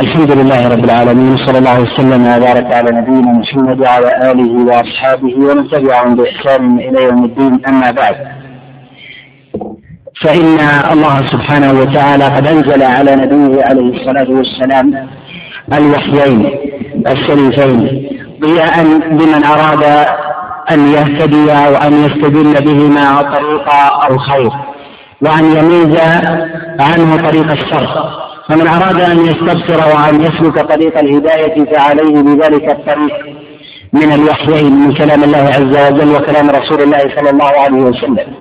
الحمد لله رب العالمين صلى الله وسلم وبارك على نبينا محمد وعلى آله وأصحابه ومن تبعهم بإحسان إلى يوم الدين أما بعد. فإن الله سبحانه وتعالى قد أنزل على نبيه عليه الصلاة والسلام الوحيين الشريفين ضياء لمن أراد أن يهتدي وأن يستدل بهما طريق الخير وأن يميز عنه طريق الشر. فمن أراد أن يستبصر وأن يسلك طريق الهداية فعليه بذلك الطريق من الوحيين من كلام الله عز وجل وكلام رسول الله صلى الله عليه وسلم.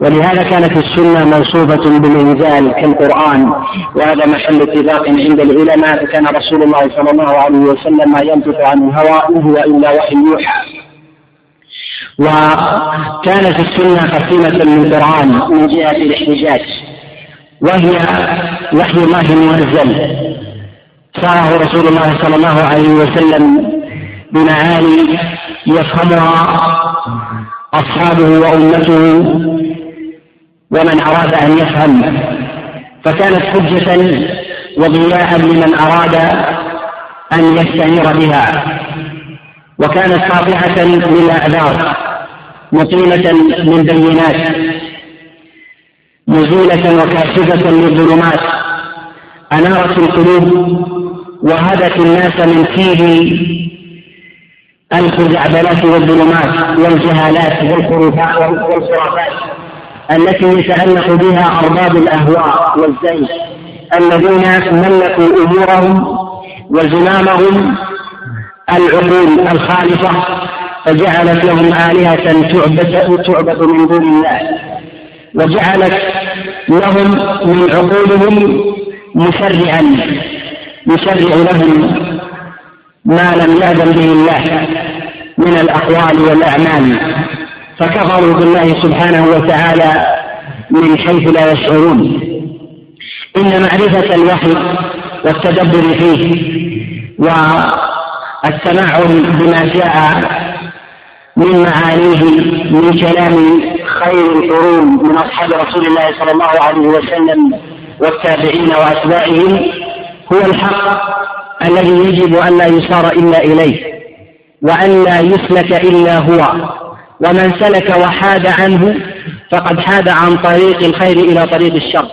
ولهذا كانت السنة موصوفة بالإنزال كالقرآن وهذا محل اتفاق عند العلماء فكان رسول الله صلى الله عليه وسلم ما ينطق عن الهوى إن هو إلا وحي يوحى. وكانت السنة قسيمة للقرآن من جهة الاحتجاج. وهي وحي الله منزل صاره رسول الله صلى الله عليه وسلم بمعاني يفهمها أصحابه وأمته ومن أراد أن يفهم. فكانت حجة وضياء لمن أراد أن يستنير بها. وكانت قاطعة للأعذار مقيمة من بينات. مزيلة وكاشفة للظلمات أنارت القلوب وهدت الناس من فيه الخزعبلات والظلمات والجهالات والخرافات التي يتعلق بها أرباب الأهواء والزيغ. الذين ملكوا أمورهم وزمامهم العقول الخالصة فجعلت لهم آلهة تعبد تعبد من دون الله. وجعلت لهم من عقولهم مشرعا يشرع لهم ما لم يأذن به الله من الأقوال والأعمال. فكفروا بالله سبحانه وتعالى من حيث لا يشعرون. إن معرفة الوحي والتدبر فيه والتمعن بما جاء من معانيه من كلام خير القرون من أصحاب رسول الله صلى الله عليه وسلم والتابعين وأتباعهم هو الحق الذي يجب أن لا يصار إلا إليه وأن لا يسلك إلا هو. ومن سلك وحاد عنه فقد حاد عن طريق الخير إلى طريق الشر.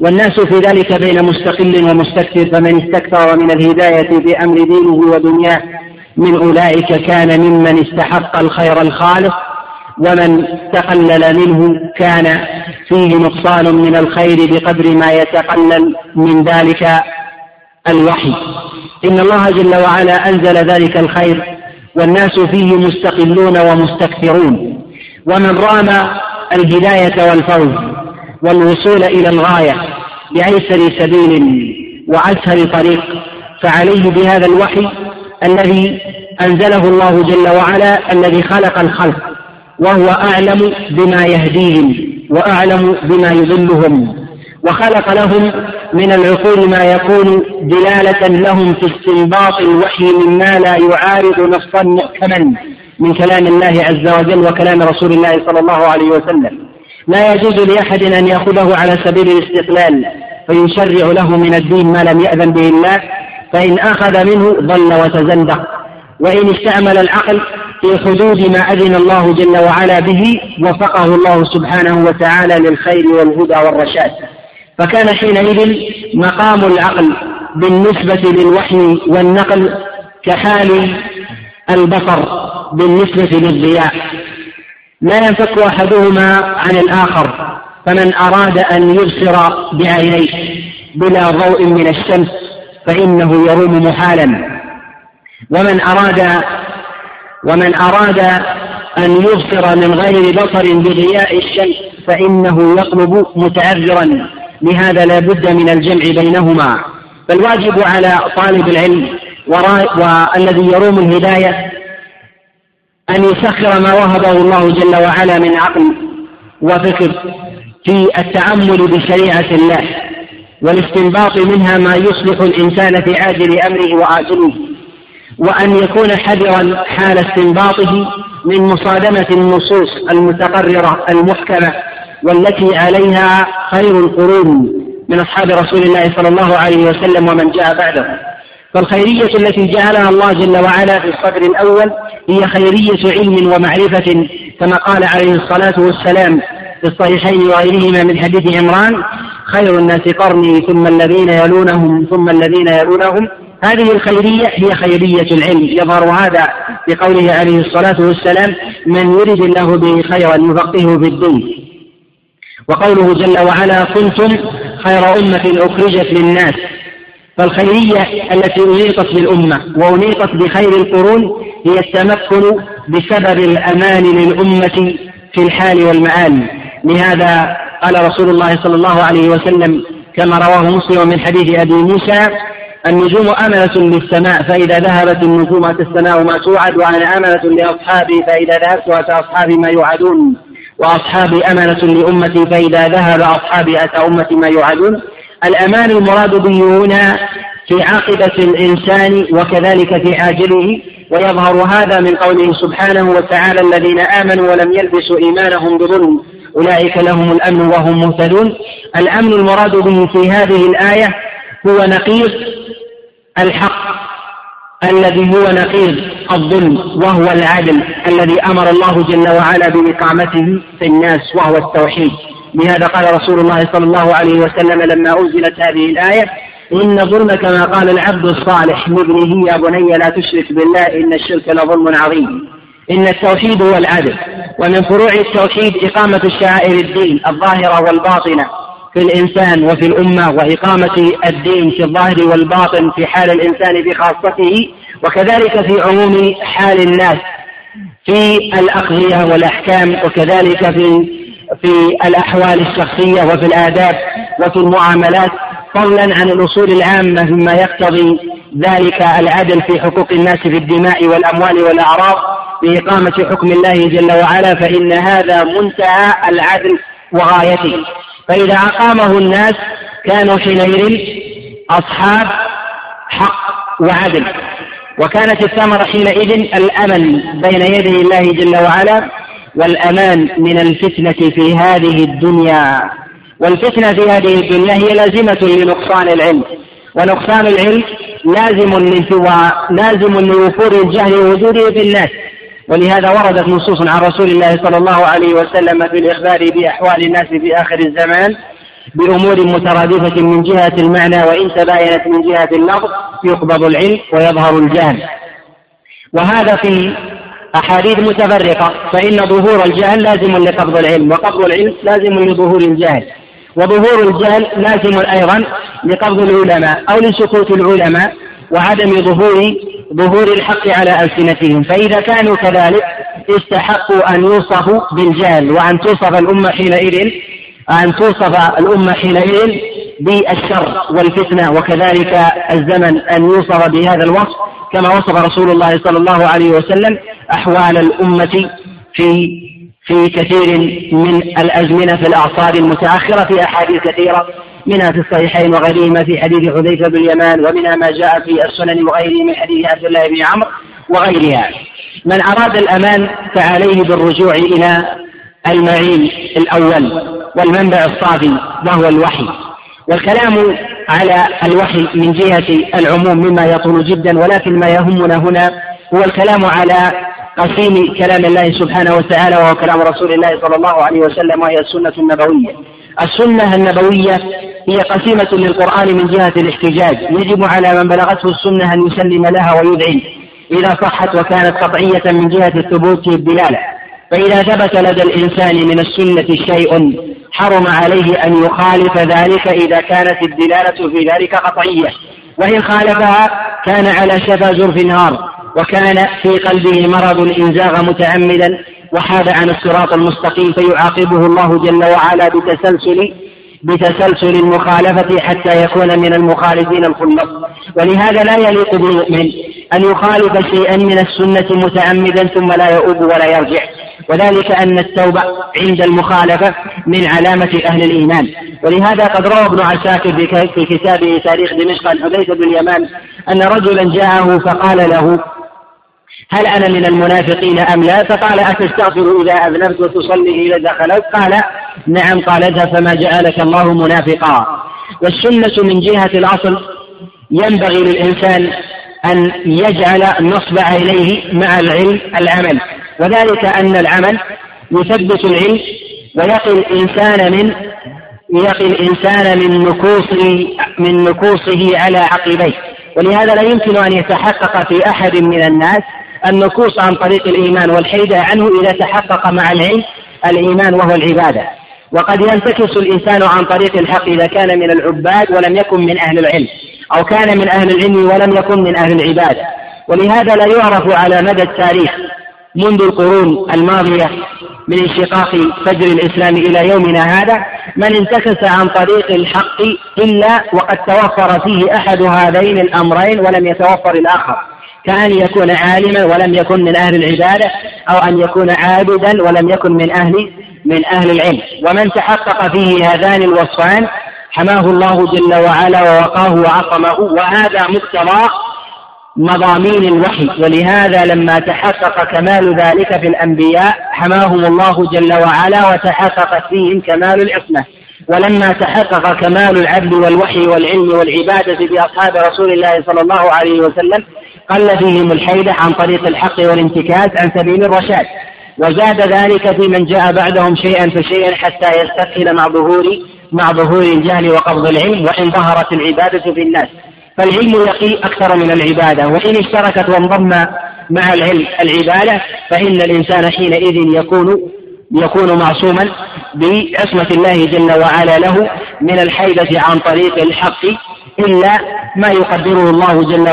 والناس في ذلك بين مستقل ومستكثر فمن استكثر من الهداية بأمر دينه ودنياه من أولئك كان ممن استحق الخير الخالص ومن تقلل منه كان فيه نقصان من الخير بقدر ما يتقلل من ذلك الوحي. إن الله جل وعلا أنزل ذلك الخير والناس فيه مستقلون ومستكثرون. ومن رام الهداية والفوز والوصول إلى الغاية بأيسر سبيل وأسهل طريق فعليه بهذا الوحي الذي أنزله الله جل وعلا الذي خلق الخلق. وهو أعلم بما يهديهم وأعلم بما يضلهم وخلق لهم من العقول ما يكون دلالة لهم في استنباط الوحي مما لا يعارض نصا محكما من كلام الله عز وجل وكلام رسول الله صلى الله عليه وسلم. لا يجوز لأحد أن يأخذه على سبيل الاستقلال فيشرع له من الدين ما لم يأذن به الله فإن أخذ منه ضل وتزندق. وإن استعمل العقل في حدود ما أذن الله جل وعلا به وفقه الله سبحانه وتعالى للخير والهدى والرشاد. فكان حينئذ مقام العقل بالنسبة للوحي والنقل كحال البصر بالنسبة للضياء لا ينفك أحدهما عن الآخر فمن أراد أن يبصر بعينيه بلا ضوء من الشمس فإنه يروم محالا. ومن أراد ومن أراد أن يبصر من غير بصر بضياء الشمس فإنه يطلب متعذرا لهذا لا بد من الجمع بينهما. فالواجب على طالب العلم والذي يروم الهداية أن يسخر ما وهبه الله جل وعلا من عقل وفكر في التأمل بشريعة الله والاستنباط منها ما يصلح الإنسان في عاجل أمره وآجله. وأن يكون حذرا حال استنباطه من مصادمة النصوص المتقررة المحكمة والتي عليها خير القرون من أصحاب رسول الله صلى الله عليه وسلم ومن جاء بعده. فالخيرية التي جعلها الله جل وعلا في الصدر الأول هي خيرية علم ومعرفة كما قال عليه الصلاة والسلام في الصحيحين وغيرهما من حديث عمران خير الناس قرني ثم الذين يلونهم ثم الذين يلونهم هذه الخيرية هي خيرية العلم. يظهر هذا بقوله عليه الصلاة والسلام من يرد الله به خيرا يفقهه في الدين وقوله جل وعلا كنتم خير أمة أخرجت للناس فالخيرية التي أنيطت بالأمة وأنيطت بخير القرون هي التمكن بسبب الأمان للأمة في الحال والمآل لهذا قال رسول الله صلى الله عليه وسلم كما رواه مسلم من حديث أبي موسى النجوم أمنة للسماء فإذا ذهبت النجوم أتى السماء ما توعد وأنا أمنة لأصحابي فإذا ذهبت أتى أصحابي ما يوعدون. وأصحابي أمنة لأمتي فإذا ذهب أصحابي أتى أمتي ما يوعدون. الأمان المراد به هنا في عاقبة الإنسان وكذلك في عاجله. ويظهر هذا من قوله سبحانه وتعالى الذين آمنوا ولم يلبسوا إيمانهم بظلم. أولئك لهم الأمن وهم مهتدون. الأمن المراد به في هذه الآية هو نقيض الحق الذي هو نقيض الظلم وهو العدل الذي أمر الله جل وعلا بإقامته في الناس وهو التوحيد. لهذا قال رسول الله صلى الله عليه وسلم لما أنزلت هذه الآية إن الظلم كما قال العبد الصالح لابنه يا بني لا تشرك بالله إن الشرك لظلم عظيم. إن التوحيد هو العدل ومن فروع التوحيد إقامة الشعائر الدين الظاهرة والباطنة. في الإنسان وفي الأمة وإقامة الدين في الظاهر والباطن في حال الإنسان بخاصته وكذلك في عموم حال الناس في الأقضية والأحكام وكذلك في في الأحوال الشخصية وفي الآداب وفي المعاملات فضلا عن الأصول العامة مما يقتضي ذلك العدل في حقوق الناس في الدماء والأموال والأعراض بإقامة حكم الله جل وعلا فإن هذا منتهى العدل وغايته. فإذا أقامه الناس كانوا حينئذ أصحاب حق وعدل. وكانت الثمرة حينئذ الأمن بين يدي الله جل وعلا والأمان من الفتنة في هذه الدنيا. والفتنة في هذه الدنيا هي لازمة لنقصان العلم. ونقصان العلم لازم لازم لوفور الجهل ووجوده في الناس. ولهذا وردت نصوص عن رسول الله صلى الله عليه وسلم في الإخبار بأحوال الناس في آخر الزمان بأمور مترادفة من جهة المعنى وإن تباينت من جهة اللفظ يقبض العلم ويظهر الجهل. وهذا في أحاديث متفرقة فإن ظهور الجهل لازم لقبض العلم وقبض العلم لازم لظهور الجهل. وظهور الجهل لازم أيضا لقبض العلماء أو لسكوت العلماء وعدم ظهور ظهور الحق على ألسنتهم. فإذا كانوا كذلك استحقوا أن يوصفوا بالجهل وأن توصف الأمة حينئذ أن توصف الأمة حينئذ بالشر والفتنة. وكذلك الزمن أن يوصف بهذا الوصف كما وصف رسول الله صلى الله عليه وسلم أحوال الأمة في في كثير من الأزمنة في الأعصار المتأخرة في أحاديث كثيرة منها في الصحيحين وغيرهما في حديث حذيفة بن اليمان ومنها ما جاء في السنن وغيره من حديث عبد الله بن عمرو وغيرها. من أراد الأمان فعليه بالرجوع إلى المعين الأول والمنبع الصافي وهو الوحي. والكلام على الوحي من جهة العموم مما يطول جدا ولكن ما يهمنا هنا هو الكلام على قسيم كلام الله سبحانه وتعالى وهو كلام رسول الله صلى الله عليه وسلم وهي السنة النبوية. السنة النبوية هي قسيمة للقرآن من جهة الاحتجاج. يجب على من بلغته السنة أن يسلم لها ويدعي إذا صحت وكانت قطعية من جهة الثبوت الدلالة فإذا ثبت لدى الإنسان من السنة شيء حرم عليه أن يخالف ذلك إذا كانت الدلالة في ذلك قطعية. وإن خالفها كان على شفا جرف نار وكان في قلبه مرض إن زاغ متعمدا وحاد عن الصراط المستقيم فيعاقبه الله جل وعلا بتسلسل بتسلسل المخالفة حتى يكون من المخالفين الخلص. ولهذا لا يليق بالمؤمن أن يخالف شيئا من السنة متعمدا ثم لا يؤوب ولا يرجع. وذلك أن التوبة عند المخالفة من علامة أهل الإيمان. ولهذا قد روى ابن عساكر في كتابه تاريخ دمشق عن حذيفة بن اليمان أن رجلا جاءه فقال له هل أنا من المنافقين أم لا؟ فقال أتستغفر إذا أذنبت وتصلي إذا دخلت قال نعم. قال اذهب فما جعلك الله منافقا. والسنة من جهة الأصل ينبغي للإنسان أن يجعل نصب عينيه مع العلم العمل. وذلك أن العمل يثبت العلم ويقي الإنسان من يقي الإنسان من نكوص من نكوصه على عقبيه. ولهذا لا يمكن أن يتحقق في أحد من الناس النكوص عن طريق الإيمان والحيدة عنه إذا تحقق مع العلم الإيمان وهو العبادة. وقد ينتكس الإنسان عن طريق الحق إذا كان من العباد ولم يكن من أهل العلم أو كان من أهل العلم ولم يكن من أهل العبادة ولهذا لا يعرف على مدى التاريخ منذ القرون الماضية من انشقاق فجر الإسلام إلى يومنا هذا من انتكس عن طريق الحق إلا وقد توفر فيه أحد هذين الأمرين ولم يتوفر الآخر. كأن يكون عالما ولم يكن من أهل العبادة أو أن يكون عابدا ولم يكن من أهل من أهل العلم. ومن تحقق فيه هذان الوصفان حماه الله جل وعلا ووقاه وعصمه وهذا مقتضى مضامين الوحي. ولهذا لما تحقق كمال ذلك في الأنبياء حماهم الله جل وعلا وتحققت فيهم كمال العصمة. ولما تحقق كمال العدل والوحي والعلم والعبادة بأصحاب رسول الله صلى الله عليه وسلم قل فيهم الحيدة عن طريق الحق والانتكاس عن سبيل الرشاد. وزاد ذلك في من جاء بعدهم شيئا فشيئا حتى يستقل مع ظهور مع ظهور الجهل وقبض العلم وإن ظهرت العبادة في الناس. فالعلم يقي أكثر من العبادة. وإن اشتركت وانضم مع العلم العبادة فإن الإنسان حينئذ يكون يكون معصوما بعصمة الله جل وعلا له من الحيدة عن طريق الحق إلا ما يقدره الله جل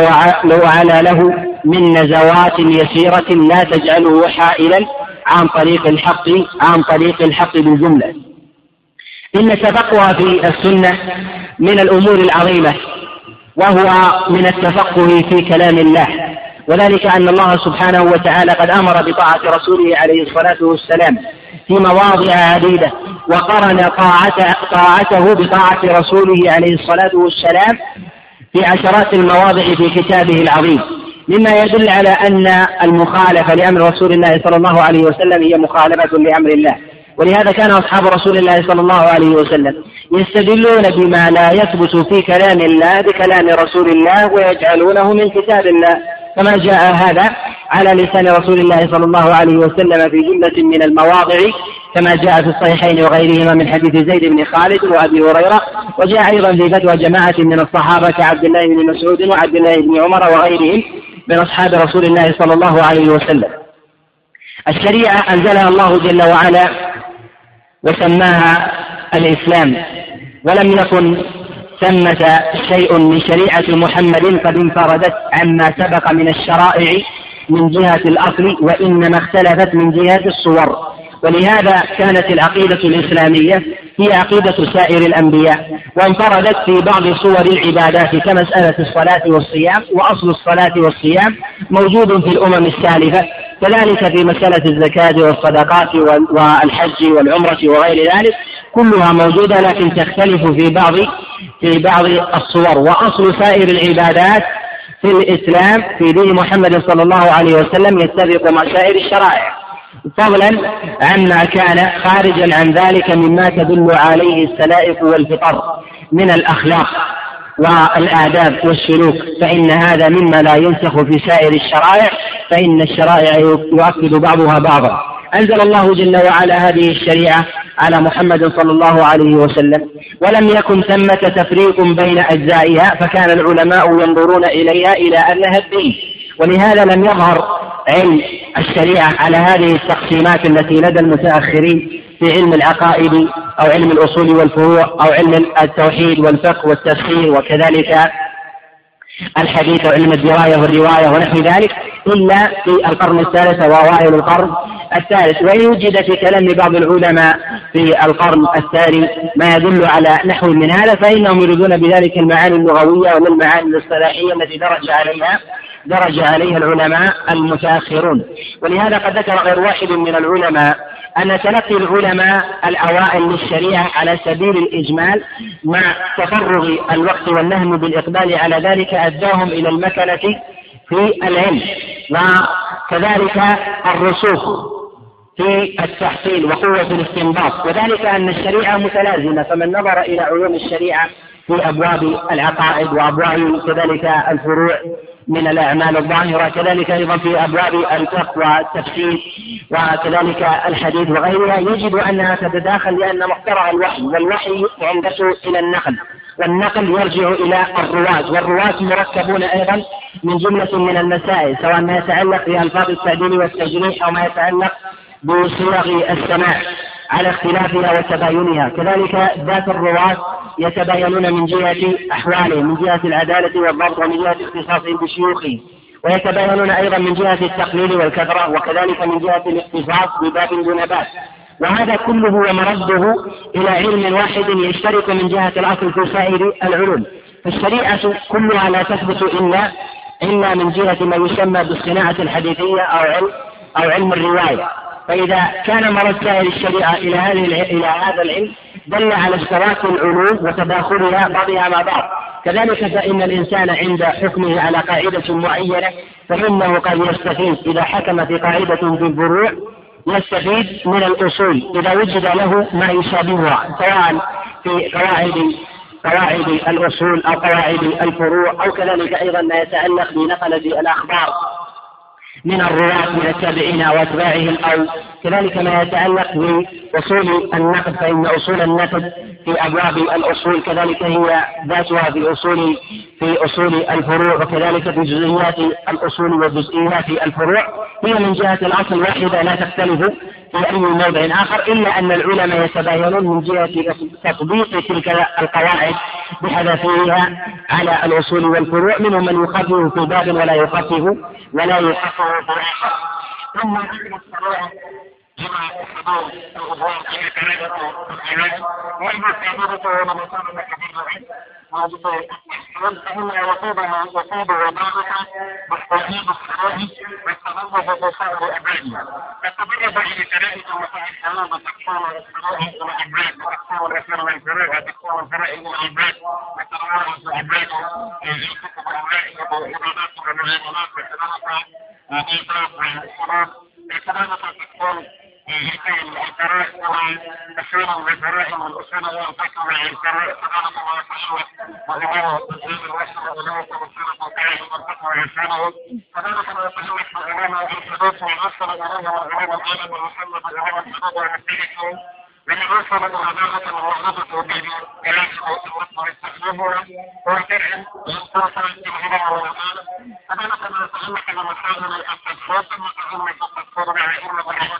وعلا له من نزوات يسيرة لا تجعله حائلا عن طريق الحق عن طريق الحق بالجملة. إن التفقه في السنة من الأمور العظيمة وهو من التفقه في كلام الله. وذلك أن الله سبحانه وتعالى قد أمر بطاعة رسوله عليه الصلاة والسلام في مواضع عديدة وقرن طاعته, بطاعة رسوله عليه الصلاة والسلام في عشرات المواضع في كتابه العظيم. مما يدل على أن المخالفة لأمر رسول الله صلى الله عليه وسلم هي مخالفة لأمر الله. ولهذا كان أصحاب رسول الله صلى الله عليه وسلم يستدلون بما لا يثبت في كلام الله بكلام رسول الله ويجعلونه من كتاب الله. كما جاء هذا على لسان رسول الله صلى الله عليه وسلم في جملة من المواضع كما جاء في الصحيحين وغيرهما من حديث زيد بن خالد وأبي هريرة وجاء أيضا في فتوى جماعة من الصحابة كعبد الله بن مسعود وعبد الله بن عمر وغيرهم من أصحاب رسول الله صلى الله عليه وسلم. الشريعة أنزلها الله جل وعلا وسماها الإسلام ولم يكن ثمة شيء من شريعة محمد قد انفردت عما سبق من الشرائع من جهة الأصل وإنما اختلفت من جهة الصور. ولهذا كانت العقيدة الإسلامية هي عقيدة سائر الأنبياء وانفردت في بعض صور العبادات كمسألة الصلاة والصيام وأصل الصلاة والصيام موجود في الأمم السالفة كذلك في مسألة الزكاة والصدقات والحج والعمرة وغير ذلك كلها موجودة لكن تختلف في بعض في بعض الصور. وأصل سائر العبادات في الإسلام في دين محمد صلى الله عليه وسلم يتفق مع سائر الشرائع. فضلا عما كان خارجا عن ذلك مما تدل عليه السلائق والفطر من الأخلاق والآداب والسلوك فإن هذا مما لا ينسخ في سائر الشرائع فإن الشرائع يؤكد بعضها بعضا. أنزل الله جل وعلا هذه الشريعة على محمد صلى الله عليه وسلم ولم يكن ثمة تفريق بين أجزائها فكان العلماء ينظرون إليها إلى أنها الدين. ولهذا لم يظهر علم الشريعة على هذه التقسيمات التي لدى المتأخرين في علم العقائد أو علم الأصول والفروع أو علم التوحيد والفقه والتفسير وكذلك الحديث وعلم الدراية والرواية ونحو ذلك إلا في القرن الثالث وأوائل القرن الثالث. وإن وجد في كلام بعض العلماء في القرن الثاني ما يدل على نحو من هذا فإنهم يريدون بذلك المعاني اللغوية والمعاني الاصطلاحية التي درج عليها. درج عليها العلماء المتأخرون. ولهذا قد ذكر غير واحد من العلماء أن تلقي العلماء الأوائل للشريعة على سبيل الإجمال مع تفرغ الوقت والنهم بالإقبال على ذلك أداهم إلى المكنة في العلم وكذلك الرسوخ في التحصيل وقوة الاستنباط. وذلك أن الشريعة متلازمة فمن نظر إلى علوم الشريعة في أبواب العقائد وأبواب كذلك الفروع من الأعمال الظاهرة كذلك أيضا في أبواب الفقه والتفسير وكذلك الحديث وغيرها يجد أنها تتداخل لأن محترى الوحي والوحي ينبسط إلى النقل والنقل يرجع إلى الرواة والرواة مركبون أيضا من جملة من المسائل سواء ما يتعلق بألفاظ التعديل والتجريح أو ما يتعلق بصيغ السماع. على اختلافها وتباينها. كذلك ذات الرواة يتباينون من جهة أحوالهم من جهة العدالة والضبط ومن جهة اختصاصهم بشيوخهم ويتباينون أيضا من جهة التقليل والكثرة وكذلك من جهة الاختصاص بباب دون باب. وهذا كله ومرده إلى علم واحد يشترك من جهة الأصل في سائر العلوم. فالشريعة كلها لا تثبت إلا إلا من جهة ما يسمى بالصناعة الحديثية أو علم أو علم الرواية. فإذا كان مرد سائر الشريعة إلى هذه إلى هذا العلم دل على اشتراك العلوم وتداخلها بعضها مع بعض. كذلك فإن الإنسان عند حكمه على قاعدة معينة فإنه قد يستفيد. إذا حكم في قاعدة في الفروع يستفيد من الأصول. إذا وجد له ما يشابهها سواء في قواعد قواعد الأصول أو قواعد الفروع أو كذلك أيضا ما يتعلق بنقلة الأخبار. من الرواة من التابعين وأتباعهم أو كذلك ما يتعلق بأصول النقد فإن أصول النقد في أبواب الأصول كذلك هي ذاتها في أصول في أصول الفروع وكذلك في جزئيات الأصول وجزئيات الفروع. هي من جهة الأصل واحدة لا تختلف في أي موضع آخر إلا أن العلماء يتباينون من جهة تطبيق تلك القواعد بحذافيرها على الأصول والفروع. منهم من يخفف في باب ولا يخفف ولا في آخر ثم جمع الحضور الغضوان في كلمة العلاج والمستعمرة ولم يكن لك موجودين فإن وطيبها وطيب وبابها بالتأييد الصحيح والتغلب بصائر أبعادها فتبرد إلى كلامك ومتاع الحلال تكون الفروع والعباد وتكون الرسول والفروع وتكون الفرائض والعباد وتروارث العباد الكتب العباد والعبادات والمعاملات وكذلك الإيقاف والصلاة وكذلك تكون يكون الفرائض والأصول والفرائض والأصول والفقه والفرائض سبحانه وتعالى وإمام الدين الوسط وإمام تمثيل تعالى والفقه والفرائض كذلك ما يتعلق بإمام الحديث والعصر إمام العلم العالم ومحمد إمام الحدود والمسيح من وصل إلى درجة الوحدة به يجب أن يستخدمها ويترعب ينتصر الهدى والعالم كذلك ما يتعلق بمسائل التفسير ثم تهمة التفسير مع علم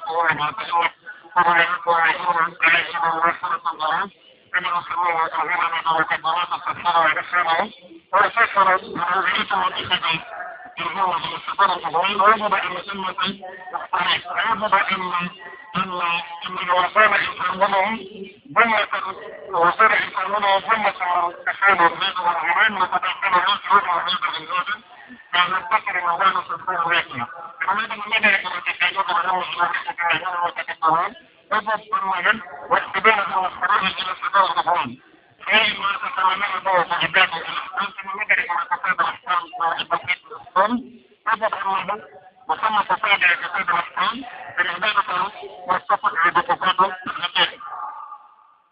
وما تهمة فرعات وعلم علم وصلة الجلال أنا أسميه العلماء وتقديرات التفسير والرسالة ويفسر العلماء والإخوة الهوى في السفر الإبراهيم وجب أن يتم وجب أن أن أن الوسائل يستعملون جملة الوسائل يستعملون جملة تحول الزيت والغرام وتتحول الزيت والغرام بالزيت فنفتكر أن ذلك سيكون واقعا فهذا من مدى التحيز والغرام والغرام وتتحول يجب أولا واستبانة المصطلح إلى صدور الغرام فإن ما تتعلمون به في عباد الإحسان كما ندرك ما تفاد الإحسان وعبادة الإحسان. يجب أنه وثم تفاد عبادة الإحسان بالعبادة والصفق بتفاد الحقائق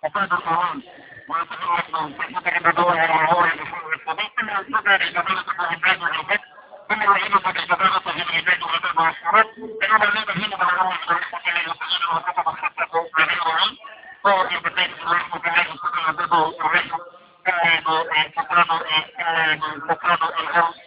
تفاد الإيمان ويتعلق بصحة العبادة والعوار بحول الصديق ثم ينتظر عبادة العباد والعباد ثم يعيد بعبادة العباد والعباد والشرط فإن الذي هنا بالعلم على المستقل المستقل وكتب الخطة عليه هو بقيت الرحمة بالله سبحانه وتعالى الرحمة كتاب كتاب الأرض لا تريد إبراهيم كتاب تعلمون بسم الله كتاب كتاب القرآن بكتاب بذلك بجوز والمسائل الأزهار ويجب القوانين والقرآن على بطرس ورسم على الكفر والنار في شمال الأبواب ثم المسائل الأسباب التي هو العباد والرسول وكذلك التنظيرات بينما ان الغرب والعباد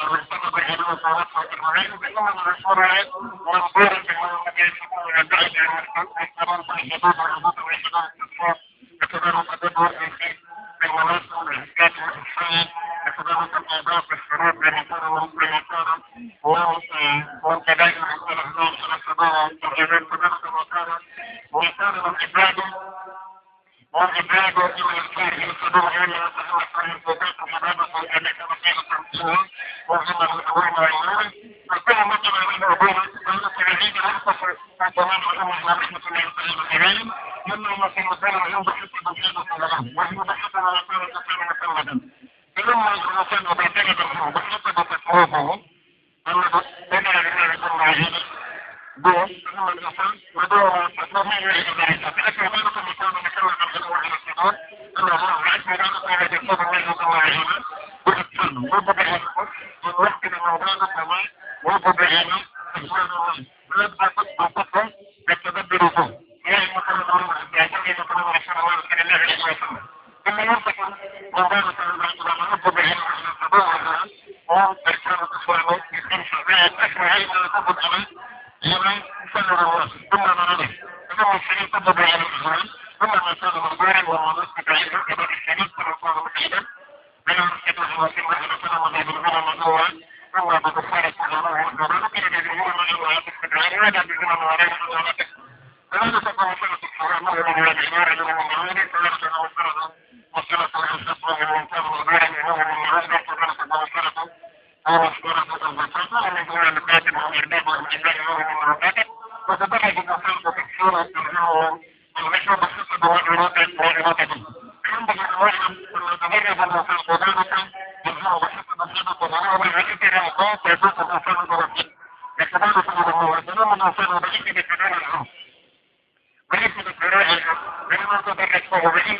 يطلبون وطريقة الله الأهداف إلى إلى الخير يسبون أن فوقات مبادئ الأمة وسائل التمثيل وهم الأول واليوم وكل مثل من أبوه سبحانه العيد أنفس وكمان أمه ورحمة الله عليهم مما في مكان عند حسب الحدث لهم وهي بحث ما كان كان مسودا فلما الإنسان معتمدا بحسب تصويبه أنه بدأ من الله دون ثم الإنسان ودون تصويبه إلى ذلك فأكثر ذلك المكان مكان الغلو على الصدور أن الله عز وجل قال يصوب الله الله بالإتقان وبدأ من وقت الموضوع كما وبدأ أجوان الله ويبقى تطبق يتدبر فيه يعني مثلا الله يعتقد مثلا رسول الله صلى الله عليه وسلم ثم ينطق من ذلك إلى رب بعلم الصدور وأركان الإسلام بخمسة بيت أسمع علم يطبق عليه لمن سلم الله ثم مرده ثم الشريف طبق على الإسلام ثم ما كان مضارا ومنصب علم كبير الشريف صلى الله عليه وسلم من المسكته وسلم على سلام الله بالغنى مدورا ثم بكفارة الله والجرام كان يجعلون ما يوعى في السبعين ولا بغنى وراء فهذا تكون سنة الحرام ومن العمار من المعارض فيحسن وصلة وصلة الحسن من كان مدارا منه من المعارض فكانت وصلة أو مصدرة الزكاة ومن دون المكاتب والإرباب والإنزال منه من المكاتب وتبرج المصير تكسير التنهيه المشروع بحسب وإرادة وإرادة ينبغي أن نعلم أن تبرج المصير ذلك يجمع بحسب الحدث والعلوة والعلم الأوقات يجوز الإنسان برسل لكذلك الله وسلام الإنسان وبحسب كلام العرف وليس بالدرائع لما تدرسه بعلم من نصب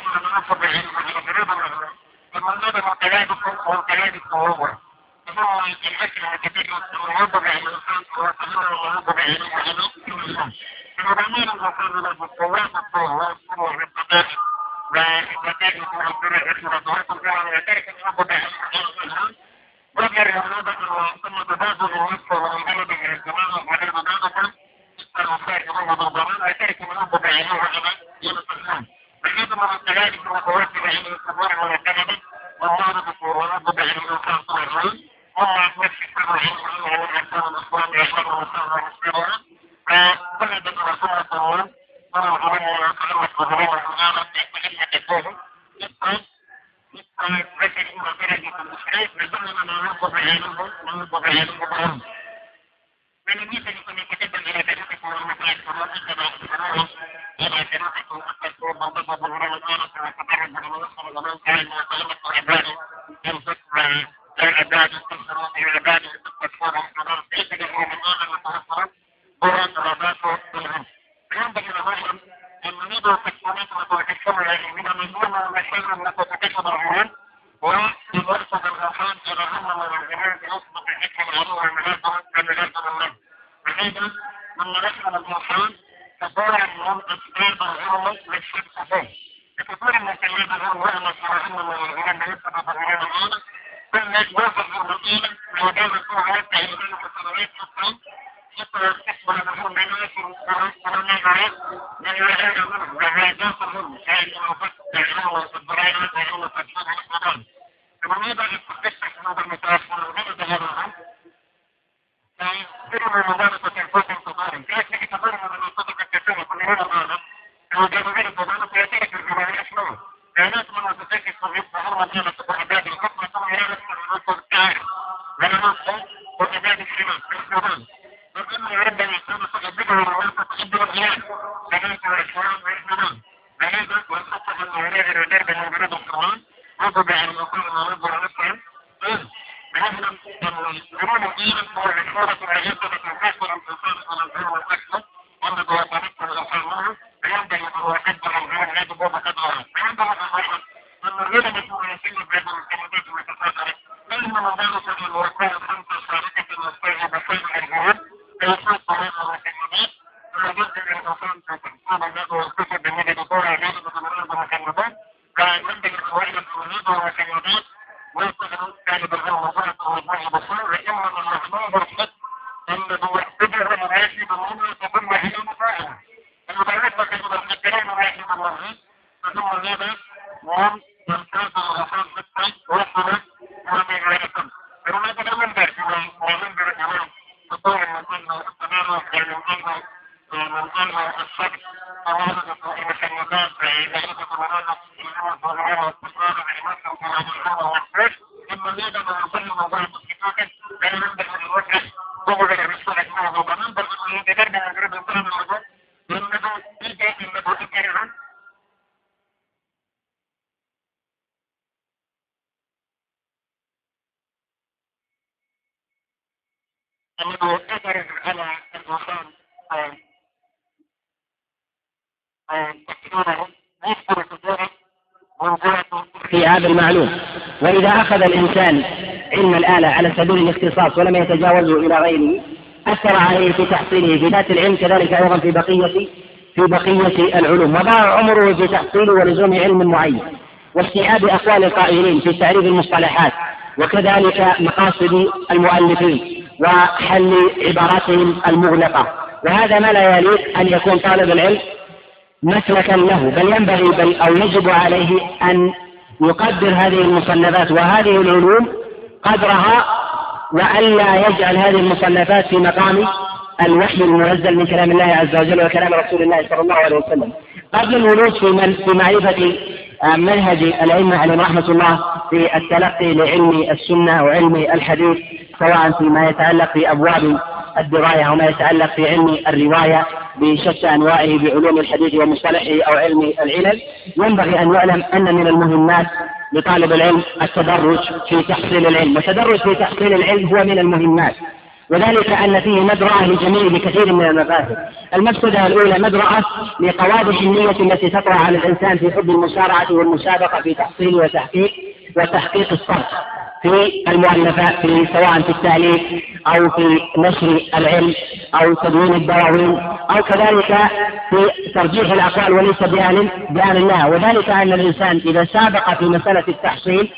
أخذ الإنسان علم الآلة على سبيل الاختصاص ولم يتجاوزه إلى غيره أثر عليه في تحصيله في ذات العلم كذلك أيضا في بقية في بقية العلوم وضاع عمره في تحصيل ولزوم علم معين واستيعاب أقوال القائلين في تعريف المصطلحات وكذلك مقاصد المؤلفين وحل عباراتهم المغلقة. وهذا ما لا يليق أن يكون طالب العلم مسلكا له بل ينبغي بل أو يجب عليه أن يقدر هذه المصنفات وهذه العلوم قدرها وألا يجعل هذه المصنفات في مقام الوحي المنزل من كلام الله عز وجل وكلام رسول الله صلى الله عليه وسلم. قبل الولوج في في معرفة آه، منهج الأئمة عليهم رحمة الله في التلقي لعلم السنة وعلم الحديث سواء فيما يتعلق في أبواب الدراية وما يتعلق في علم الرواية. بشتى أنواعه بعلوم الحديث ومصطلحه أو علم العلل. ينبغي أن يعلم أن من المهمات لطالب العلم التدرج في تحصيل العلم والتدرج في تحصيل العلم هو من المهمات. وذلك أن فيه مدرعة لجميع بكثير من المفاسد المفسدة الأولى مدرعة لقوادح النية التي تطرأ على الإنسان في حب المسارعة والمسابقة في تحصيل وتحقيق وتحقيق الصرف. في المؤلفات في سواء في التأليف أو في نشر العلم أو تدوين الدواوين أو كذلك في ترجيح الأقوال وليس بآن بآن الله. وذلك أن الإنسان إذا سابق في مسألة التحصيل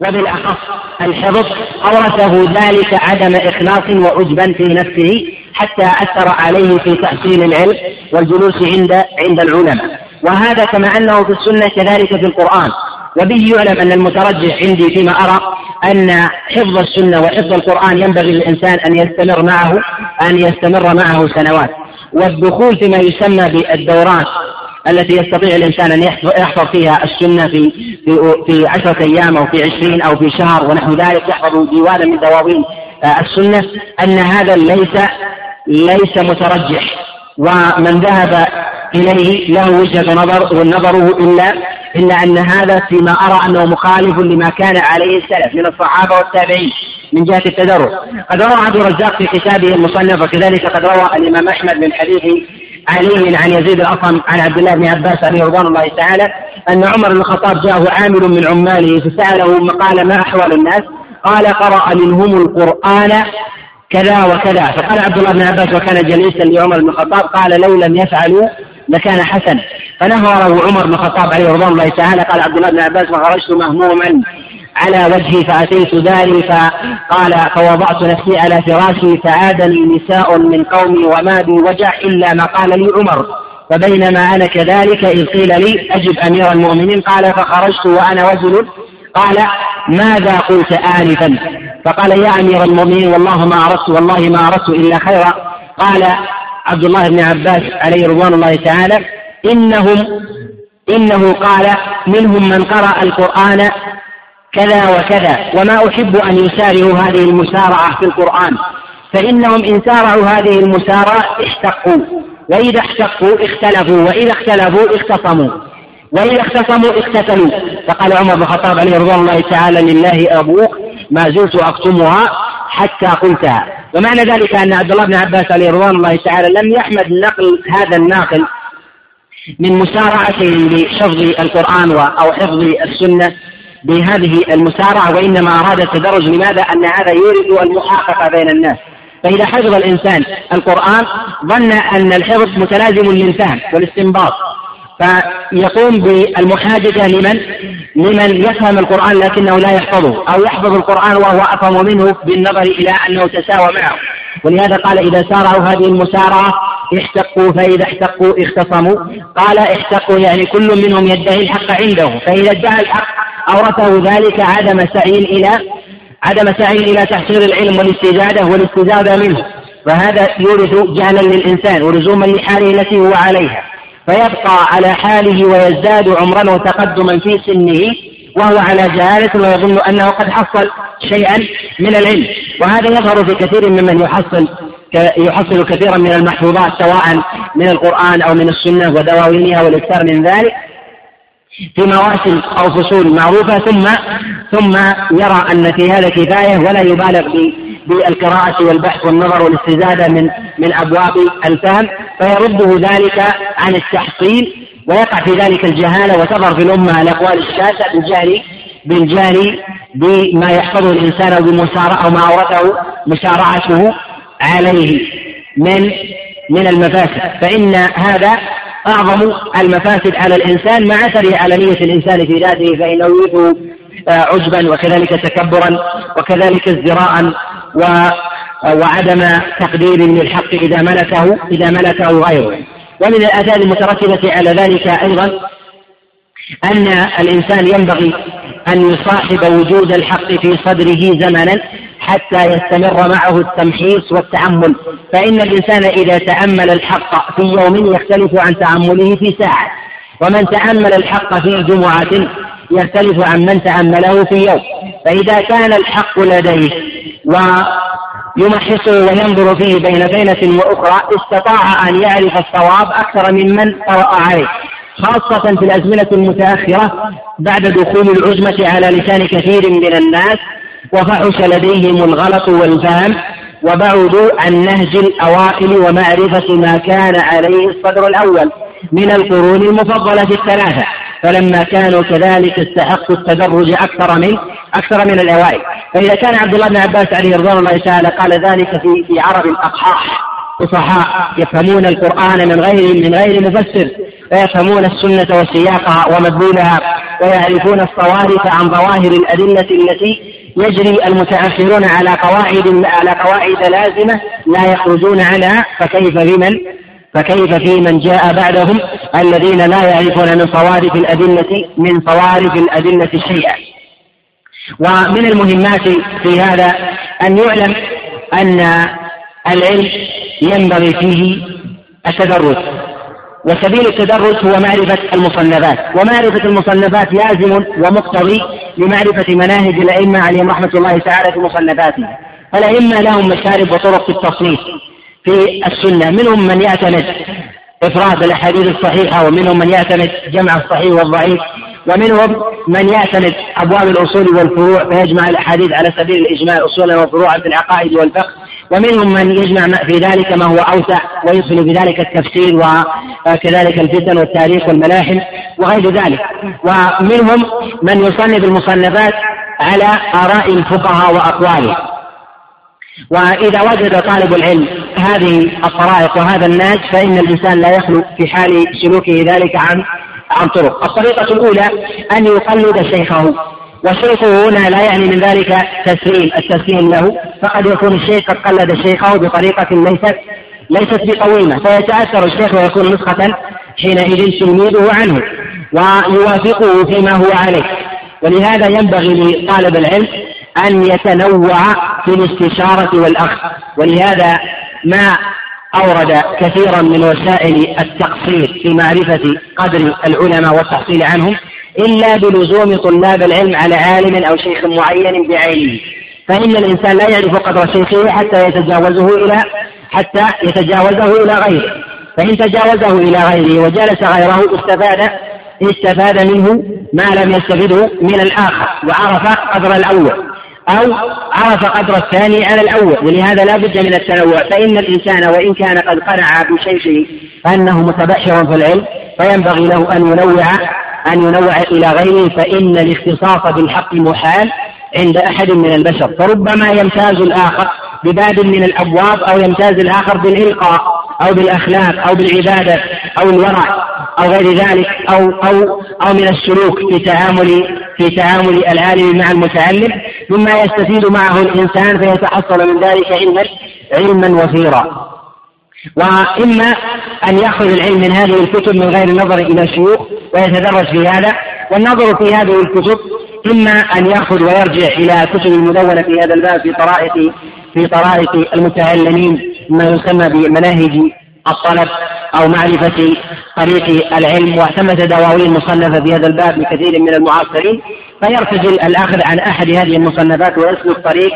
وبالأخص الحفظ أورثه ذلك عدم إخلاص وعجبا في نفسه حتى أثر عليه في تحصيل العلم والجلوس عند عند العلماء. وهذا كما أنه في السنة كذلك في القرآن. وبه يعلم أن المترجح عندي فيما أرى أن حفظ السنة وحفظ القرآن ينبغي للإنسان أن يستمر معه أن يستمر معه سنوات. والدخول فيما يسمى بالدورات التي يستطيع الإنسان أن يحفظ فيها السنة في في في عشرة أيام أو في عشرين أو في شهر ونحو ذلك يحفظ ديوانا من دواوين آه، السنة أن هذا ليس ليس مترجح. ومن ذهب إليه له وجهة نظر ونظره إلا إلا أن هذا فيما أرى أنه مخالف لما كان عليه السلف من الصحابة والتابعين من جهة التدرج. قد روى عبد الرزاق في كتابه المصنف وكذلك قد روى الإمام أحمد من حديث علي عن يزيد الأصم عن عبد الله بن عباس عليه رضوان الله تعالى أن عمر بن الخطاب جاءه عامل من عماله فسأله قال ما أحوال الناس؟ قال قرأ منهم القرآن كذا وكذا. فقال عبد الله بن عباس وكان جليسا لعمر بن الخطاب. قال لو لم يفعلوا لكان حسن فنهره عمر بن الخطاب عليه رضوان الله تعالى قال عبد الله بن عباس فخرجت مهموما على وجهي فأتيت داري فقال فوضعت نفسي على فراشي فعادني نساء من قومي وما بي وجع إلا ما قال لي عمر. فبينما أنا كذلك إذ قيل لي أجب أمير المؤمنين قال فخرجت وأنا رجل قال ماذا قلت آنفا؟ فقال يا أمير المؤمنين والله ما أردت والله ما أردت إلا خيرا. قال عبد الله بن عباس عليه رضوان الله تعالى إنهم إنه قال منهم من قرأ القرآن كذا وكذا وما أحب أن يسارعوا هذه المسارعة في القرآن فإنهم إن سارعوا هذه المسارعة احتقوا وإذا احتقوا اختلفوا وإذا اختلفوا اختصموا وإذا اختصموا اقتتلوا. فقال عمر بن الخطاب عليه رضوان الله تعالى لله أبوك ما زلت أكتمها حتى قلتها. ومعنى ذلك أن عبد الله بن عباس عليه رضوان الله تعالى لم يحمد نقل هذا الناقل من مسارعته لحفظ القرآن أو حفظ السنة بهذه المسارعة وإنما أراد التدرج. لماذا؟ أن هذا يورث المحاققة بين الناس. فإذا حفظ الإنسان القرآن ظن أن الحفظ متلازم للفهم والاستنباط. فيقوم بالمحاججة لمن؟ لمن يفهم القرآن لكنه لا يحفظه أو يحفظ القرآن وهو أفهم منه بالنظر إلى أنه تساوى معه. ولهذا قال إذا سارعوا هذه المسارعة احتقوا فإذا احتقوا اختصموا. قال احتقوا يعني كل منهم يدعي الحق عنده فإذا ادعى الحق أورثه ذلك عدم سعي إلى عدم سعي إلى تحصيل العلم والاستزادة والاستزادة منه. فهذا يورث جهلا للإنسان ولزوما لحاله التي هو عليها. فيبقى على حاله ويزداد عمرا وتقدما في سنه وهو على جهالة ويظن أنه قد حصل شيئا من العلم. وهذا يظهر في كثير ممن يحصل يحصل كثيرا من المحفوظات سواء من القرآن أو من السنة ودواوينها والإكثار من ذلك. في مواسم أو فصول معروفة ثم ثم يرى أن في هذا كفاية ولا يبالغ بالقراءة والبحث والنظر والاستزادة من من أبواب الفهم فيرده ذلك عن التحصيل ويقع في ذلك الجهالة وتظهر في الأمة الأقوال الشاذة بالجهل بالجهل بما يحفظه الإنسان أو بمسارعة أو ما أورثه مسارعته عليه من من المفاسد. فإن هذا أعظم المفاسد على الإنسان مع أثره على نية الإنسان في ذاته فإنه يورثه عجبا وكذلك تكبرا وكذلك ازدراء وعدم تقدير للحق إذا ملكه إذا ملكه غيره. ومن الآثار المترتبة على ذلك أيضا أن الإنسان ينبغي أن يصاحب وجود الحق في صدره زمنا حتى يستمر معه التمحيص والتأمل. فإن الإنسان إذا تأمل الحق في يوم يختلف عن تأمله في ساعة. ومن تأمل الحق في جمعة يختلف عن من تأمله في يوم. فإذا كان الحق لديه ويمحصه وينظر فيه بين بينة وأخرى استطاع أن يعرف الصواب أكثر ممن طرأ عليه خاصة في الأزمنة المتأخرة بعد دخول العزمة على لسان كثير من الناس وفحش لديهم الغلط والفهم وبعدوا عن نهج الأوائل ومعرفة ما كان عليه الصدر الأول من القرون المفضلة الثلاثة. فلما كانوا كذلك استحقوا التدرج أكثر من أكثر من الأوائل. فإذا كان عبد الله بن عباس عليه رضوان الله تعالى قال ذلك في في عرب الأقحاح. فصحاء يفهمون القرآن من غير من غير مفسر. ويفهمون السنة وسياقها ومدلولها ويعرفون الصوارف عن ظواهر الأدلة التي يجري المتأخرون على قواعد على قواعد لازمة لا يخرجون عنها. فكيف بمن فكيف في من جاء بعدهم الذين لا يعرفون من صوارف الأدلة من صوارف الأدلة شيئا. ومن المهمات في هذا أن يعلم أن العلم ينبغي فيه التدرج وسبيل التدرج هو معرفة المصنفات. ومعرفة المصنفات لازم ومقتضي لمعرفة مناهج الأئمة عليهم رحمة الله تعالى في مصنفاتهم. فالأئمة لهم مشارب وطرق في التصنيف. في السنة منهم من يعتمد إفراد الأحاديث الصحيحة ومنهم من يعتمد جمع الصحيح والضعيف ومنهم من يعتمد أبواب الأصول والفروع فيجمع الأحاديث على سبيل الإجماع أصولا وفروعا في العقائد والفقه ومنهم من يجمع في ذلك ما هو أوسع ويدخل في ذلك التفسير وكذلك الفتن والتاريخ والملاحم وغير ذلك. ومنهم من يصنف المصنفات على آراء الفقهاء وأقوالهم. وإذا وجد طالب العلم هذه الطرائق وهذا النهج فإن الإنسان لا يخلو في حال سلوكه ذلك عن عن طرق. الطريقة الأولى أن يقلد شيخه. وشيخه هنا لا يعني من ذلك تسليم التسليم له. فقد يكون الشيخ قد قلد شيخه بطريقة ليست ليست بقويمة. فيتأثر الشيخ ويكون نسخة حينئذ تلميذه عنه ويوافقه فيما هو عليه. ولهذا ينبغي لطالب العلم أن يتنوع في الاستشارة والأخذ. ولهذا ما أورد كثيرا من وسائل التقصير في معرفة قدر العلماء والتحصيل عنهم إلا بلزوم طلاب العلم على عالم أو شيخ معين بعينه فإن الإنسان لا يعرف قدر شيخه حتى يتجاوزه إلى حتى يتجاوزه إلى غيره. فإن تجاوزه إلى غيره وجلس غيره استفاد استفاد منه ما لم يستفده من الآخر وعرف قدر الأول. أو عرف قدر الثاني على الأول ولهذا لا بد من التنوع. فإن الإنسان وإن كان قد قنع بشيخه أنه متبحر في العلم فينبغي له أن ينوع أن ينوع إلى غيره فإن الاختصاص بالحق محال عند أحد من البشر. فربما يمتاز الآخر بباب من الأبواب أو يمتاز الآخر بالإلقاء. أو بالأخلاق أو بالعبادة أو الورع أو غير ذلك أو أو أو من السلوك في تعامل في تعامل العالم مع المتعلم. مما يستفيد معه الإنسان فيتحصل من ذلك علما علما وفيرا. وإما أن يأخذ العلم من هذه الكتب من غير النظر إلى شيوخ ويتدرج في هذا. والنظر في هذه الكتب إما أن يأخذ ويرجع إلى كتب المدونة في هذا الباب في طرائق في طرائق المتعلمين. ما يسمى بمناهج الطلب أو معرفة طريق العلم واعتمد دواوين مصنفة في هذا الباب لكثير من المعاصرين فيرتجل الأخذ عن أحد هذه المصنفات ويسلك طريق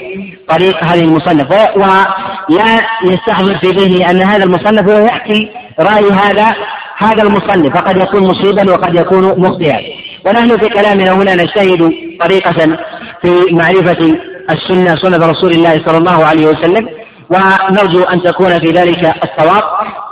طريق هذه المصنف. ولا يستحضر في ذهنه أن هذا المصنف هو يحكي رأي هذا هذا المصنف فقد يكون مصيبا وقد يكون مخطئا. ونحن في كلامنا هنا نجتهد طريقة في معرفة السنة سنة رسول الله صلى الله عليه وسلم ونرجو أن تكون في ذلك الصواب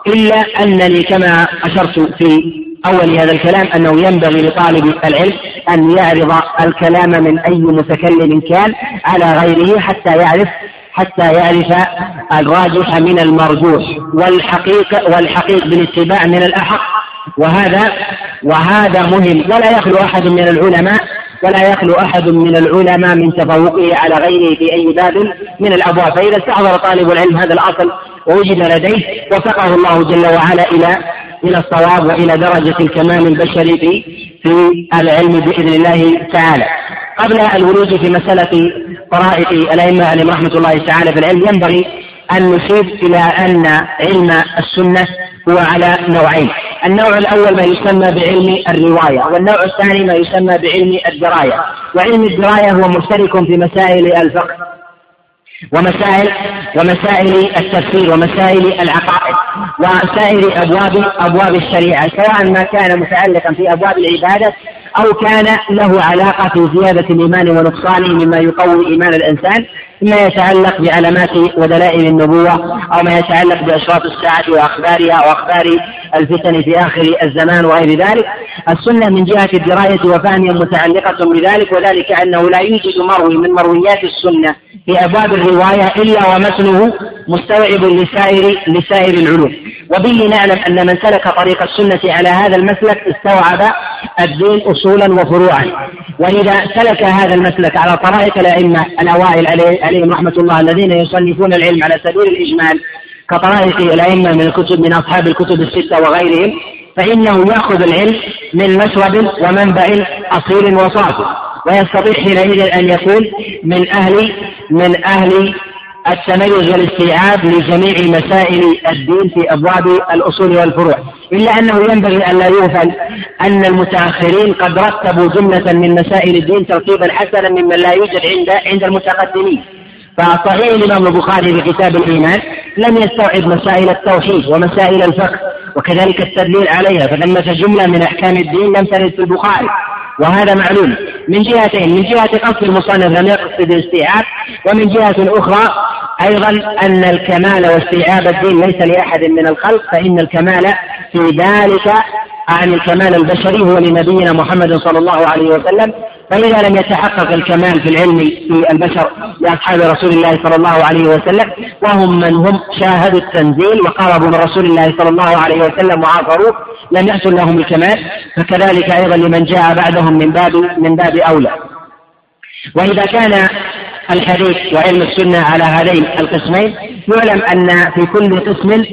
إلا أنني كما أشرت في أول هذا الكلام أنه ينبغي لطالب العلم أن يعرض الكلام من أي متكلم كان على غيره حتى يعرف حتى يعرف الراجح من المرجوح والحقيقة والحقيق بالاتباع من الأحق. وهذا وهذا مهم. ولا يخلو أحد من العلماء ولا يخلو أحد من العلماء من تفوقه على غيره في أي باب من الأبواب فإذا استحضر طالب العلم هذا الأصل ووجد لديه وفقه الله جل وعلا إلى إلى الصواب وإلى درجة الكمال البشري في في العلم بإذن الله تعالى. قبل الورود في مسألة طرائق الأئمة عليهم رحمة الله تعالى في العلم ينبغي أن نشير إلى أن علم السنة هو على نوعين النوع الأول ما يسمى بعلم الرواية والنوع الثاني ما يسمى بعلم الدراية. وعلم الدراية هو مشترك في مسائل الفقه ومسائل ومسائل التفسير ومسائل العقائد وسائر ابواب أبواب الشريعة سواء ما كان متعلقا في أبواب العبادة أو كان له علاقة في زيادة الإيمان ونقصانه مما يقوي إيمان الإنسان مما يتعلق بعلامات ودلائل النبوة أو ما يتعلق بأشراط الساعة وأخبارها وأخبار الفتن في آخر الزمان وغير ذلك. السنة من جهة الدراية وفهمها متعلقة بذلك وذلك أنه لا يوجد مروي من مرويات السنة في أبواب الرواية إلا ومتنه مستوعب لسائر لسائر العلوم. وبه نعلم أن من سلك طريق السنة على هذا المسلك استوعب الدين أصولا وفروعا. وإذا سلك هذا المسلك على طرائق الأئمة الأوائل عليهم رحمة الله الذين يصنفون العلم على سبيل الإجمال كطرائق الأئمة من الكتب من أصحاب الكتب الستة وغيرهم فإنه يأخذ العلم من مشرب ومنبع أصيل وصافي ويستطيع حينئذ أن يكون من أهل من أهل التميز والاستيعاب لجميع مسائل الدين في أبواب الأصول والفروع، إلا أنه ينبغي أن لا يغفل أن المتأخرين قد رتبوا جملة من مسائل الدين ترتيبا حسنا ممن لا يوجد عند عند المتقدمين. فصحيح الإمام البخاري في كتاب الإيمان لم يستوعب مسائل التوحيد ومسائل الفقه وكذلك التدليل عليها فثمة جمله من أحكام الدين لم ترد في البخاري. وهذا معلوم. من جهتين من جهة قصد المصنف لم يقصد الاستيعاب ومن جهة أخرى أيضا أن الكمال واستيعاب الدين ليس لأحد من الخلق فإن الكمال في ذلك عن الكمال البشري هو لنبينا محمد صلى الله عليه وسلم فإذا لم يتحقق الكمال في العلم في البشر لأصحاب رسول الله صلى الله عليه وسلم وهم من هم شاهدوا التنزيل وقربوا من رسول الله صلى الله عليه وسلم وعاصروه لم يحصل لهم الكمال فكذلك أيضا لمن جاء بعدهم من باب من باب أولى. وإذا كان الحديث وعلم السنة على هذين القسمين يعلم أن في كل قسم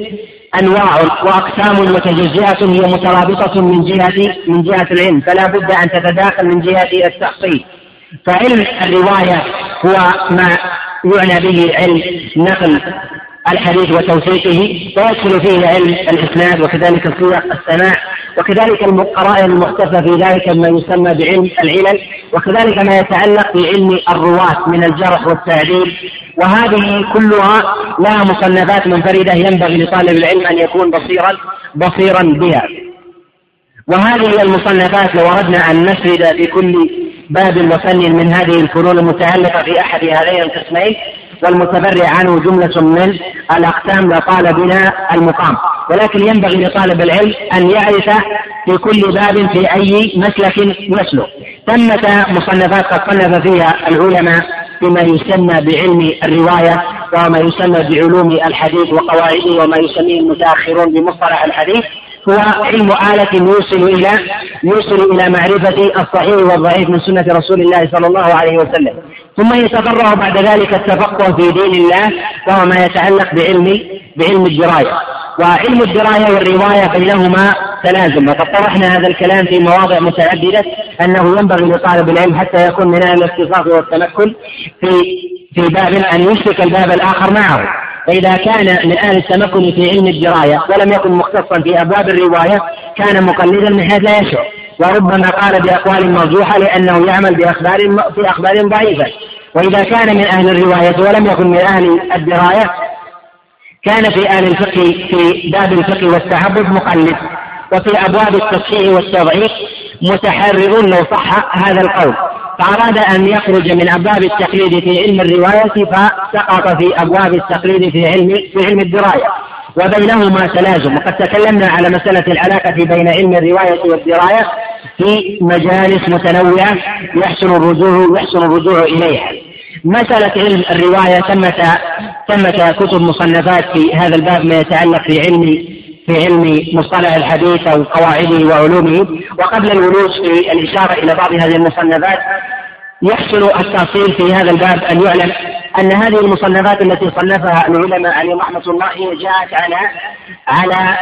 أنواع وأقسام متجزئة هي مترابطة من جهة من جهة العلم. فلا بد أن تتداخل من جهة التحصيل فعلم الرواية هو ما يعنى به علم نقل الحديث وتوثيقه ويدخل فيه علم الإسناد وكذلك صيغ السماع وكذلك القرائن المختفى في ذلك ما يسمى بعلم العلل وكذلك ما يتعلق بعلم الرواة من الجرح والتعديل. وهذه كلها لها مصنفات منفرده ينبغي لطالب العلم أن يكون بصيرا بصيرا بها. وهذه المصنفات لو أردنا أن نسرد في كل باب وفن من هذه الفنون المتعلقة في احد هذين القسمين والمتبرع عنه جملة من الأقسام لطال بنا المقام. ولكن ينبغي لطالب العلم أن يعرف في كل باب في أي مسلك يسلك. ثمة مصنفات قد صنف فيها العلماء بما يسمى بعلم الرواية وما يسمى بعلوم الحديث وقواعده وما يسميه المتأخرون بمصطلح الحديث. هو علم آلة يوصل إلى يوصل إلى معرفة الصحيح والضعيف من سنة رسول الله صلى الله عليه وسلم. ثم يتفرع بعد ذلك التفقه في دين الله وهو ما يتعلق بعلم بعلم الدراية. وعلم الدراية والرواية بينهما تلازم. وقد طرحنا هذا الكلام في مواضع متعددة أنه ينبغي لطالب العلم حتى يكون من أهل الاختصاص والتمكن في في باب أن يشرك الباب الآخر معه. فإذا كان من أهل التمكن في علم الدراية ولم يكن مختصا في أبواب الرواية كان مقلدا من حيث لا يشعر. وربما قال بأقوال مرجوحة لأنه يعمل بأخبار في أخبار ضعيفة. وإذا كان من أهل الرواية ولم يكن من أهل الدراية كان في أهل الفقه في باب الفقه والتعبد مقلد. وفي أبواب التصحيح والتضعيف متحرر لو صح هذا القول. فأراد أن يخرج من أبواب التقليد في علم الرواية فسقط في أبواب التقليد في علم في علم الدراية. وبينهما تلازم. وقد تكلمنا على مسألة العلاقة بين علم الرواية والدراية في مجالس متنوعة يحسن الرجوع يحسن الرجوع إليها. مسألة علم الرواية ثمة ثمة كتب مصنفات في هذا الباب ما يتعلق في علم في علم مصطلح الحديث أو قواعده وعلومه. وقبل الولوج في الإشارة إلى بعض هذه المصنفات يحسن التأصيل في هذا الباب أن يعلم أن هذه المصنفات التي صنفها العلماء عليهم رحمة الله هي جاءت على على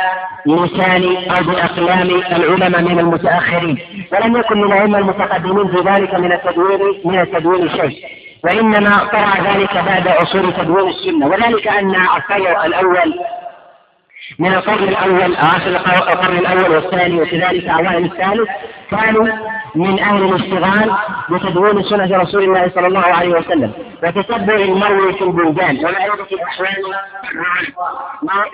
لسان أو بأقلام العلماء من المتأخرين. ولم يكن من الأئمة المتقدمين في ذلك من التدوين من التدوين شيء. وإنما طرأ ذلك بعد عصور تدوين السنة. وذلك أن الخير الأول من القرن الأول آخر القرن الأول والثاني وكذلك أوائل الثالث كانوا من أهل الاشتغال بتدوين سنة رسول الله صلى الله عليه وسلم. وتتبع المروي في البلدان. ومعرفة أحوال ما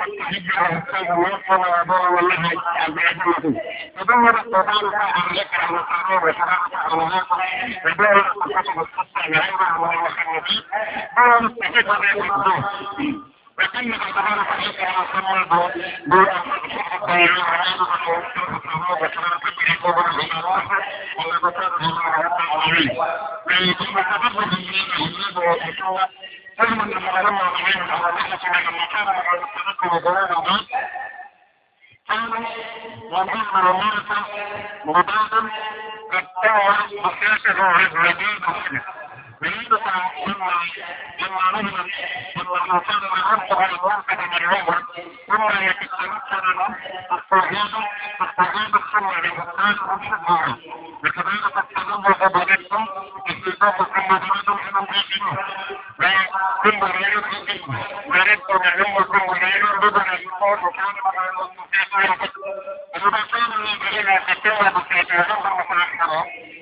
الأمهات ودور الكتب والمخرجين دور استفادة وكلف تبارك وتعالى ثم لما لما رأينا على رحلة لما كان على التذكر وضلال البيت كانوا ينهون المرضى مبادا قد طاع بسياسه عزوجين مسلم بالنسبة لما لما نزل لما كان العنصر المنقذ من الوضع ثم يتمكن التوحيد التوحيد السنة للإنسان والشهور وكذلك التزوج بنفسه استيقاظ كل مريض من الجسم وكل مريض مريض معلوم كل مريض بدون الإنسان وكان إذا كان إلى تتوى بسيطة متأخرة يقول لكم المعين ويجيلكم أوراق فهي متقدم وتعلم من الأصول وتدرك كثيرا من تكتبه إن الرسول متذكر دون الذين متذكرون دون الخلق شيء مدورا غير متذكر وانه وخارج والإكرام إلى أنه يواجد الوضع في الرسل المكان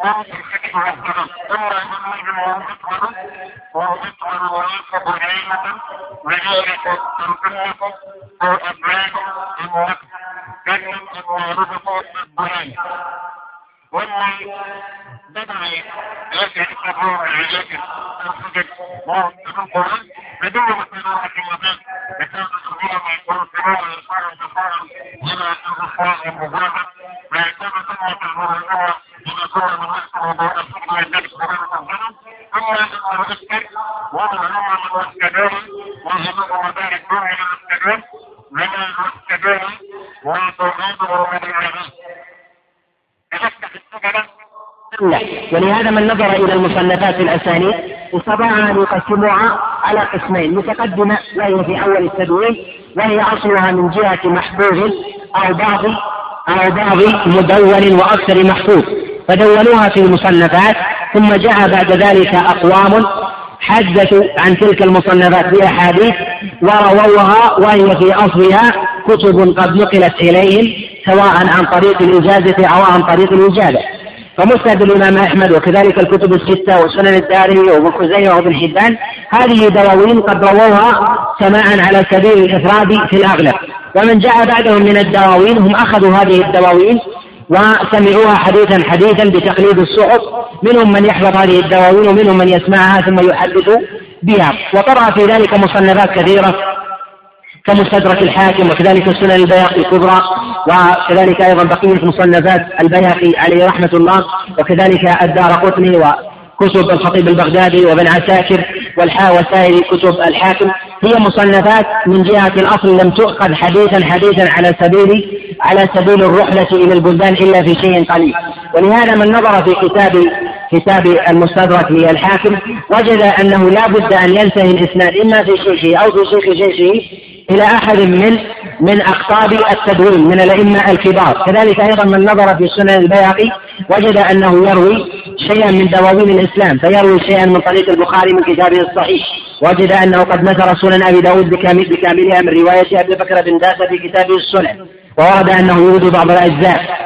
عند الله ثم ينزل ويذكر ويذكر وليس بهيمة وذلك تنقلكم أو أبعاد النفس كلم إن رزق البهيم وما بدأ يسعى عليك الحجج والقرآن بدون مسلمات المبين لكان العلماء يقولون يصار انتصارا إلى الرخاء المبادر ويكون ثم تأمر الأمر إذا كنا من بالفقه والنبي صلى الله عليه وسلم أما أن نذكر ومعلومة المسكدون وجميع مدارك دون المسكدون من المسكدون وتوحيده من العلماء ولهذا من نظر إلى المصنفات الأسانيد استطاع أن يقسمها على قسمين متقدمة وهي في أول التدوين وهي أصلها من جهة محفوظ أو بعض أو بعض مدون وأكثر محفوظ فدونوها في المصنفات ثم جاء بعد ذلك أقوام حدثوا عن تلك المصنفات بأحاديث ورووها وهي في أصلها كتب قد نقلت إليهم سواء عن طريق الإجازة أو عن طريق الوجادة فمسند الإمام أحمد وكذلك الكتب الستة وسنن الدارمي وابن خزيمة وابن حبان هذه دواوين قد رووها سماعا على سبيل الإفراد في الأغلب. ومن جاء بعدهم من الدواوين هم أخذوا هذه الدواوين وسمعوها حديثا حديثا بتقليد الصحف. منهم من يحفظ هذه الدواوين ومنهم من يسمعها ثم يحدث بها. وطرأ في ذلك مصنفات كثيرة كمستدرك الحاكم وكذلك السنن البيهقي الكبرى وكذلك أيضا بقية مصنفات البيهقي عليه رحمة الله وكذلك الدار قطني وكتب الخطيب البغدادي وابن عساكر والحا وسائر كتب الحاكم. هي مصنفات من جهة الأصل لم تؤخذ حديثا حديثا على سبيل على سبيل الرحلة إلى البلدان إلا في شيء قليل. ولهذا من نظر في كتاب كتاب المستدرك للحاكم وجد أنه لا بد أن ينتهي الإسناد إما في شيخه أو في شيخ شيخه إلى أحد من من أقطاب التدوين من الأئمة الكبار. كذلك أيضا من نظر في سنن البيهقي وجد أنه يروي شيئا من دواوين الإسلام فيروي شيئا من طريق البخاري من كتابه الصحيح. وجد أنه قد نثر سنن أبي داود بكاملها من رواية أبي بكر بن داسة في كتابه السنن. وورد أنه يورد بعض الأجزاء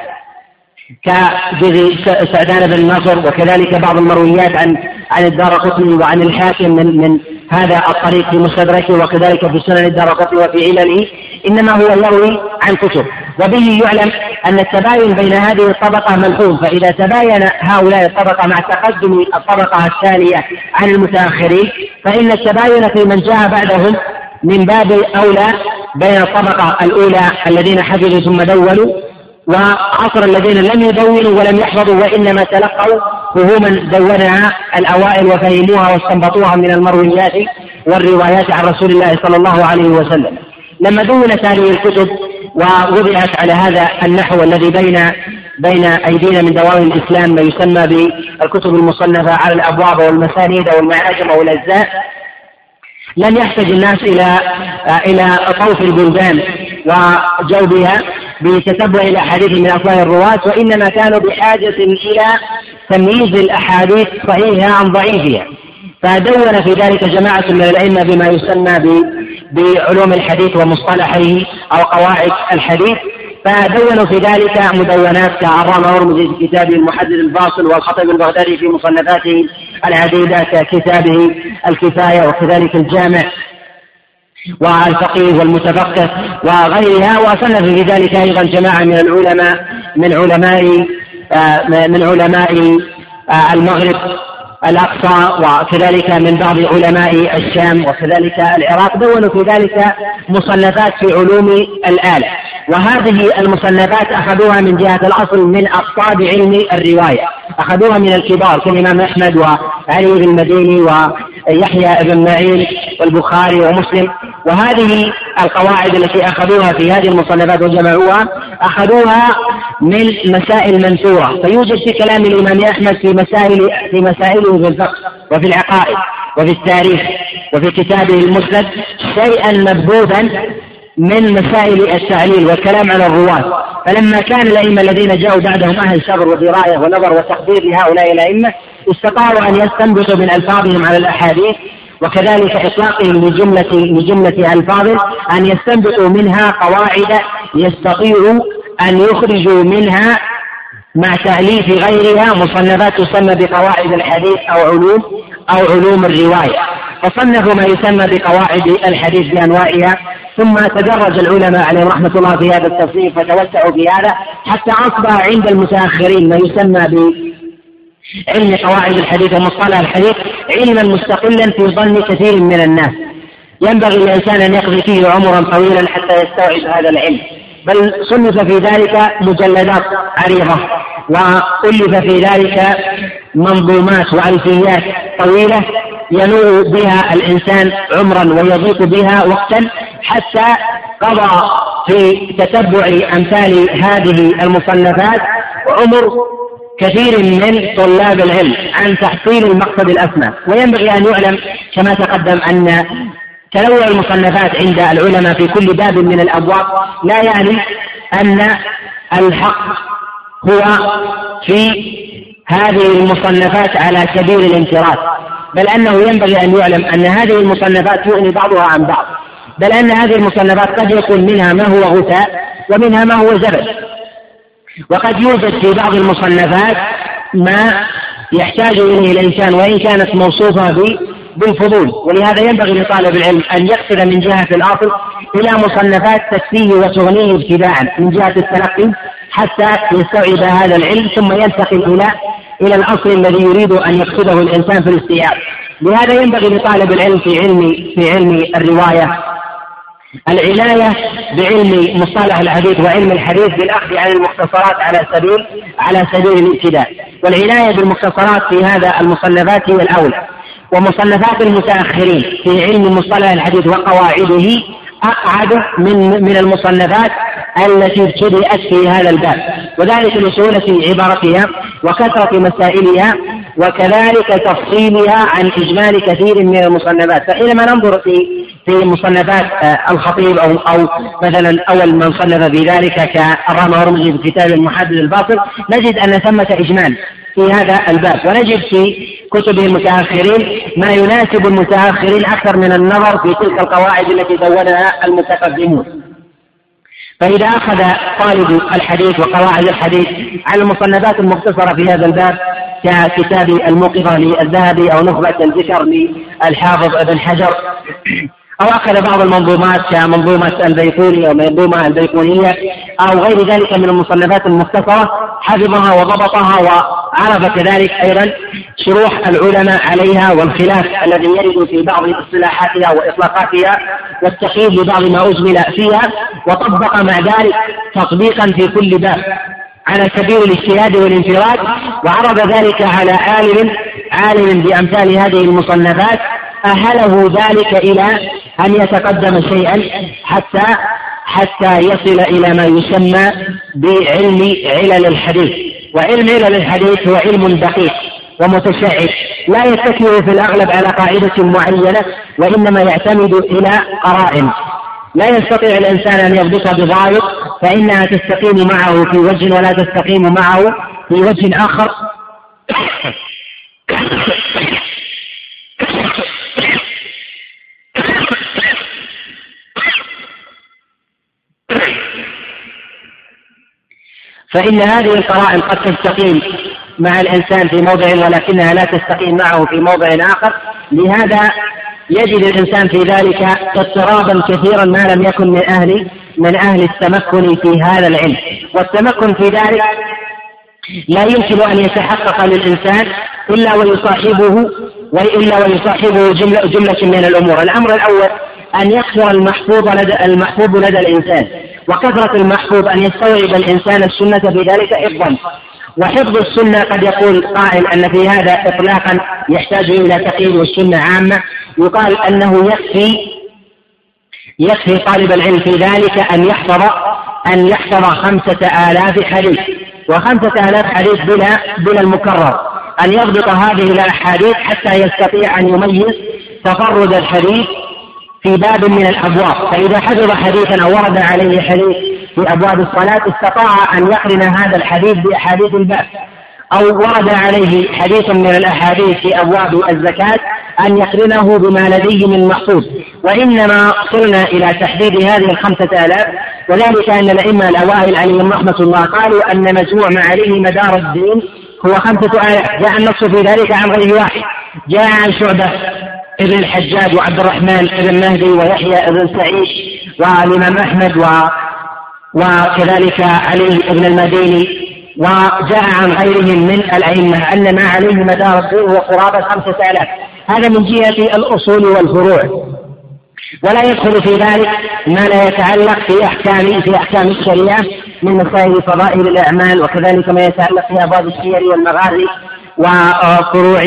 كجزء سعدان بن نصر وكذلك بعض المرويات عن عن الدار قطني وعن الحاكم من من هذا الطريق في مستدركه وكذلك في سنن الدار قطني وفي علله إنما هو يروي عن كتب. وبه يعلم أن التباين بين هذه الطبقة ملحوظ فإذا تباين هؤلاء الطبقة مع تقدم الطبقة الثانية عن المتأخرين فإن التباين في من جاء بعدهم من باب اولى بين الطبقة الأولى الذين حفظوا ثم دونوا وعصر الذين لم يدونوا ولم يحفظوا وإنما تلقوا فهوما دونها الأوائل وفهموها واستنبطوها من المرويات والروايات عن رسول الله صلى الله عليه وسلم. لما دونت هذه الكتب ووضعت على هذا النحو الذي بين بين أيدينا من دواوين الإسلام ما يسمى بالكتب المصنفة على الأبواب والمسانيد والمعاجم والأجزاء لم يحتج الناس إلى إلى طوف البلدان وجوبها بتتبع الاحاديث من افواه الرواة وإنما كانوا بحاجة إلى تمييز الأحاديث صحيحها عن ضعيفها. فدون في ذلك جماعة من الأئمة بما يسمى بعلوم الحديث ومصطلحيه أو قواعد الحديث فدونوا في ذلك مدونات كعرام هرمزي في كتابه المحدد الفاصل والخطيب البغدادي في مصنفاته العديدة ككتابه الكفاية وكذلك الجامع. والفقيه والمتفقه وغيرها وصنف في ذلك أيضا جماعة من العلماء من علماء آه، من علماء آه، المغرب الأقصى وكذلك من بعض علماء الشام وكذلك العراق دونوا في ذلك مصنفات في علوم الآلة. وهذه المصنفات أخذوها من جهة الأصل من أقطاب علم الرواية أخذوها من الكبار كالإمام أحمد وعلي بن المديني ويحيى بن معين والبخاري ومسلم. وهذه القواعد التي أخذوها في هذه المصنفات وجمعوها أخذوها من مسائل منثورة. فيوجد في كلام الإمام أحمد في مسائل في مسائله في الفقه وفي العقائد وفي التاريخ وفي كتابه المسند شيئا مبثوثا من مسائل التعليل والكلام على الرواة. فلما كان الأئمة الذين جاءوا بعدهم أهل صبر ودراية ونظر وتقدير لهؤلاء الأئمة استطاعوا أن يستنبطوا من ألفاظهم على الأحاديث وكذلك إطلاقهم لجملة لجملة ألفاظ أن يستنبطوا منها قواعد يستطيعوا أن يخرجوا منها مع تأليف غيرها مصنفات تسمى بقواعد الحديث أو علوم أو علوم الرواية. فصنفوا ما يسمى بقواعد الحديث بأنواعها ثم تدرج العلماء عليهم رحمة الله في هذا التصنيف فتوسعوا في هذا حتى أصبح عند المتأخرين ما يسمى ب علم قواعد الحديث ومصطلح الحديث علما مستقلا في ظن كثير من الناس. ينبغي للإنسان أن يقضي فيه عمرا طويلا حتى يستوعب هذا العلم. بل صنف في ذلك مجلدات عريضة وألف في ذلك منظومات وألفيات طويلة ينوء بها الإنسان عمرا ويضيق بها وقتا حتى قضى في تتبع أمثال هذه المصنفات عمر كثير من طلاب العلم عن تحصيل المقصد الأسمى. وينبغي أن يعلم كما تقدم أن تنوع المصنفات عند العلماء في كل باب من الأبواب لا يعني أن الحق هو في هذه المصنفات على سبيل الانفراد بل أنه ينبغي أن يعلم أن هذه المصنفات يغني بعضها عن بعض. بل أن هذه المصنفات قد يكون منها ما هو غثاء ومنها ما هو زبد. وقد يوجد في بعض المصنفات ما يحتاج إليه الإنسان وإن كانت موصوفة بالفضول. ولهذا ينبغي لطالب العلم أن يقصد من جهة الأصل إلى مصنفات تكفيه وتغنيه ابتداء من جهة التلقي حتى يستوعب هذا العلم ثم ينتقل إلى إلى الأصل الذي يريد أن يقصده الإنسان في الاستيعاب. لهذا ينبغي لطالب العلم في علم في علم الرواية العناية بعلم مصطلح الحديث وعلم الحديث بالأخذ عن المختصرات على سبيل على سبيل الابتداء والعناية بالمختصرات في هذا المصنفات هي الأولى. ومصنفات المتأخرين في علم مصطلح الحديث وقواعده أقعد من من المصنفات التي ابتدأت في هذا الباب. وذلك لسهولة عبارتها وكثرة مسائلها وكذلك تفصيلها عن إجمال كثير من المصنفات. فحينما ننظر في في مصنفات آه، الخطيب أو أو مثلا أول من صنف في ذلك كالرامة هرمزي في كتاب المحدد الباطل نجد أن ثمة إجمال في هذا الباب. ونجد في كتب المتأخرين ما يناسب المتأخرين أكثر من النظر في تلك القواعد التي دونها المتقدمون. فإذا أخذ طالب الحديث وقواعد الحديث على المصنفات المختصرة في هذا الباب ككتاب الموقظة للذهبي أو نخبة الذكر للحافظ ابن حجر. أو أخذ بعض المنظومات كمنظومة البيقوني أو منظومة البيقونية أو غير ذلك من المصنفات المختصرة حفظها وضبطها وعرف كذلك أيضا شروح العلماء عليها والخلاف الذي يرد في بعض اصطلاحاتها وإطلاقاتها والتقييد لبعض ما أجمل فيها وطبق مع ذلك تطبيقا في كل باب. على سبيل الاجتهاد والانفراد وعرض ذلك على عالم عالم بأمثال هذه المصنفات أهله ذلك إلى أن يتقدم شيئا حتى حتى يصل إلى ما يسمى بعلم علل الحديث. وعلم علل الحديث هو علم دقيق ومتشعب لا يتكل في الأغلب على قاعدة معينة وإنما يعتمد إلى قرائن. لا يستطيع الإنسان أن يضبطها بضابط فإنها تستقيم معه في وجه ولا تستقيم معه في وجه آخر. فإن هذه القرائن قد تستقيم مع الإنسان في موضع ولكنها لا تستقيم معه في موضع آخر. لهذا يجد الإنسان في ذلك اضطرابا كثيرا ما لم يكن من أهل من أهل التمكن في هذا العلم. والتمكن في ذلك لا يمكن أن يتحقق للإنسان إلا ويصاحبه وإلا ويصاحبه جملة, جملة من الأمور. الأمر الأول أن يكثر المحفوظ لدى المحفوظ لدى الإنسان. وكثرة المحفوظ أن يستوعب الإنسان السنة في ذلك حفظا وحفظ السنة قد يقول قائل أن في هذا إطلاقا يحتاج إلى تقييد والسنة عامة. يقال أنه يكفي يكفي طالب العلم في ذلك أن يحفظ أن يحفظ خمسة آلاف حديث وخمسة آلاف حديث بلا بلا المكرر. أن يضبط هذه الأحاديث حتى يستطيع أن يميز تفرد الحديث في باب من الأبواب. فإذا حفظ حديثا أو ورد عليه حديث في أبواب الصلاة استطاع أن يقرن هذا الحديث بأحاديث الباب أو ورد عليه حديث من الأحاديث في أبواب الزكاة أن يقرنه بما لديه من محفوظ وإنما صرنا إلى تحديد هذه الخمسة آلاف وذلك أن الأئمة الأوائل عليهم رحمة الله قالوا أن مجموع ما عليه مدار الدين هو خمسة آلاف. جاء النص في ذلك عن غير واحد. جاء عن شعبة ابن الحجاج وعبد الرحمن ابن مهدي ويحيى ابن سعيد والإمام أحمد و وكذلك علي بن المديني وجاء عن غيرهم من الأئمة أن ما عليه مدار الدين هو قرابة خمسة آلاف. هذا من جهة الأصول والفروع. ولا يدخل في ذلك ما لا يتعلق في أحكام في أحكام الشريعة من مسائل فضائل الأعمال وكذلك ما يتعلق في أبواب السير والمغازي وفروع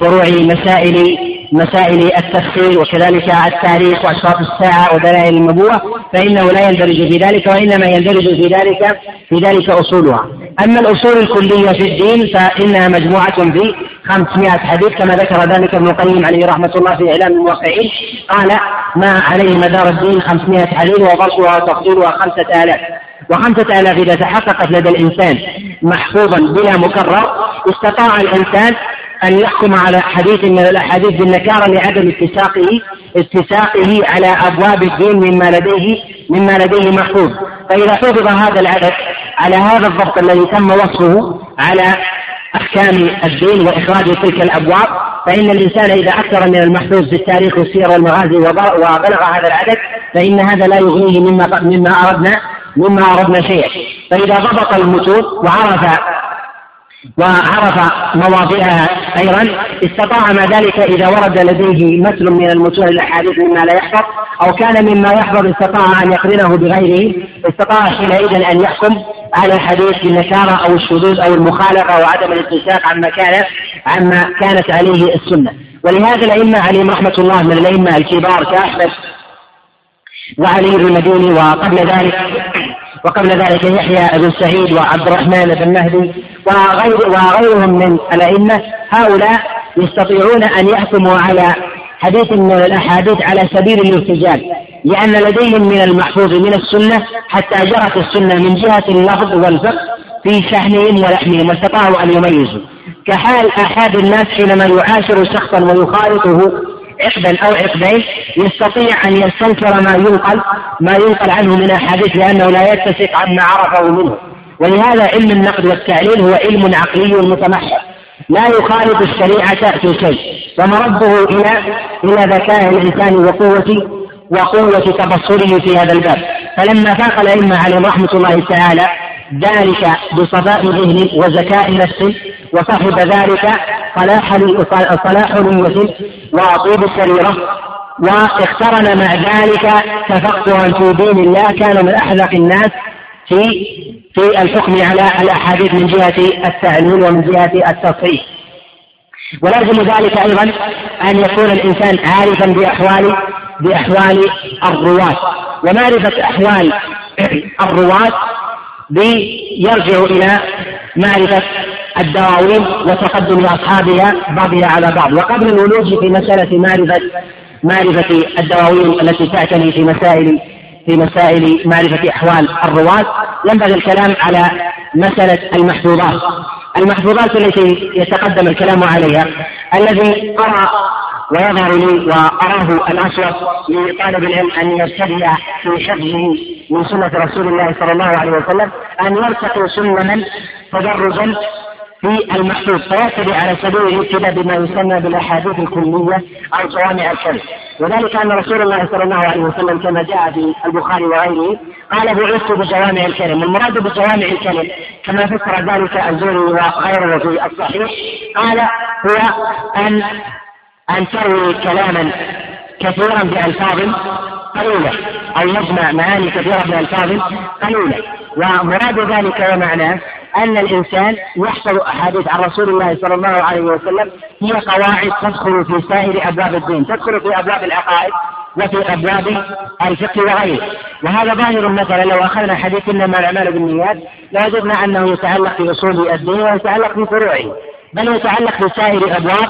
فروع مسائل مسائل التفسير وكذلك التاريخ وأشراط الساعة ودلائل النبوة فإنه لا يندرج في ذلك وإنما يندرج في ذلك في ذلك أصولها. أما الأصول الكلية في الدين فإنها مجموعة في 500 حديث كما ذكر ذلك ابن القيم عليه رحمة الله في إعلام الموقعين قال ما عليه مدار الدين 500 حديث وفصلها وتفصيلها 5000 وخمسة آلاف إذا تحققت لدى الإنسان محفوظا بلا مكرر استطاع الإنسان أن يحكم على حديث من الأحاديث بالنكارة لعدم اتساقه اتساقه على أبواب الدين مما لديه مما لديه محفوظ. فإذا حفظ هذا العدد على هذا الضبط الذي تم وصفه على أحكام الدين وإخراج تلك الأبواب فإن الإنسان إذا أكثر من المحفوظ في التاريخ والسير والمغازي وبلغ هذا العدد فإن هذا لا يغنيه مما مما أردنا مما أردنا شيئا. فإذا ضبط المتون وعرف وعرف مواضعها أيضا. استطاع ما ذلك إذا ورد لديه مثل من المتون الأحاديث مما لا يحفظ أو كان مما يحفظ استطاع أن يقرنه بغيره. استطاع حينئذ أن يحكم على الحديث بالنكارة أو الشذوذ أو المخالفة وعدم الاتساق عما كان عما كانت عليه السنة. ولهذا الأئمة عليهم رحمة الله من الأئمة الكبار كأحمد وعلي بن المديني وقبل ذلك وقبل ذلك يحيى بن سعيد وعبد الرحمن بن مهدي وغير وغيرهم من الأئمة. هؤلاء يستطيعون أن يحكموا على حديث من الأحاديث على سبيل الارتجال لأن لديهم من المحفوظ من السنة حتى جرت السنة من جهة اللفظ والفقه في شحنهم ولحمهم واستطاعوا أن يميزوا. كحال أحد الناس حينما يعاشر شخصا ويخالطه عقدا أو عقدين يستطيع أن يستنكر ما ينقل ما ينقل عنه من أحاديث لأنه لا يتسق عما عرفه منه. ولهذا علم النقد والتعليل هو علم عقلي متمحض لا يخالط الشريعة في شيء. ومرده إلى إلى ذكاء الإنسان وقوة وقوة تبصره في هذا الباب. فلما فاق الأئمة عليهم رحمة الله تعالى ذلك بصفاء ذهن وزكاء نفس وصاحب ذلك صلاح صلاح نية وطيب السريرة واقترن مع ذلك تفقها في دين الله كان من أحذق الناس في في الحكم على الأحاديث من جهة التعليل ومن جهة التصحيح. ولازم ذلك أيضا أن يكون الإنسان عارفا بأحوال بأحوال الرواة. ومعرفة أحوال الرواة يرجع إلى معرفة الدواوين وتقدم أصحابها بعضها على بعض. وقبل الولوج في مسألة معرفة معرفة الدواوين التي تعتني في مسائل في مسائل معرفة أحوال الرواة ينبغي الكلام على مسألة المحفوظات. المحفوظات التي يتقدم الكلام عليها. الذي قرأ ويظهر لي وأراه الأصوب لطالب العلم أن يبتدئ في حفظه من سنة رسول الله صلى الله عليه وسلم أن يرتقي سلما تدرجا في المحفوظ فيعتدي على سبيل الابتداء بما يسمى بالأحاديث الكلية أو جوامع الكلم وذلك أن رسول الله صلى الله عليه وسلم كما جاء في البخاري وغيره قال بعثت بجوامع الكلم. المراد بجوامع الكلم كما فسر ذلك الزوري وغيره في الصحيح قال هو ان أن تروي كلاما كثيرا بألفاظ قليلة أو يجمع معاني كثيرة بألفاظ قليلة. ومراد ذلك ومعناه أن الإنسان يحفظ أحاديث عن رسول الله صلى الله عليه وسلم هي قواعد تدخل في سائر أبواب الدين تدخل في أبواب العقائد وفي أبواب الفقه وغيره. وهذا ظاهر مثلا لو أخذنا حديث إنما الأعمال بالنيات لوجدنا أنه يتعلق في أصول الدين ويتعلق في فروعه بل يتعلق بسائر أبواب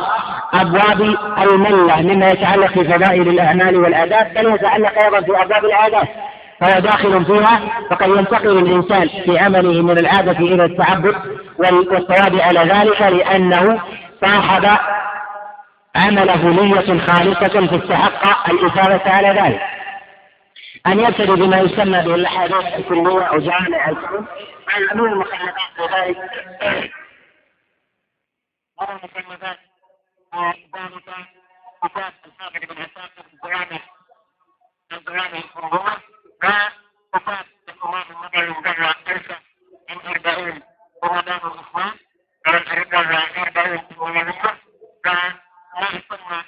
أبواب الملة مما يتعلق في الأعمال والآداب بل يتعلق أيضا في أبواب العادات. فهو داخل فيها فقد ينتقل الإنسان في عمله من العادة إلى التعبد والثواب على ذلك لأنه صاحب عمله نية خالصة تستحق الإثابة على ذلك. أن يبتدي بما يسمى بالأحاديث الكلية أو جامع الكتب من المخلفات لذلك من المخلفات ذلك كتاب الحافظ بن عساكر الجوامع الجوامع الكلية وكتاب الإمام النبوي مجرى ألفة من أربعين ورمضان الإسلام ورمضان أربعين ولمية وما يسمى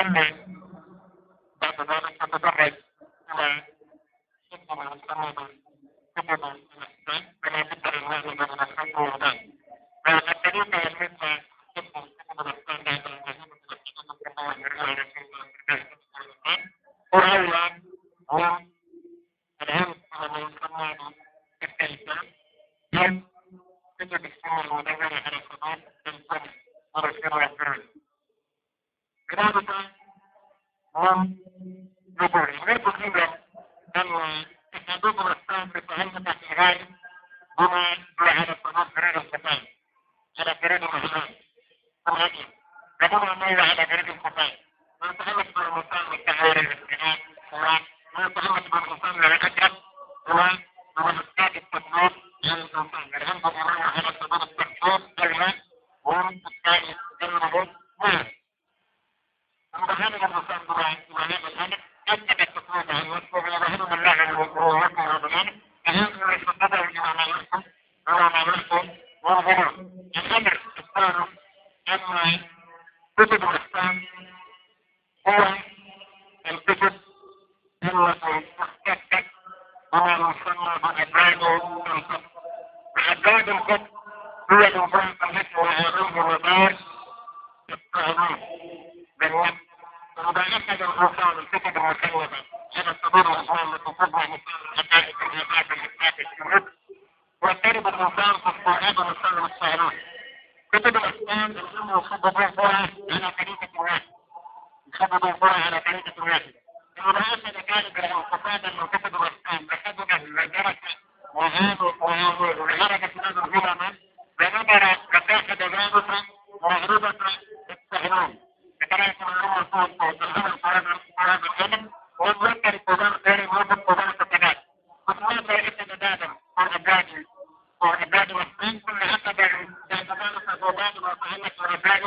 ثم بعد ذلك تتدرج إلى حكم السنة كتب الإحسان ولا بد لله من الحق والبعد والطريقة المثلى حكم كتب الإحسان بعد الجهيم وأولا هو العرف الذي يسمى بالتلفان أو كتب السنة المدونة على صدور الفن ورسول الرسول ذلك هم نقول يريد فينا أن تحديد الأحكام بتعلم الشغال بما على صدور فريد الكفاية على فريد الهلال الهدي بدون ما على فريد الكفاية ما يتعلق بالمسام والتعارف والاستعاد وما يتعلق بالمسام والأجرب هو ومنسكات التطبيق على الإنسان العلم بالإمام على صدور التحقيق كلمة هم الثاني كلمة نعم وهذا المسام بمعنى الهدف أثبت التطبيق عن وصفه وظهر الله عن وصفه وصفه وبيانه أهم يستطيع الإمام يحكم هو ما يحكم وظهر الأمر الثاني أن كتب الإحكام هو الكتب التي تحتفت بما يسمى بأبواب الكتب وأبواب الكتب هي الوظائف التي وعليه مدار التعليم بالنفس ومبالغة الرسول الكتب المسلمة على الصدور والإسلام التي تتبع مثال الحقائق والإيجاب والإثبات الشروط وترد الإنسان في استيعاب مسلم الشعرون كتب الإسلام الأمر يشدد الفرع على طريقة واحد يشدد الفرع على طريقة واحد إذا أخذ ذلك الانقطاع من كتب الإسلام بحجم وجرس وهذا وهذا وعرفت هذا العلماء ونظر وتاخذ ذلك فكان يسمى الله تهريم فراد العلم ويذكر القضاء غير موجب قضاء الكتابات وثم ذلك تدادا والأباد والأباد والسين ثم أخذ باعتبار الصعوبات والصعوبات والأباد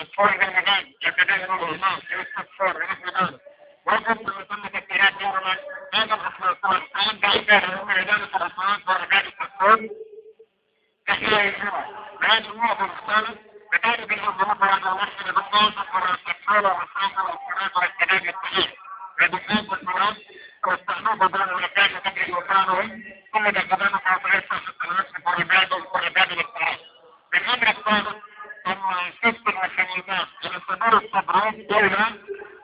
الصور بالمجال يتدين الإمام الصور ونحن ذلك وجب أن يتم تكتيرات دورنا هذا الأخلاقات أنا بعيدا هم عدالة الأخلاق ورجال التصوير تحية الجمعة هذه النقطة المختلفة بجانب على نفس البطاقة والتكفير والصحة والصلاة والسلام الصحيح وبالذات والمراد واستعمال بدون المكان تجري وكانهم ثم تقدم تعطيات صحة النفس والعباد والعباد الاقتراض. بالأمر الثالث ست المسلمات إلى صدور التبريد دولة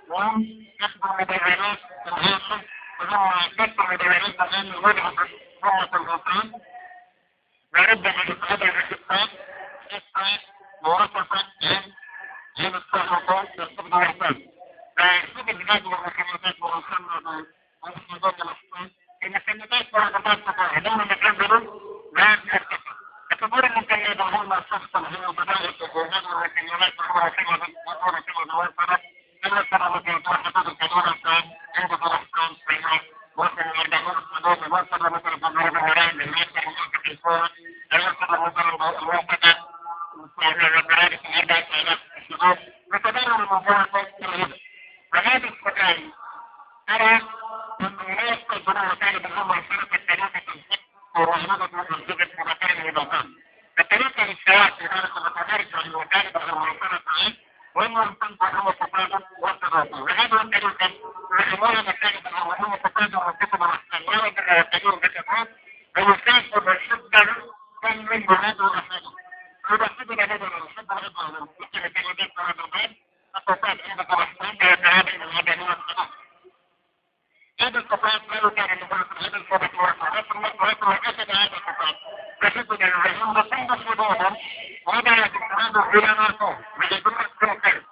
وهم يخدم مدونات الهاشم وهم ست مدونات الآن وضعت ضمة الغطان ورد من القدر الإسلام مرتفع عن عن الصحفة يستخدم الإسلام. فالسوق البلاد والمخيمات والمخيمات والمخيمات الأسلام المخيمات والمخيمات عندما نتنزل لا ترتفع. الأمور المكيدة هم الشخص هي بداية الجهاد والمكينات وهو كلمة وهو كلمة وصلت السنة التي توحدت الكبيرة الثاني عند فلسطين بينات وصل يدعون الحدود وصل مثل الجمهور الولاية من ومصر في الصورة وصل مثل الوحدة وذلك أربعة آلاف الشهور وتدور المباركة اليوم وهذه السؤال أرى أن هناك تجربة وسائل الأمة الشركة الثلاثة الحق ورهنة منزلة مكان النظام الطريقة للسواء في ذلك المتدارك والوسائل المنظمة عنه وأنهم تنفع هو التقادم والتغاضي وهذا الطريقة الأمور الثالثة الأمور التقادم والكتب والسلام والتغيير بالتقادم ويساس بالشدة كان من بلاد ورحمته إذا حدد هذا الحد هذا مثل الكلمات وهذا الباب التصاد عندك الرحمن يتعامل هذا من الصلاة هذا التصاد لا كان لبعض هذا الصلاة والصلاة ثم ويكون أسد هذا التصاد فشدد الرحمن وصند صدودا وهذا يتعامل إلى فوق ويجب الكوكب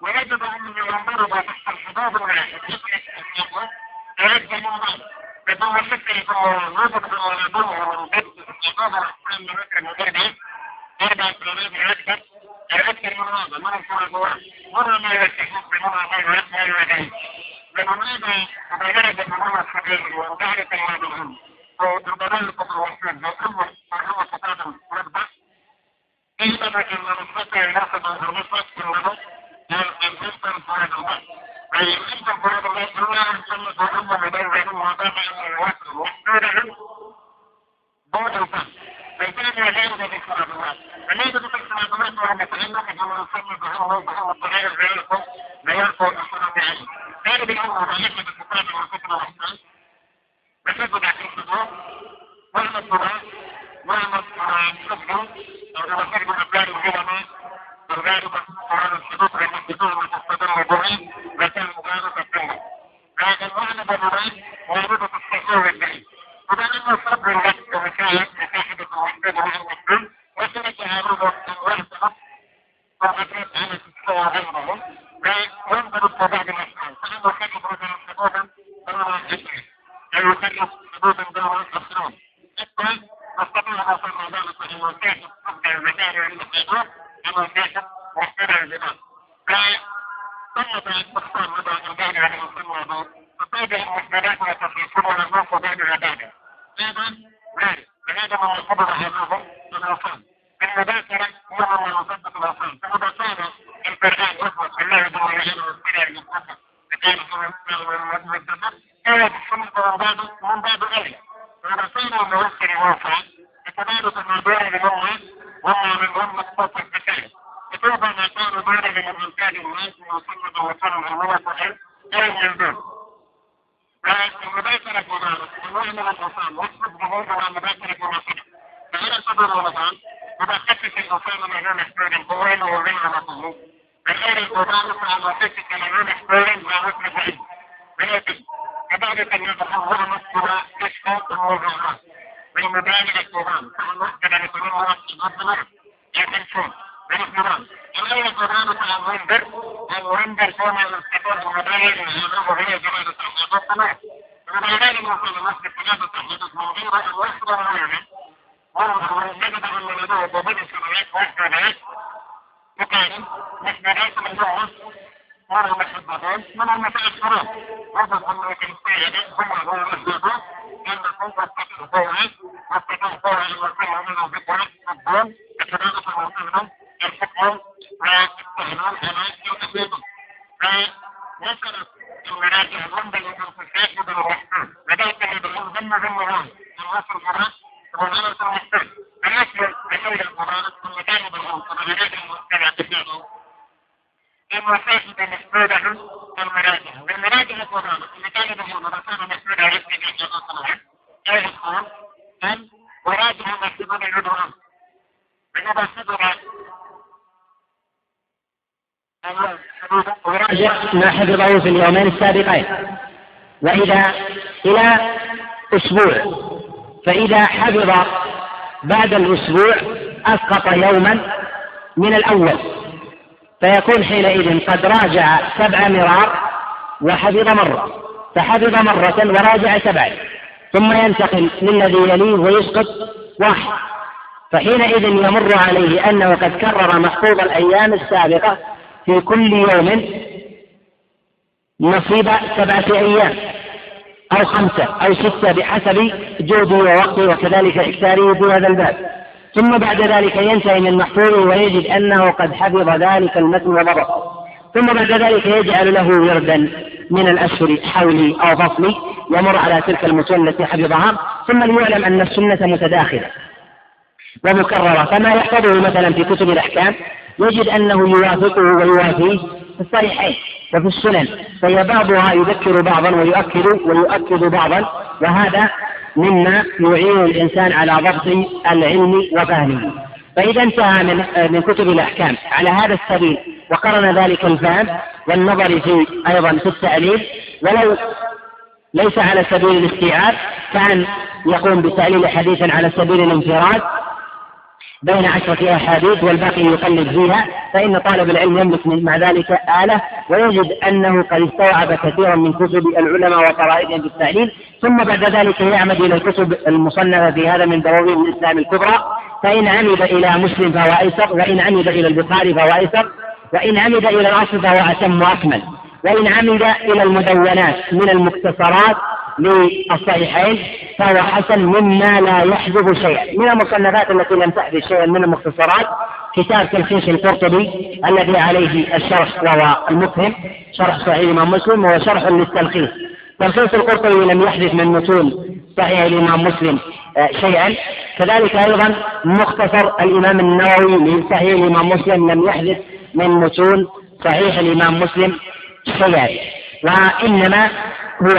ويجب أن ينضرب تحت الحدود الواحد مثل السياق ويجب الموضوع بدون شك يوجد الوالدون من ضد هذا الرحمن من مكة مدربه أربع كلمات الأكثر الأكثر من هذا مرة فرق مرة ما بمرة غير ما يعيش لماذا تغيرت المرة الحقيقية وانتهت الماضيين وتبدلت الوحيد وكل مرة ربع عندما كنا نستطيع ناخذ الرمسة كلها الانفستر فرد الله فالانفستر فرد الله كلها نسمى فرد مدرب وضع الوقت وحده بعد الفهم فكان ذلك بسبب الله فليس بسبب الله وهو متعلق بما يسمى به به التغير غيره لا يرفع الحرام عليه هذا بالأمر وليس بالكتاب والكتب والحسن وشد بعد الصدور وهم الصلاة وهم الصدور وغير من أبدال العلماء الغالب قرآن الحدود عن الحدود وتستدر الجميع وكان مغالبة الدولة هذا المعنى بالمراد انه صبر لك ومساعد مساعدة الوحدة وهو المسلم وسلك هارون الوحدة وغدرت على تستوى غيره وينظر الطبيعة بالأسماء فإنه كتب رجل حدودا فهو جسر أو يكتب حدودا دون الأسلام حتى نستطيع أن نصر ذلك أن يكاشف قبل المكان الحدود أن يكاشف محترى الجبال فثمة استخدام مدى الإنسان على المسلم تتابع المحددات وتصيصون الناس بين العبادة. أيضا. ذلك فهذا ما يصبر هذا الأوصال المذاكرة هو ما يصدق الأوصال فإذا كان القرآن يثبت الله جل وعلا والسنة المثبت فكان المثبت كانت السنة من باب من باب فإذا كان الموكل موسى فكذلك الموضوع للأمة وما من أمة صوت الزكاة فكيف ما كان بارد من إنسان الناس وسنة وسنة الموسى غير موجود فالمذاكرة كذلك المؤمن الإنسان يحسب جهوده على مذاكرة المسجد فإلى صدر رمضان إذا خفف الإنسان هنا مسؤول بوين وبين رمضان فغير القرآن على خفف من هنا مسؤول ما حكم بعيد ولكن كذلك يتحول مسؤول تشفى الموضوعات بالمبالغة القرآن فالمسجد يكون مرتب ربنا يتنسون إلا القرآن على المنبر المنبر كون الاستقرار المبالغ يجب هي جمال التحقيق الصلاة وبالغالب يمكن المسجد ثلاثة تحقيقات من غير أن يحضر معنا ونجد أن لديه بضع سنوات من جوه مرة محبتين من أستطيع فوعي وكل من الحكم والاستعمال على التحديد ذكرت المراجع منذ الانفتاح بالرحمن بدأت بالهم ثم ثم هون النصر فرات وغيرت المحتاج فنسل بحول القرآن ثم كان بالهم فبنراجع المستمع تفيده المساجد مسدودة بالمراجع بالمراجع القرآن اللي كان بالهم رسول مسدودة رسمي في حقيقة الصلاة أي القرآن أن وراجع مسدود العدوان فإذا صدر وراجع ما حفظه في اليومين السابقين. وإذا إلى أسبوع فإذا حفظ بعد الأسبوع أسقط يوما من الأول. فيكون حينئذ قد راجع سبع مرار وحفظ مرة فحفظ مرة وراجع سبعا ثم ينتقل للذي يليه ويسقط واحد. فحينئذ يمر عليه أنه قد كرر محفوظ الأيام السابقة في كل يوم نصيب سبعة أيام أو خمسة أو ستة بحسب جهده ووقته وكذلك إكثاره في هذا الباب. ثم بعد ذلك ينتهي من المحفوظ ويجد أنه قد حفظ ذلك المتن وضبطه ثم بعد ذلك يجعل له وردا من الأشهر حولي أو فصلي يمر على تلك المتون التي حفظها. ثم ليعلم أن السنة متداخلة ومكررة. فما يحفظه مثلا في كتب الأحكام؟ يجد أنه يوافقه ويوافيه في الصحيحين وفي السنن فهي بعضها يذكر بعضا ويؤكد ويؤكد بعضا وهذا مما يعين الإنسان على ضبط العلم وفهمه. فإذا انتهى من من كتب الأحكام على هذا السبيل وقرن ذلك الفهم والنظر في أيضا في التأليف ولو ليس على سبيل الاستيعاب كان يقوم بتأليل حديث على سبيل الانفراد بين عشرة أحاديث والباقي يقلد فيها فإن طالب العلم يملك مع ذلك آلة ويجد أنه قد استوعب كثيرا من كتب العلماء وطرائقهم في التعليل ثم بعد ذلك يعمد إلى الكتب المصنفة في هذا من دواوين الإسلام الكبرى. فإن عمد إلى مسلم فهو أيسر وإن عمد إلى البخاري فهو أيسر وإن عمد إلى الأصل فهو أتم وأكمل. وإن عمد إلى المدونات من المختصرات للصحيحين فهو حسن مما لا يحجب شيئا. من المصنفات التي لم تحدث شيئا من المختصرات كتاب تلخيص القرطبي الذي عليه الشرح وهو المفهم شرح صحيح الإمام مسلم وهو شرح للتلخيص. تلخيص القرطبي لم يحدث من متون صحيح الإمام مسلم آه، شيئا. كذلك أيضا مختصر الإمام النووي من صحيح الإمام مسلم لم يحدث من متون صحيح الإمام مسلم شيئا. وإنما هو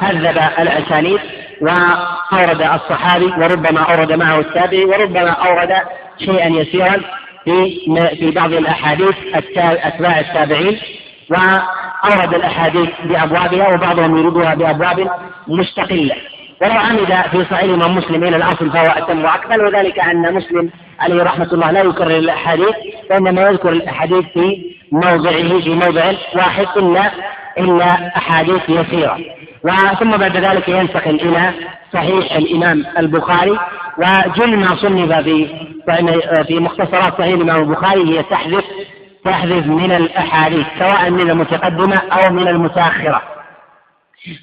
هذب الأسانيد وأورد الصحابي وربما أورد معه التابعي وربما أورد شيئا يسيرا في في بعض الأحاديث أتباع التابعين وأورد الأحاديث بأبوابها وبعضهم يريدها بأبواب مستقلة. ولو عمد في صحيح الإمام مسلم إلى الأصل فهو أتم وأكمل وذلك أن مسلم عليه رحمة الله لا يكرر الأحاديث وإنما يذكر الأحاديث في موضعه في موضع واحد إلا إلا أحاديث يسيرة. وثم بعد ذلك ينتقل إلى صحيح الإمام البخاري وجل ما صنف في في مختصرات صحيح الإمام البخاري هي تحذف تحذف من الأحاديث سواء من المتقدمة أو من المتأخرة.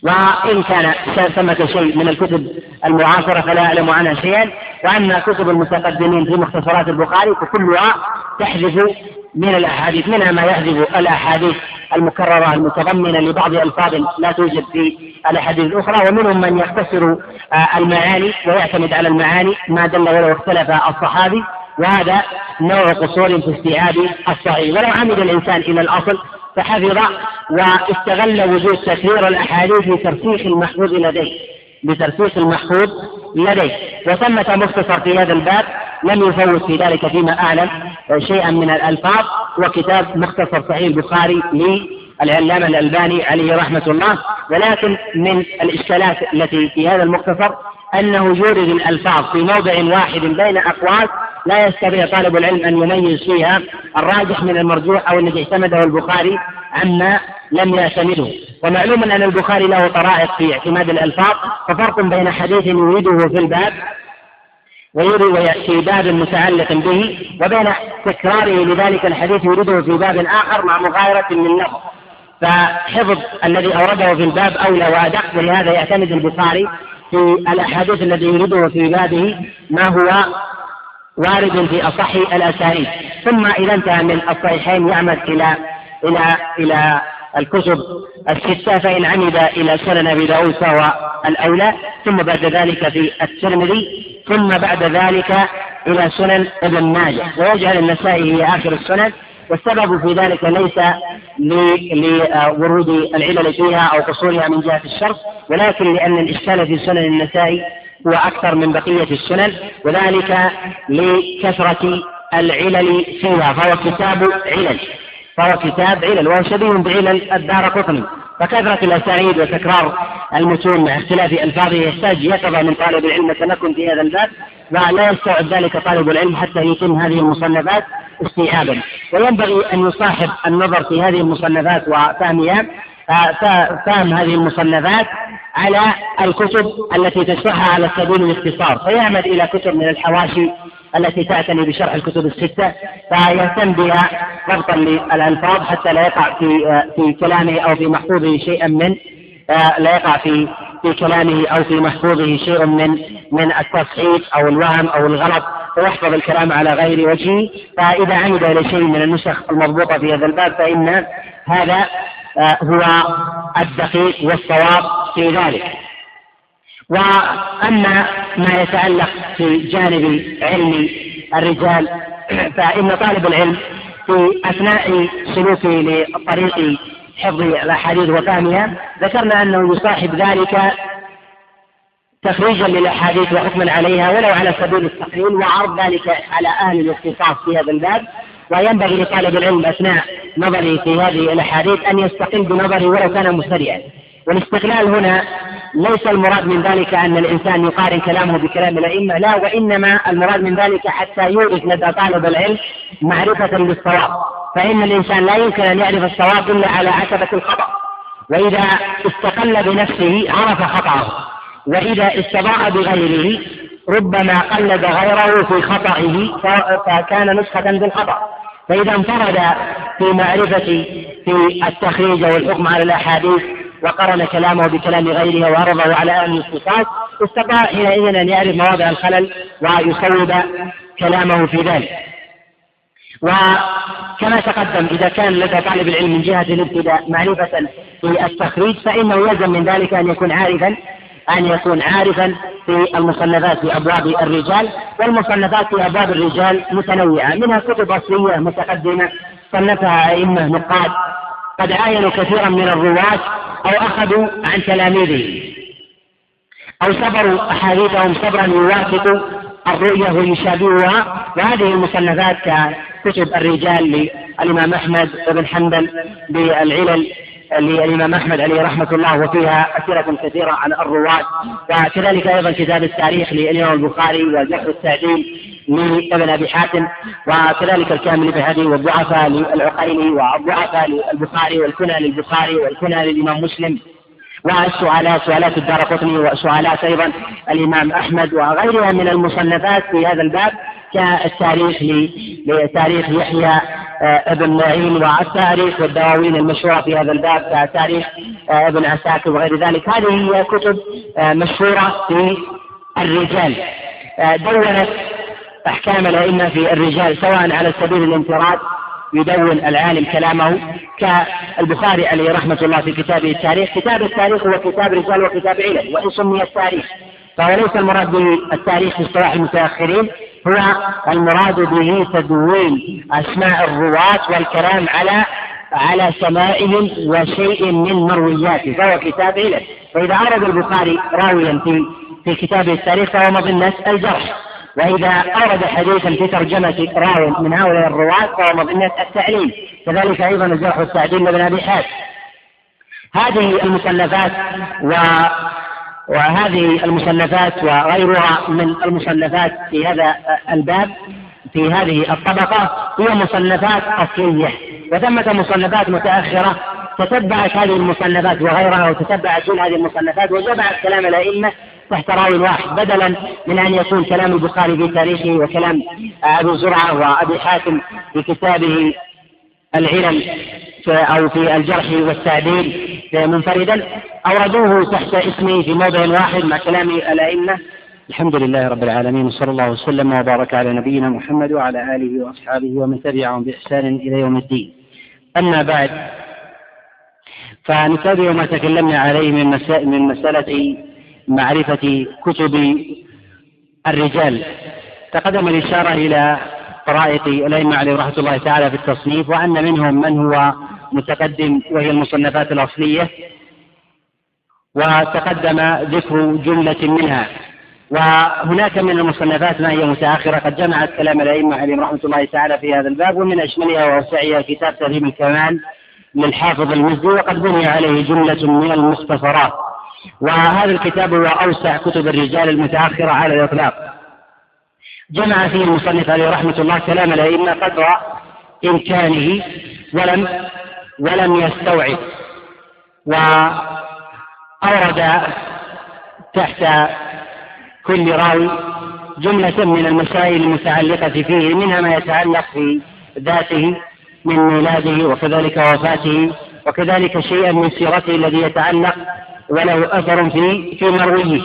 وإن كان ثمة شيء من الكتب المعاصرة فلا أعلم عنها شيئا. وأما كتب المتقدمين في مختصرات البخاري فكلها تحذف من الأحاديث منها ما يحذف الأحاديث المكررة المتضمنة لبعض ألفاظ لا توجد في الأحاديث الأخرى ومنهم من يختصر آه، المعاني ويعتمد على المعاني ما دل ولو اختلف الصحابي وهذا نوع قصور في استيعاب الصحيح. ولو عمد الإنسان إلى الأصل فحفظ واستغل وجود تكرير الأحاديث لترسيخ المحفوظ لديه بترسيخ المحفوظ لديه. وثمة مختصر في هذا الباب لم يفوت في ذلك فيما أعلم شيئا من الألفاظ وكتاب مختصر صحيح البخاري للعلامة الألباني عليه رحمة الله ولكن من الإشكالات التي في هذا المختصر أنه يورد الألفاظ في موضع واحد بين أقوال لا يستطيع طالب العلم أن يميز فيها الراجح من المرجوح أو الذي اعتمده البخاري عما لم يعتمده. ومعلوم أن البخاري له طرائق في اعتماد الألفاظ ففرق بين حديث يريده في الباب ويروي في باب متعلق به وبين تكراره لذلك الحديث يريده في باب آخر مع مغايرة من لفظ فحفظ الذي أورده في الباب أولى وأدق ولهذا يعتمد البخاري في الأحاديث الذي يريده في بابه ما هو وارد في أصح الأسانيد. ثم إذا انتهى من الصحيحين يعمد إلى إلى إلى الكتب الستة فإن عمد إلى سنن أبي داود فهو الأولى ثم بعد ذلك في الترمذي ثم بعد ذلك إلى سنن ابن ماجه. ويجعل النسائي هي آخر السنن والسبب في ذلك ليس لورود العلل فيها أو قصورها من جهة الشرط ولكن لأن الإشكال في سنن النسائي هو أكثر من بقية السنن وذلك لكثرة العلل فيها فهو كتاب علل. فهو كتاب علل وهو شبيه بعلل الدار قطني. فكثرة الأسانيد وتكرار المتون مع اختلاف ألفاظه يحتاج يقظة من طالب العلم. التمكن في هذا الباب ولا يستوعب ذلك طالب العلم حتى يتم هذه المصنفات استيعابا. وينبغي أن يصاحب النظر في هذه المصنفات وفهمها آه، فهم هذه المصنفات على الكتب التي تشرحها على سبيل الاختصار. فيعمد إلى كتب من الحواشي التي تعتني بشرح الكتب الستة فيهتم بها ضبطا للألفاظ حتى لا يقع في في كلامه أو في محفوظه شيئا من آه، لا يقع في في كلامه أو في محفوظه شيء من من التصحيح أو الوهم أو الغلط. ويحفظ الكلام على غير وجهه. فإذا عمد إلى شيء من النسخ المضبوطة في هذا الباب فإن هذا آه، هو الدقيق والصواب في ذلك. وأما ما يتعلق في جانب علم الرجال فإن طالب العلم في أثناء سلوكه لطريق حفظ الأحاديث وفهمها ذكرنا أنه يصاحب ذلك تخريجا للأحاديث وحكما عليها ولو على سبيل التقليل وعرض ذلك على أهل الاختصاص في هذا الباب. وينبغي لطالب العلم أثناء نظره في هذه الأحاديث أن يستقل بنظره ولو كان مبتدئا والاستقلال هنا ليس المراد من ذلك أن الإنسان يقارن كلامه بكلام الأئمة لا وإنما المراد من ذلك حتى يورث لدى طالب العلم معرفة بالصواب. فإن الإنسان لا يمكن أن يعرف الصواب إلا على عتبة الخطأ. وإذا استقل بنفسه عرف خطأه. وإذا استضاء بغيره ربما قلد غيره في خطئه فكان نسخة بالخطأ. فإذا انفرد في معرفة في التخريج والحكم على الأحاديث وقرن كلامه بكلام غيره وعرضه على أهل الاختصاص استطاع حينئذ أن يعرف مواضع الخلل ويصوب كلامه في ذلك. وكما تقدم إذا كان لدى طالب العلم من جهة الابتداء معرفة في التخريج فإنه يلزم من ذلك أن يكون عارفا أن يكون عارفا في المصنفات في أبواب الرجال والمصنفات في أبواب الرجال متنوعة منها كتب أصلية متقدمة صنفها أئمة نقاد قد عاينوا كثيرا من الرواة أو أخذوا عن تلاميذه. أو صبروا أحاديثهم صبرا يوافق الرؤية ويشابهها. وهذه المصنفات ككتب الرجال للإمام أحمد بن حنبل بالعلل للإمام أحمد عليه رحمة الله وفيها أسئلة كثيرة عن الرواة. وكذلك أيضا كتاب التاريخ للإمام البخاري والجرح التعديل لابن أبي حاتم وكذلك الكامل بهذه والضعفاء للعقيلي والضعفاء للبخاري والكنى للبخاري والكنى للإمام مسلم والسؤالات سؤالات الدار قطني وسؤالات أيضا الإمام أحمد وغيرها من المصنفات في هذا الباب كالتاريخ لتاريخ يحيى آه، ابن معين والتاريخ والدواوين المشهورة في هذا الباب كتاريخ آه، ابن عساكر وغير ذلك. هذه هي كتب آه، مشهورة في الرجال. دونت أحكام الأئمة في الرجال سواء على سبيل الانفراد يدون العالم كلامه كالبخاري عليه رحمة الله في كتابه التاريخ. كتاب التاريخ هو كتاب رجال وكتاب علل وإن سمي التاريخ. فهو ليس المراد بالتاريخ في اصطلاح المتأخرين هو المراد به تدوين أسماء الرواة والكلام على على سمائهم وشيء من مروياته فهو كتاب علل فإذا أورد البخاري راويا في في كتابه التاريخ فهو مظنة الجرح. وإذا أورد حديثا في ترجمة راو من هؤلاء الرواة فهو مظنة التعليم. كذلك أيضا الجرح والتعديل لابن أبي حاتم. هذه المصنفات و وهذه المصنفات وغيرها من المصنفات في هذا الباب في هذه الطبقة هي مصنفات أصلية. وثمة مصنفات متأخرة تتبعت هذه المصنفات وغيرها وتتبعت كل هذه المصنفات وجمعت كلام الأئمة تحت راوي واحد بدلا من أن يكون كلام البخاري في تاريخه وكلام أبي زرعة وأبي حاتم في كتابه العلل أو في الجرح والتعديل منفردا أوردوه تحت اسمه في موضع واحد مع كلام الأئمة. الحمد لله رب العالمين وصلى الله وسلم وبارك على نبينا محمد وعلى آله وأصحابه ومن تبعهم بإحسان إلى يوم الدين. أما بعد فنتابع ما تكلمنا عليه من من مسألة معرفة كتب الرجال. تقدم الإشارة إلى طرائق الأئمة عليه رحمة الله تعالى في التصنيف وأن منهم من هو متقدم وهي المصنفات الأصلية وتقدم ذكر جملة منها. وهناك من المصنفات ما هي متأخرة قد جمعت كلام الأئمة عليهم رحمة الله تعالى في هذا الباب ومن أشملها وأوسعها كتاب تهذيب الكمال للحافظ المزي وقد بني عليه جملة من المختصرات. وهذا الكتاب هو أوسع كتب الرجال المتأخرة على الإطلاق. جمع فيه المصنف عليه رحمة الله كلام الأئمة قدر إمكانه ولم ولم يستوعب. وأورد تحت كل راوي جملة من المسائل المتعلقة فيه منها ما يتعلق في ذاته من ميلاده وكذلك وفاته وكذلك شيئا من سيرته الذي يتعلق وله أثر في في مرويه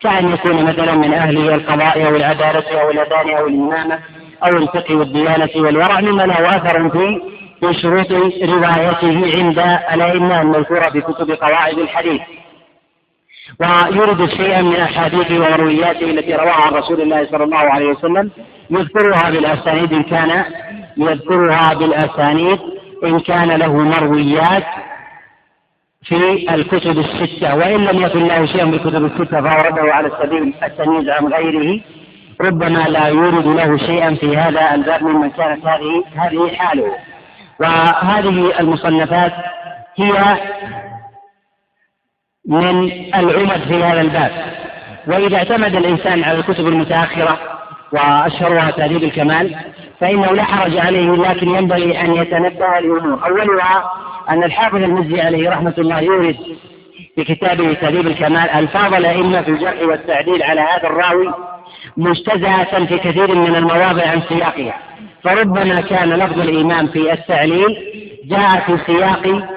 كأن يكون مثلا من أهل القضاء أو العدالة أو الأذان أو الإمامة أو الفقه والديانة والورع مما له أثر في في شروط روايته عند الأئمة المذكورة في كتب قواعد الحديث. ويورد شيئا من أحاديثه ومروياته التي رواها عن رسول الله صلى الله عليه وسلم يذكرها بالأسانيد إن كان يذكرها بالأسانيد إن كان له مرويات في الكتب الستة وإن لم يكن له شيء من الكتب الستة فأورده على سبيل التمييز عن غيره. ربما لا يورد له شيئا في هذا الباب ممن كانت هذه هذه حاله. وهذه المصنفات هي من العمد في هذا الباب. وإذا اعتمد الإنسان على الكتب المتأخرة وأشهرها تهذيب الكمال فإنه لا حرج عليه لكن ينبغي أن يتنبه لأمور أولها أن الحافظ المزي عليه رحمة الله يورد في كتابه تهذيب الكمال ألفاظ الأئمة في الجرح والتعديل على هذا الراوي مجتزأة في كثير من المواضع عن سياقها فربما كان لفظ الإمام في التعليل جاء في سياق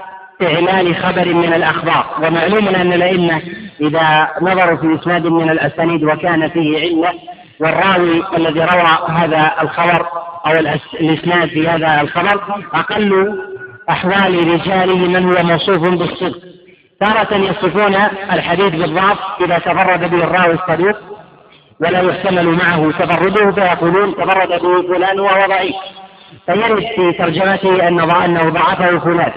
إعلان خبر من الأخبار. ومعلوم أن الأئمة إذا نظروا في إسناد من الأسانيد وكان فيه علة والراوي الذي روى هذا الخبر أو الإسناد في هذا الخبر أقل أحوال رجاله من هو موصوف بالصدق. تارة يصفون الحديث بالضعف إذا تفرد به الراوي الصدوق ولا يحتمل معه تفرده فيقولون تفرد به فلان وهو ضعيف. فيرد في ترجمته أن أنه ضعفه فلان.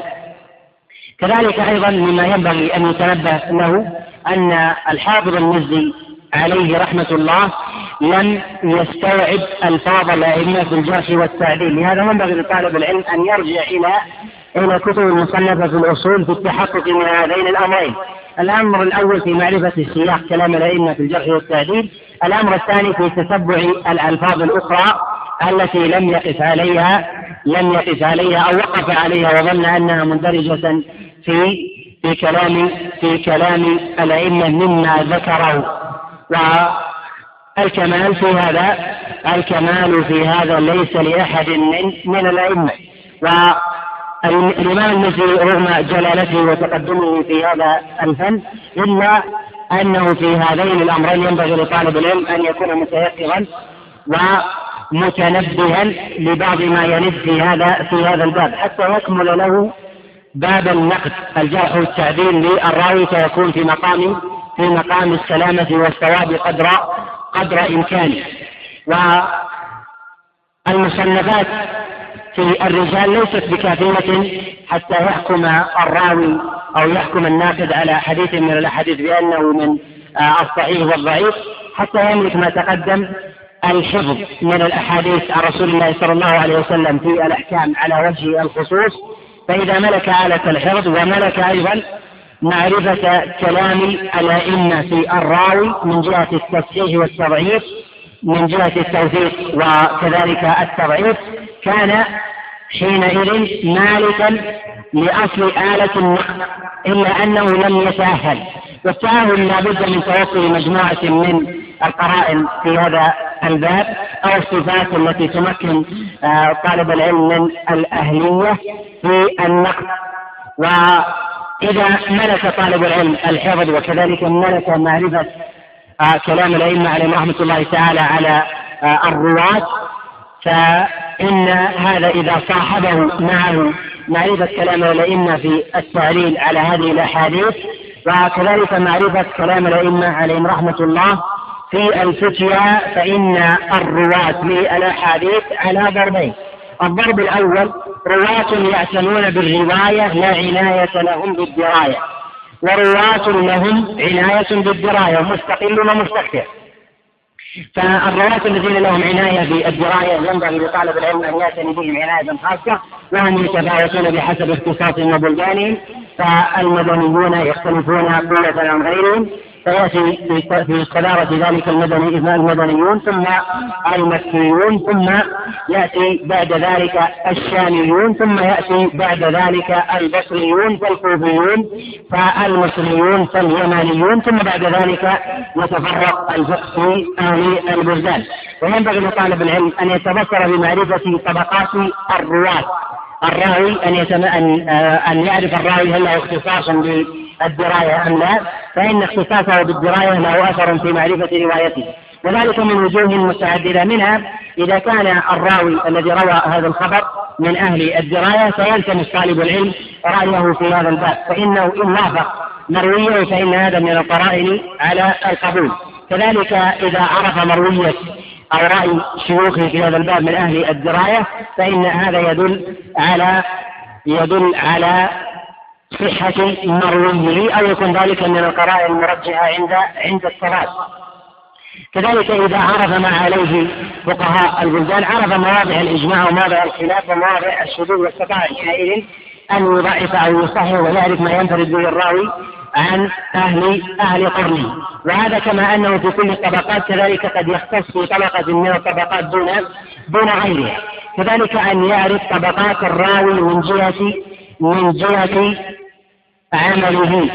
كذلك أيضا مما ينبغي أن يتنبه له أن الحافظ المزي عليه رحمة الله لم يستوعب ألفاظ الأئمة في الجرح والتعديل. لهذا ينبغي لطالب العلم أن يرجع إلى إلى كتب المصنفة في الأصول في التحقق من هذين الأمرين. الأمر الأول في معرفة السياق كلام الأئمة في الجرح والتعديل الأمر الثاني في تتبع الألفاظ الأخرى التي لم يقف عليها لم يقف عليها أو وقف عليها وظن أنها مندرجة في في كلام في كلام الأئمة مما ذكره والكمال في هذا الكمال في هذا ليس لأحد من من الأئمة. والإمام المزي رغم جلالته وتقدمه في هذا الفن إلا أنه في هذين الأمرين ينبغي لطالب العلم أن يكون متيقظا ومتنبها لبعض ما يلد في هذا في هذا الباب. حتى يكمل له باب النقد الجرح والتعديل للراوي فيكون في مقام في مقام السلامة والصواب قدر قدر إمكانه. والمصنفات في الرجال ليست بكافية حتى يحكم الراوي أو يحكم الناقد على حديث من الأحاديث بأنه من الصحيح والضعيف حتى يملك ما تقدم الحفظ من الأحاديث عن رسول الله صلى الله عليه وسلم في الأحكام على وجه الخصوص. فإذا ملك آلة الحفظ وملك أيضا معرفة كلام الأئمة في الراوي من جهة التصحيح والتضعيف من جهة التوثيق وكذلك التضعيف. كان حينئذ مالكا لأصل آلة النقد إلا أنه لم يتأهل. والتأهل لابد من توصل مجموعة من القرائن في هذا الباب أو الصفات التي تمكن آه، طالب العلم من الأهلية في النقد وإذا ملك طالب العلم الحفظ وكذلك ملك معرفة آه، كلام الأئمة عليهم رحمة الله تعالى على آه، الرواة فإن هذا إذا صاحبه معه معرفة كلام الأئمة في التعليل على هذه الأحاديث وكذلك معرفة كلام الأئمة عليهم رحمة الله في الفتيا فإن الرواة للأحاديث على ضربين. الضرب الأول رواة يعتنون بالرواية لا عناية لهم بالدراية ورواة لهم عناية بالدراية مستقل ومستكثر فالرواة الذين لهم عناية بالدراية ينبغي لطالب العلم أن يعتني بهم عناية خاصة وأن يتفاوتون بحسب اختصاصهم وبلدانهم فالمدنيون يختلفون قوة عن غيرهم. فيأتي في صدارة ذلك المدني المدنيون ثم المكيون ثم يأتي بعد ذلك الشاميون ثم يأتي بعد ذلك البصريون فالكوفيون فالمصريون فاليمانيون ثم بعد ذلك يتفرق الفقه في أهل البلدان. وينبغي لطالب العلم أن يتبصر بمعرفة طبقات الرواة. الراوي أن يتم أن أن يعرف الراوي هل له اختصاص بالدراية أم لا؟ فإن اختصاصه بالدراية له أثر في معرفة روايته. وذلك من وجوه متعددة منها إذا كان الراوي الذي روى هذا الخبر من أهل الدراية فيلتمس طالب العلم رأيه في هذا الباب. فإنه إن وافق مرويه فإن هذا من القرائن على القبول. كذلك إذا عرف مروية أو رأي شيوخه في هذا الباب من أهل الدراية فإن هذا يدل على يدل على صحة مرويه أو يكون ذلك من القرائن المرجحة عند عند الصلاة كذلك إذا عرف ما عليه فقهاء البلدان عرف مواضع الإجماع ومواضع الخلاف ومواضع الشذوذ واستطاع حينئذ أن يضعف أو يصحح ويعرف ما ينفرد به الراوي عن أهل أهل قرنه. وهذا كما أنه في كل الطبقات كذلك قد يختص في طبقة من الطبقات دون دون غيرها. كذلك أن يعرف طبقات الراوي من جهة من جهة عمله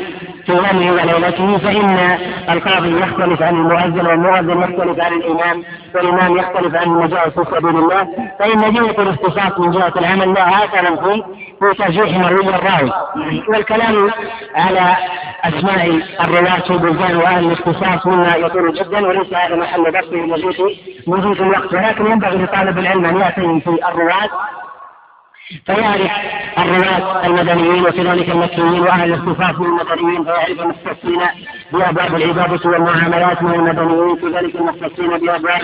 في يومه وليلته فإن القاضي يختلف عن المؤذن والمؤذن يختلف عن الإمام والإمام يختلف عن المجاهد في سبيل الله فإن جهة الاختصاص من جهة العمل لها أثر في في ترجيح مروي الراوي. والكلام على أسماء الرواة في وأهل الاختصاص مما يطول جدا وليس هذا محل بحثه موجود موجود الوقت ولكن ينبغي لطالب العلم أن يعتني في الرواة. فيعرف الرواة المدنيين وكذلك المكيين وأهل الاختصاص من المدنيين فيعرف المختصين بأبواب العباده والمعاملات من المدنيين كذلك المختصين بابواب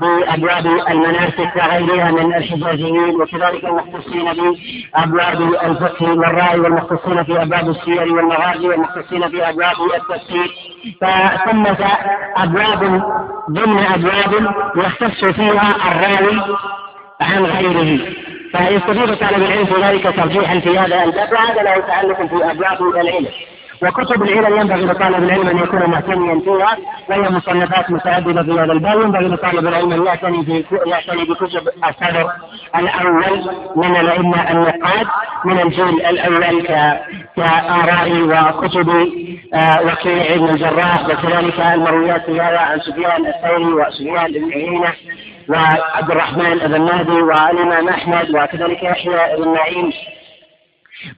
بأبواب المناسك وغيرها من الحجازيين وكذلك المختصين بأبواب الفقه والرأي والمختصين في أبواب السير والمغازي والمختصين في أبواب التفسير. فثمة أبواب ضمن أبواب يختص فيها الراوي عن غيره. فيستفيد طالب العلم في ذلك ترجيحا في هذا الباب وهذا له تعلق في أبواب العلم. وكتب العلم ينبغي لطالب العلم أن يكون معتنيا فيها وهي مصنفات متعددة في هذا الباب. ينبغي لطالب العلم أن يعتني يعتني بكتب الصدر الأول من الائمه النقاد من الجيل الأول كآراء وكتب آه، وكيع بن الجراح وكذلك المرويات في هذا عن سفيان الثوري وسفيان بن عيينة. وعبد الرحمن بن مهدي والإمام أحمد وكذلك يحيى بن معين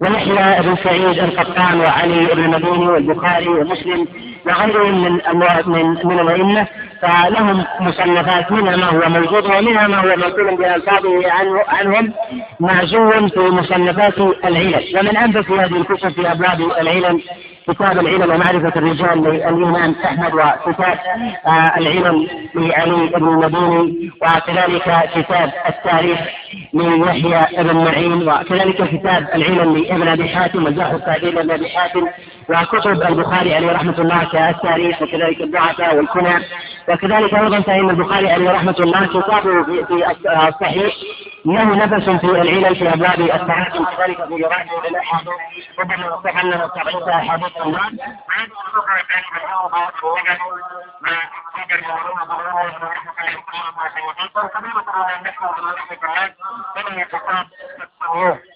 ويحيى بن سعيد القطان وعلي بن المديني والبخاري ومسلم. وغيرهم من من من الأئمة. فلهم مصنفات منها ما هو موجود ومنها ما هو منقول بألفاظه عنه عنهم. معزو في مصنفات العلل. ومن أنبت هذه الكتب في أبواب العلل كتاب العلل ومعرفة الرجال للإمام أحمد وكتاب آه، العلل لعلي بن المديني وكذلك كتاب التاريخ ليحيى بن معين وكذلك كتاب العلل لابن أبي حاتم وجاه التعديل لابن أبي حاتم وكتب البخاري عليه رحمة الله كالتاريخ وكذلك الضعفاء والكنى وكذلك أيضا فإن البخاري عليه رحمة الله كتابه في الصحيح له نفس في العلل في أبواب التراجم كذلك في جرائم الأحاديث. ربما نصح أن نستعيد أحاديث الله هذه اللغة كانت الأوضة الوجد ما قدر المعلومة بالله ورحمة الله وبركاته فكبيرة من نحن برحمة الله فمن يتصاب الصنوع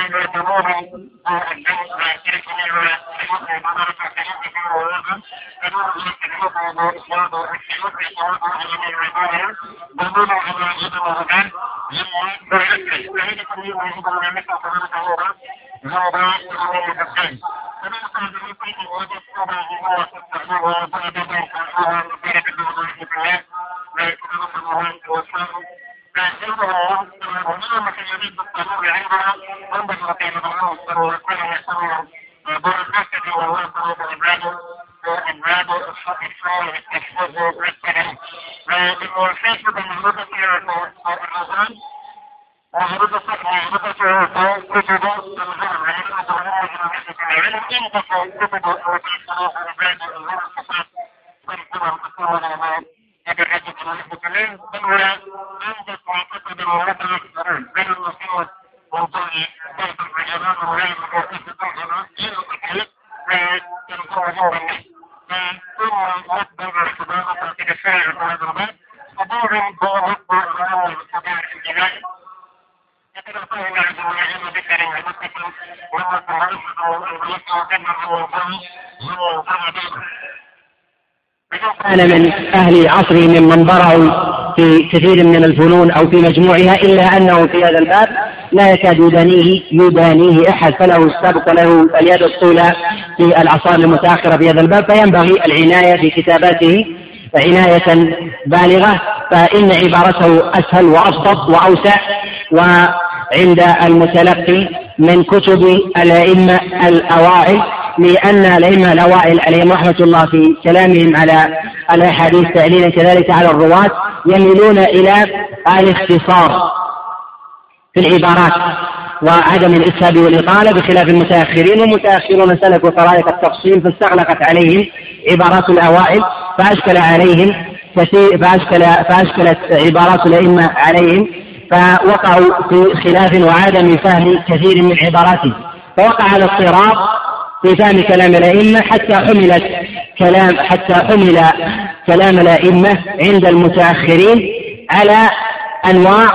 من من ضرور الجنس كيف من مدارس الحديث في الوزن تدور إلى التجربة والإسلام والسلوك والتواضع على العبادة ضمن على يد الرجال لما برزق وهذا كل يوم يجب أن نمسك كذلك هو هذا هو المتقين فمن قال ذلك الوجه طبعا هو التحليل وبعد ذلك هو مدينة الدولة الإسلامية لا يكون الله وسلم فإنه هناك يريد الضروري عندنا ينبغي أن يدعوه الضروري كل يسوي بركته ووفره وعباده وأبواب الصالح التحفظ والسلام والموافقة بالنسبة للرزان وعرضت وعرضت كتب الغرب العلم انت كتب وتحصل عباد الغرب فقط تنقل الأقوال الأمام أدرجت المسلمين بل أنت كتب الغرب الأكثرين بل المسلمين وضعي بيت العجبان وغير مكاتب الدولة إلى التكليف وتنقل نور الناس فثم مقدم ارتباط الكفاية في هذا الباب فدور هو مقدم الأول الكبير الجنائي كان من أهل عصره ممن برعوا في كثير من الفنون أو في مجموعها إلا أنه في هذا الباب لا يكاد يدانيه يدانيه أحد. فله السبق له اليد الطولى في العصار المتأخرة في هذا الباب فينبغي العناية في كتاباته عناية بالغة فإن عبارته أسهل وأبسط وأوسع وعند المتلقي من كتب الأئمة الأوائل لأن الأئمة الأوائل عليهم رحمة الله في كلامهم على الأحاديث تعليلا كذلك على الرواة يميلون إلى الاختصار في العبارات وعدم الإسهاب والإطالة بخلاف المتأخرين والمتأخرون سلكوا طرائق التفصيل فاستغلقت عليهم عبارات الأوائل فأشكل عليهم كثير فأشكل فأشكلت عبارات الأئمة عليهم فوقعوا في خلاف وعدم فهم كثير من عباراتهم. فوقع الاضطراب في فهم كلام الأئمة حتى حملت كلام حتى حمل كلام الأئمة عند المتأخرين على أنواع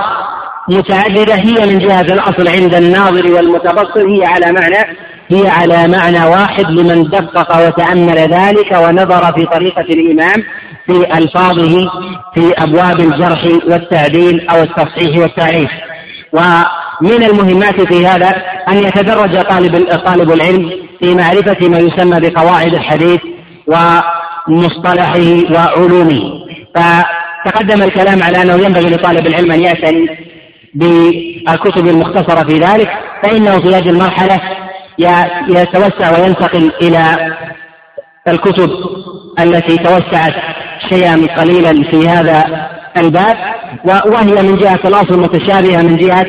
متعددة. هي من جهة الأصل عند الناظر والمتبصر هي على معنى هي على معنى واحد لمن دقق وتأمل ذلك ونظر في طريقة الإمام في ألفاظه في أبواب الجرح والتعديل أو التصحيح والتعريف. ومن المهمات في هذا أن يتدرج طالب طالب العلم في معرفة ما يسمى بقواعد الحديث ومصطلحه وعلومه. فتقدم الكلام على أنه ينبغي لطالب العلم أن يعتني بالكتب المختصرة في ذلك فإنه في هذه المرحلة يتوسع وينتقل إلى الكتب التي توسعت شيئا قليلا في هذا الباب وهي من جهة الأصل متشابهة من جهة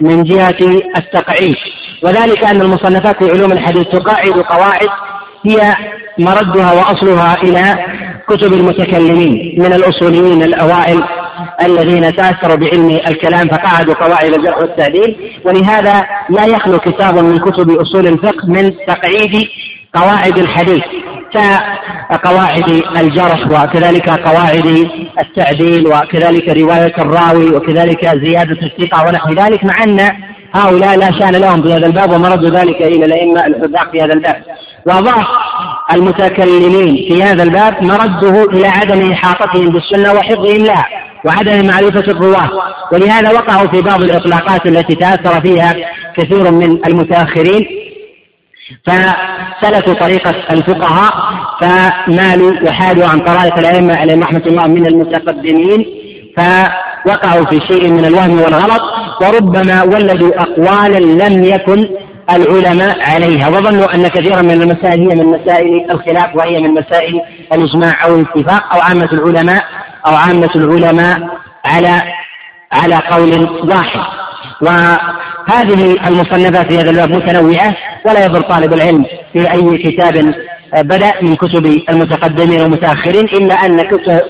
من جهة التقعيد وذلك أن المصنفات في علوم الحديث تقاعد قواعد هي مردها وأصلها إلى كتب المتكلمين من الأصوليين الأوائل الذين تأثروا بعلم الكلام فقعدوا قواعد الجرح والتعديل ولهذا لا يخلو كتاب من كتب أصول الفقه من تقعيد قواعد الحديث كقواعد الجرح وكذلك قواعد التعديل وكذلك رواية الراوي وكذلك زيادة الثقة ونحو ذلك مع أن هؤلاء لا شأن لهم في هذا الباب ومردوا ذلك إلى الأئمة الحذاق في هذا الباب. وضعف المتكلمين في هذا الباب مرده إلى عدم إحاطتهم بالسنة وحفظهم لها وعدم معرفة الرواة. ولهذا وقعوا في بعض الإطلاقات التي تأثر فيها كثير من المتأخرين. فسلكوا طريقة الفقهاء فمالوا وحادوا عن طرائق الأئمة عليهم رحمة الله من المتقدمين. فوقعوا في شيء من الوهم والغلط وربما ولدوا أقوالا لم يكن العلماء عليها. وظنوا أن كثيرا من المسائل هي من مسائل الخلاف وهي من مسائل الإجماع أو الاتفاق أو عامة العلماء أو عامة العلماء على على قول واحد. وهذه المصنفات في هذا الباب متنوعة ولا يضر طالب العلم في أي كتاب بدأ من كتب المتقدمين والمتأخرين إلا أن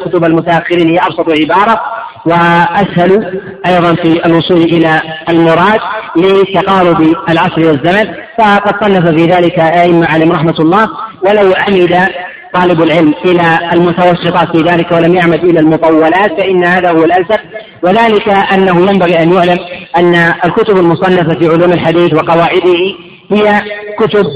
كتب المتأخرين هي أبسط عبارة وأسهل أيضا في الوصول إلى المراد لتقارب العصر والزمن. فقد صنف في ذلك أئمة عليهم رحمة الله ولو عمد طالب العلم إلى المتوسطات في ذلك ولم يعمد إلى المطولات فإن هذا هو الأنسب وذلك أنه ينبغي أن يعلم أن الكتب المصنفة في علوم الحديث وقواعده هي كتب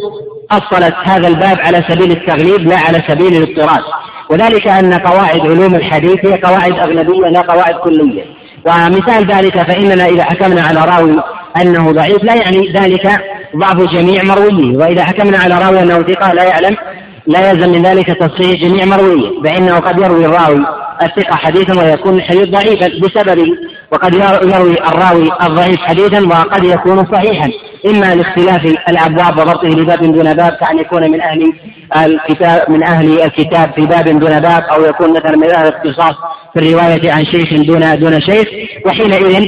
أصلت هذا الباب على سبيل التغليب لا على سبيل الاضطراد. وذلك أن قواعد علوم الحديث هي قواعد أغلبية لا قواعد كلية. ومثال ذلك فإننا إذا حكمنا على راوي أنه ضعيف لا يعني ذلك ضعف جميع مرويه. وإذا حكمنا على راوي أنه ثقة لا يعلم. لا يلزم من ذلك تصحيح جميع مرويه فإنه قد يروي الراوي الثقة حديثا ويكون الحديث ضعيفا بسببه وقد يروي الراوي الضعيف حديثا وقد يكون صحيحا. إما لاختلاف الأبواب وضبطه لباب دون باب كأن يكون من أهل الكتاب من أهل الكتاب في باب دون باب أو يكون مثلا من أهل الاختصاص في الرواية عن شيخ دون دون شيخ. وحينئذ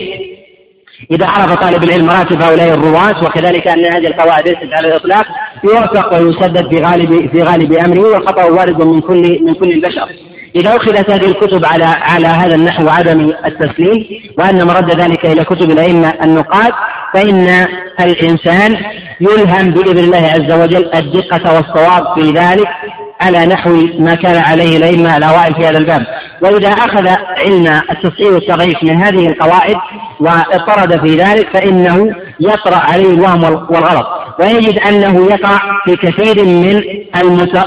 إذا عرف طالب العلم مراتب هؤلاء الرواة وكذلك أن هذه القواعد ليست على الإطلاق يوفق ويسدد في غالب في غالب أمره والخطأ وارد من كل من كل البشر. إذا أخذت هذه الكتب على على هذا النحو عدم التسليم وأن مرد ذلك إلى كتب الأئمة النقاد فإن الإنسان يلهم بإذن الله عز وجل الدقة والصواب في ذلك على نحو ما كان عليه الأئمة الأوائل في هذا الباب. وإذا أخذ علم التصحيح والتضعيف من هذه القواعد واضطرد في ذلك فإنه يطرأ عليه الوهم والغلط. ويجد أنه يقع في كثير من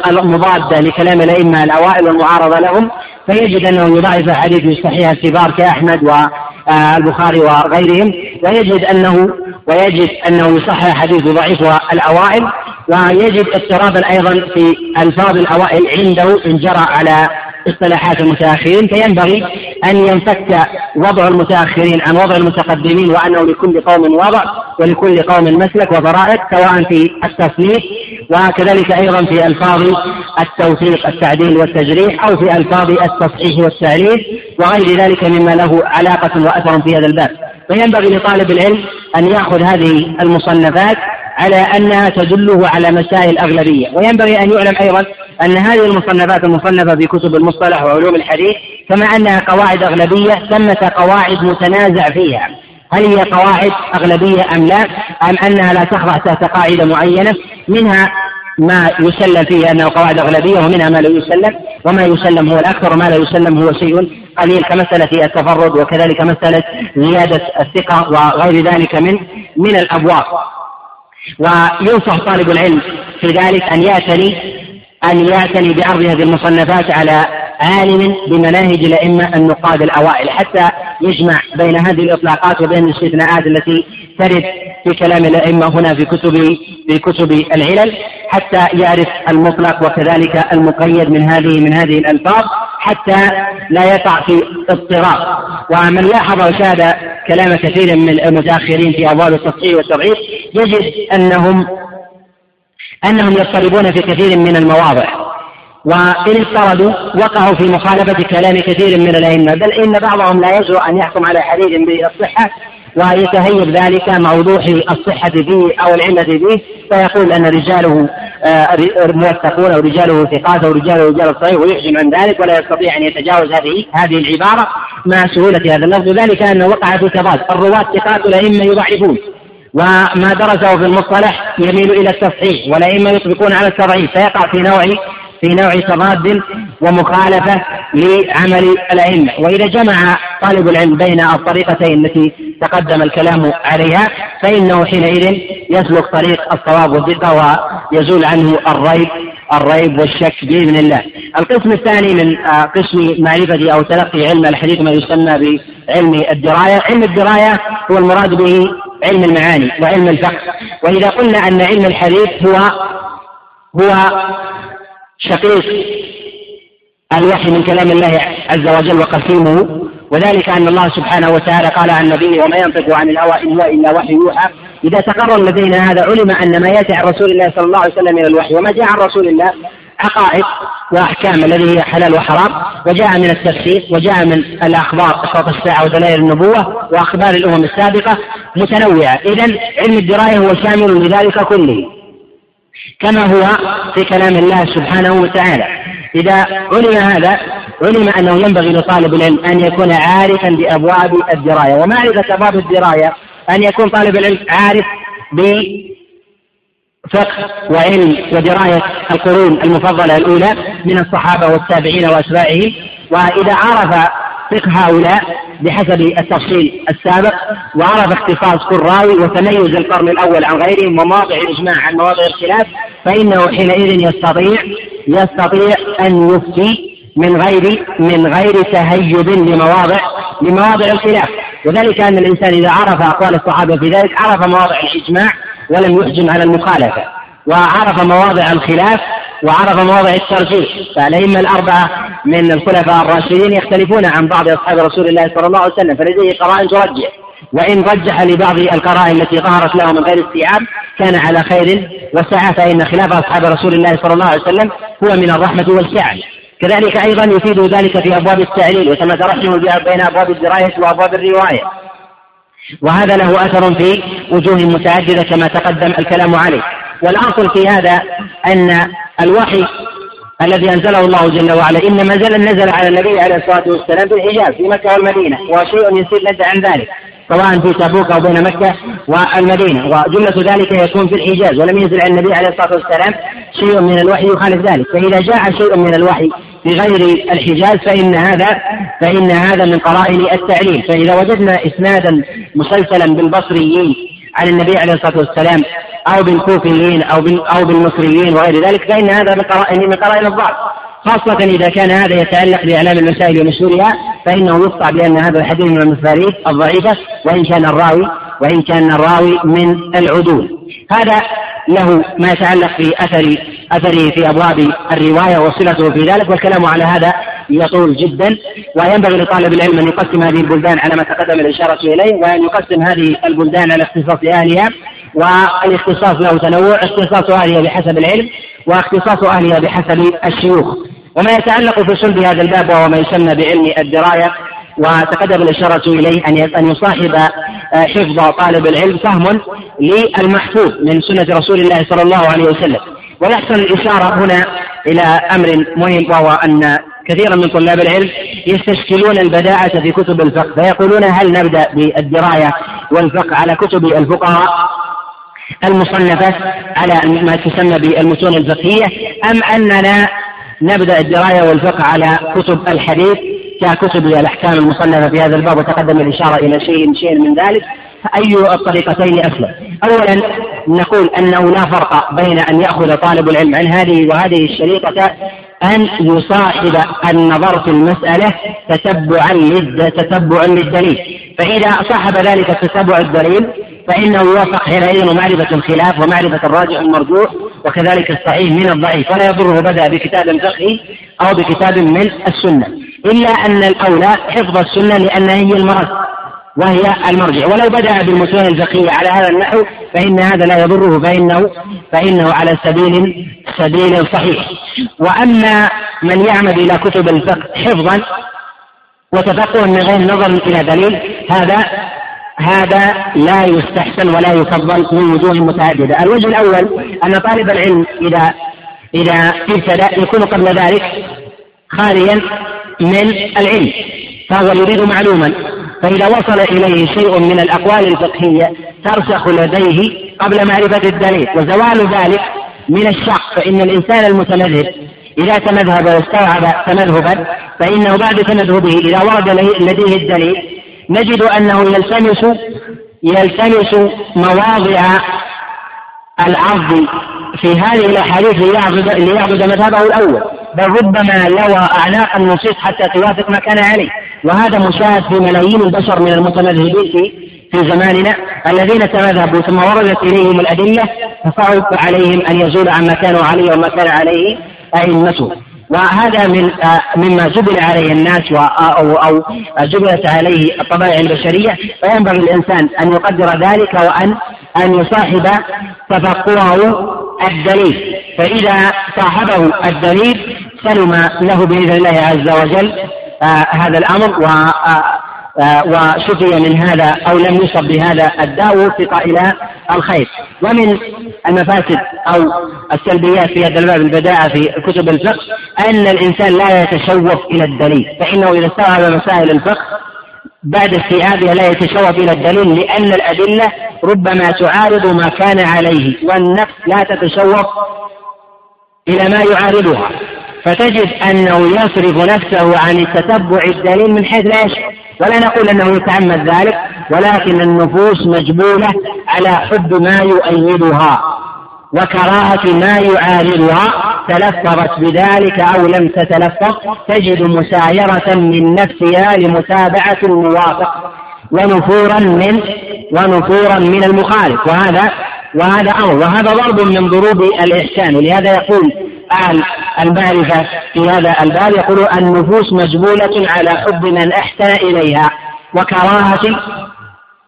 المضادة لكلام الأئمة الأوائل والمعارضة لهم. فيجد أنه يضعف حديث صحيح الكبار كأحمد والبخاري وغيرهم. ويجد أنه ويجد أنه يصحح حديث ضعيف الأوائل. ويجد اضطرابا أيضا في ألفاظ الأوائل عنده إن جرى على اصطلاحات المتأخرين فينبغي أن ينفك وضع المتأخرين عن وضع المتقدمين وأنه لكل قوم وضع ولكل قوم مسلك وضرائب سواء في التصنيف وكذلك أيضا في ألفاظ التوثيق التعديل والتجريح أو في ألفاظ التصحيح والتعليل وغير ذلك مما له علاقة وأثر في هذا الباب. فينبغي لطالب العلم أن يأخذ هذه المصنفات على أنها تدله على مسائل أغلبية. وينبغي أن يعلم أيضا أن هذه المصنفات المصنفة في كتب المصطلح وعلوم الحديث كما أنها قواعد أغلبية ثمة قواعد متنازع فيها. هل هي قواعد أغلبية أم لا؟ أم أنها لا تخضع تحت قاعدة معينة؟ منها ما يسلم فيه أنه قواعد أغلبية ومنها ما لا يسلم. وما يسلم هو الأكثر وما لا يسلم هو شيء. قليل كمسألة التفرد وكذلك مسألة زيادة الثقة وغير ذلك من من الأبواب. وينصح طالب العلم في ذلك أن يعتني أن يعتني بعرض هذه المصنفات على عالم بمناهج الأئمة النقاد الأوائل حتى يجمع بين هذه الإطلاقات وبين الاستثناءات التي ترد في كلام الأئمة هنا في كتب في كتب العلل حتى يعرف المطلق وكذلك المقيد من هذه من هذه الألفاظ حتى لا يقع في اضطراب. ومن لاحظ وشاهد كلام كثير من المتأخرين في أبواب التصحيح والتضعيف يجد أنهم أنهم يضطربون في كثير من المواضع. وإن اضطردوا وقعوا في مخالفة كلام كثير من الأئمة بل إن بعضهم لا يجرؤ أن يحكم على حديث بالصحة ويتهيب ذلك مع وضوح الصحة فيه أو العلة فيه فيقول أن رجاله آه، موثقون أو رجاله ثقات أو رجاله رجال الصحيح ويحجم عن ذلك ولا يستطيع أن يتجاوز هذه هذه العبارة مع سهولة هذا اللفظ. ذلك أنه وقع في تضاد الرواة ثقات الأئمة يضعفون. وما درسه في المصطلح يميل إلى التصحيح والأئمة يطبقون على التضعيف فيقع في نوع في نوع تضاد ومخالفة لعمل الأئمة. وإذا جمع طالب العلم بين الطريقتين التي تقدم الكلام عليها فإنه حينئذ يسلك طريق الصواب والدقة ويزول عنه الريب الريب والشك بإذن الله. القسم الثاني من آه، قسم معرفة أو تلقي علم الحديث ما يسمى بعلم الدراية. علم الدراية هو المراد به علم المعاني وعلم الفقه. وإذا قلنا أن علم الحديث هو هو شقيق الوحي من كلام الله عز وجل وقسيمه. وذلك أن الله سبحانه وتعالى قال عن نبيه وما ينطق عن الهوى هو إلا وحي يوحى. إذا تقرر لدينا هذا علم أن ما يأتي عن رسول الله صلى الله عليه وسلم من الوحي وما جاء عن رسول الله عقائد وأحكام الذي هي حلال وحرام. وجاء من التفسير وجاء من الأخبار أشراط الساعة ودلائل النبوة وأخبار الأمم السابقة متنوعة. إذا علم الدراية هو شامل لذلك كله. كما هو في كلام الله سبحانه وتعالى. إذا علم هذا علم أنه ينبغي لطالب العلم أن يكون عارفا بأبواب الدراية ومعرفة أبواب الدراية أن يكون طالب العلم عارف بفقه وعلم ودراية القرون المفضلة الأولى من الصحابة والتابعين وأتباعهم. وإذا عرف فقه هؤلاء بحسب التفصيل السابق وعرف اختصاص كل راوي وتميز القرن الأول عن غيرهم ومواضع الإجماع عن مواضع الخلاف فإنه حينئذ يستطيع يستطيع أن يفتي من غير من غير تهيب لمواضع لمواضع الخلاف. وذلك أن الإنسان إذا عرف أقوال الصحابة في ذلك عرف مواضع الإجماع ولم يحجم على المخالفة وعرف مواضع الخلاف وعرف مواضع الترجيح فالأئمة الأربعة من الخلفاء الراشدين يختلفون عن بعض أصحاب رسول الله صلى الله عليه وسلم فلديه قرائن ترجح وإن رجح لبعض القرائن التي ظهرت له من غير استيعاب كان على خير وسعة فإن خلاف أصحاب رسول الله صلى الله عليه وسلم هو من الرحمة والسعة كذلك أيضا يفيد ذلك في أبواب التعليل وتمترحم بين أبواب الدراية وأبواب الرواية. وهذا له أثر في وجوه متعددة كما تقدم الكلام عليه. والأصل في هذا أن الوحي الذي أنزله الله جل وعلا. إنما نزل نزل على النبي عليه الصلاة والسلام في الحجاز في مكة والمدينة وشيء يسير لد عن ذلك سواء في تبوك أو بين مكة والمدينة. وجملة ذلك يكون في الحجاز ولم ينزل على النبي عليه الصلاة والسلام شيء من الوحي يخالف ذلك. فإذا جاء شيء من الوحي في غير الحجاز فإن هذا فإن هذا من قرائن التعليل. فإذا وجدنا إسنادا مسلسلا بالبصريين عن النبي عليه الصلاة والسلام أو بالكوفيين أو أو بالمصريين وغير ذلك فإن هذا من قرائن من قرائن الضعف خاصة إذا كان هذا يتعلق بإعلام المسائل ومشهورها فإنه يقطع بأن هذا الحديث من المصاريف الضعيفة وإن كان الراوي وإن كان الراوي من العدول. هذا له ما يتعلق في أثر أثره في أبواب الرواية وصلته في ذلك والكلام على هذا يطول جدا وينبغي لطالب العلم أن يقسم هذه البلدان على ما تقدم الإشارة إليه وأن يقسم هذه البلدان على اختصاص أهلها والاختصاص له تنوع اختصاص أهلها بحسب العلم واختصاص أهلها بحسب الشيوخ. وما يتعلق في صلب هذا الباب وهو ما يسمى بعلم الدراية وتقدم الإشارة إليه أن أن يصاحب آه، حفظ طالب العلم فهم للمحفوظ من سنة رسول الله صلى الله عليه وسلم. ويحسن الإشارة هنا إلى أمر مهم وهو أن كثيرا من طلاب العلم يستشكلون البداعة في كتب الفقه فيقولون هل نبدأ بالدراية والفقه على كتب الفقهاء المصنفة على ما تسمى بالمتون الفقهية أم أننا نبدأ الدراية والفقه على كتب الحديث ككتب الأحكام المصنفة في هذا الباب؟ وتقدم الإشارة إلى شيء شيء من ذلك. أي الطريقتين أسلم. أولا نقول أنه لا فرق بين أن يأخذ طالب العلم عن هذه وهذه الشريطة أن يصاحب النظر في المسألة تتبعا تتبعا للدليل. فإذا صاحب ذلك التتبع الدليل فإنه يوافق حينئذ معرفة الخلاف ومعرفة الراجع المرجوح وكذلك الصحيح من الضعيف. ولا يضره بدأ بكتاب فقهي أو بكتاب من السنة. إلا أن الأولى حفظ السنة لأنها هي المرض. وهي المرجع. ولو بدأ بالمتون الفقهية على هذا النحو فإن هذا لا يضره فإنه فإنه على سبيل سبيل صحيح. وأما من يعمد إلى كتب الفقه حفظا وتفقها من غير نظر إلى دليل هذا هذا لا يستحسن ولا يفضل من وجوه متعددة. الوجه الأول أن طالب العلم إذا إذا ابتدأ يكون قبل ذلك خاليا من العلم فهو يريد معلوما. فإذا وصل إليه شيء من الأقوال الفقهية ترسخ لديه قبل معرفة الدليل وزوال ذلك من الشق. فإن الإنسان المتمذهب إذا تمذهب واستوعب تمذهبا فإنه بعد تمذهبه إذا ورد لديه الدليل نجد أنه يلتمس يلتمس مواضع العرض في هذه الأحاديث ليعبد ليعبد مذهبه الأول. بل ربما لوى أعناق النصوص حتى توافق ما كان عليه. وهذا مشاهد في ملايين البشر من المتمذهبين في في زماننا الذين تمذهبوا. ثم وردت إليهم الأدلة فصعب عليهم أن يزول عما كانوا عليه وما كان عليه ائمته وهذا من آه، مما جبل عليه الناس أو أو جبلت عليه الطبائع البشرية. فينبغي الإنسان أن يقدر ذلك وان أن يصاحب تفقهه الدليل. فإذا صاحبه الدليل سلم له بإذن الله عز وجل آه هذا الأمر و آه آه وشفي من هذا أو لم يصب بهذا الداء وفق إلى الخير. ومن المفاسد أو السلبيات في هذا الباب البداءة في كتب الفقه أن الإنسان لا يتشوف إلى الدليل فإنه إذا استوعب مسائل الفقه بعد استيعابها لا يتشوف إلى الدليل لأن الأدلة ربما تعارض ما كان عليه والنفس لا تتشوف إلى ما يعارضها. فتجد أنه يصرف نفسه عن التتبع الدليل من حيث لا يشعر ولا نقول أنه يتعمد ذلك ولكن النفوس مجبولة على حب ما يؤيدها وكراهة ما يعارضها. تلفظت بذلك أو لم تتلفظ تجد مسايرة من نفسها لمتابعة الموافق ونفورا من ونفورا من المخالف. وهذا وهذا أمر. وهذا ضرب من ضروب الإحسان. ولهذا يقول أهل المعرفة في هذا الباب يقول النفوس مجبولة على حب من أحسن إليها وكراهة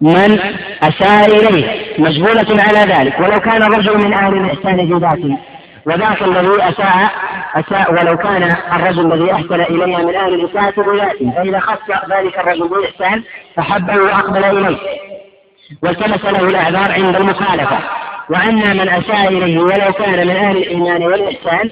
من أساء إليه مجبولة على ذلك. ولو كان الرجل من أهل الإحسان في ذاته وذاك الذي أساء أساء ولو كان الرجل الذي أحسن إليها من أهل الإساءة بذاته فإذا خص ذلك الرجل بالإحسان فحبه وأقبل إليه والتمس له الأعذار عند المخالفة. وأما من أساء إليه ولو كان من أهل الإيمان والإحسان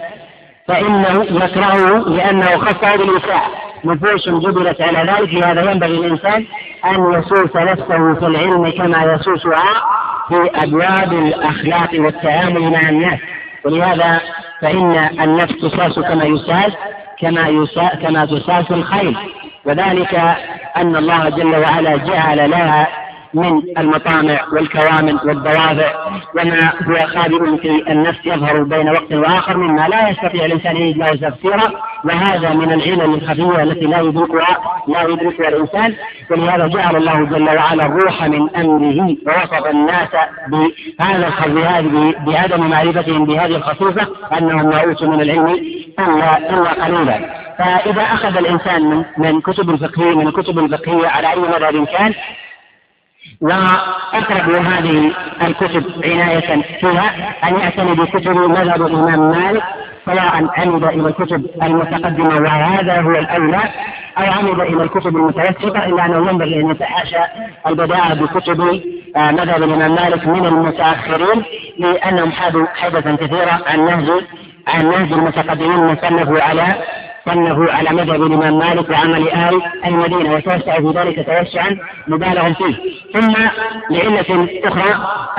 فإنه يكرهه لأنه خصه بالإساءة نفوس جبلت على ذلك لهذا ينبغي الإنسان أن يسوس نفسه في العلم كما يسوسها في أبواب الأخلاق والتعامل مع الناس. ولهذا فإن النفس تساس كما يساس كما يسا كما تساس الخيل وذلك أن الله جل وعلا جعل لها من المطامع والكوامن والضوافع وما هو خابئ في النفس يظهر بين وقت وآخر مما لا يستطيع الإنسان أن يجد له تفسيرا وهذا من العلل الخفية التي لا يدركها لا يدركها الإنسان. ولهذا جعل الله جل وعلا الروح من أمره ووصف الناس بهذا الخزي بعدم معرفتهم بهذه الخصوصة أنهم لا أوتوا من العلم الا إلا قليلا. فإذا أخذ الإنسان من كتب الفقهيه من الكتب الفقهية على أي مذهب كان وأقرب هذه الكتب عناية فيها. أن يعتني بكتب مذهب الإمام مالك سواء عمد إلى الكتب المتقدمة وهذا هو الأولى أو عمد إلى الكتب المتوسطة إلا أنه ينبغي أن يتحاشى البداءة بكتب آه، مذهب الإمام مالك من المتأخرين لأنهم حادوا حدثا كثيرا عن نهج عن نهج المتقدمين صنفوا على صنفوا على مذهب الإمام مالك وعمل أهل المدينة وتوسع في ذلك توسعا مبالغا فيه. ثم لعلة أخرى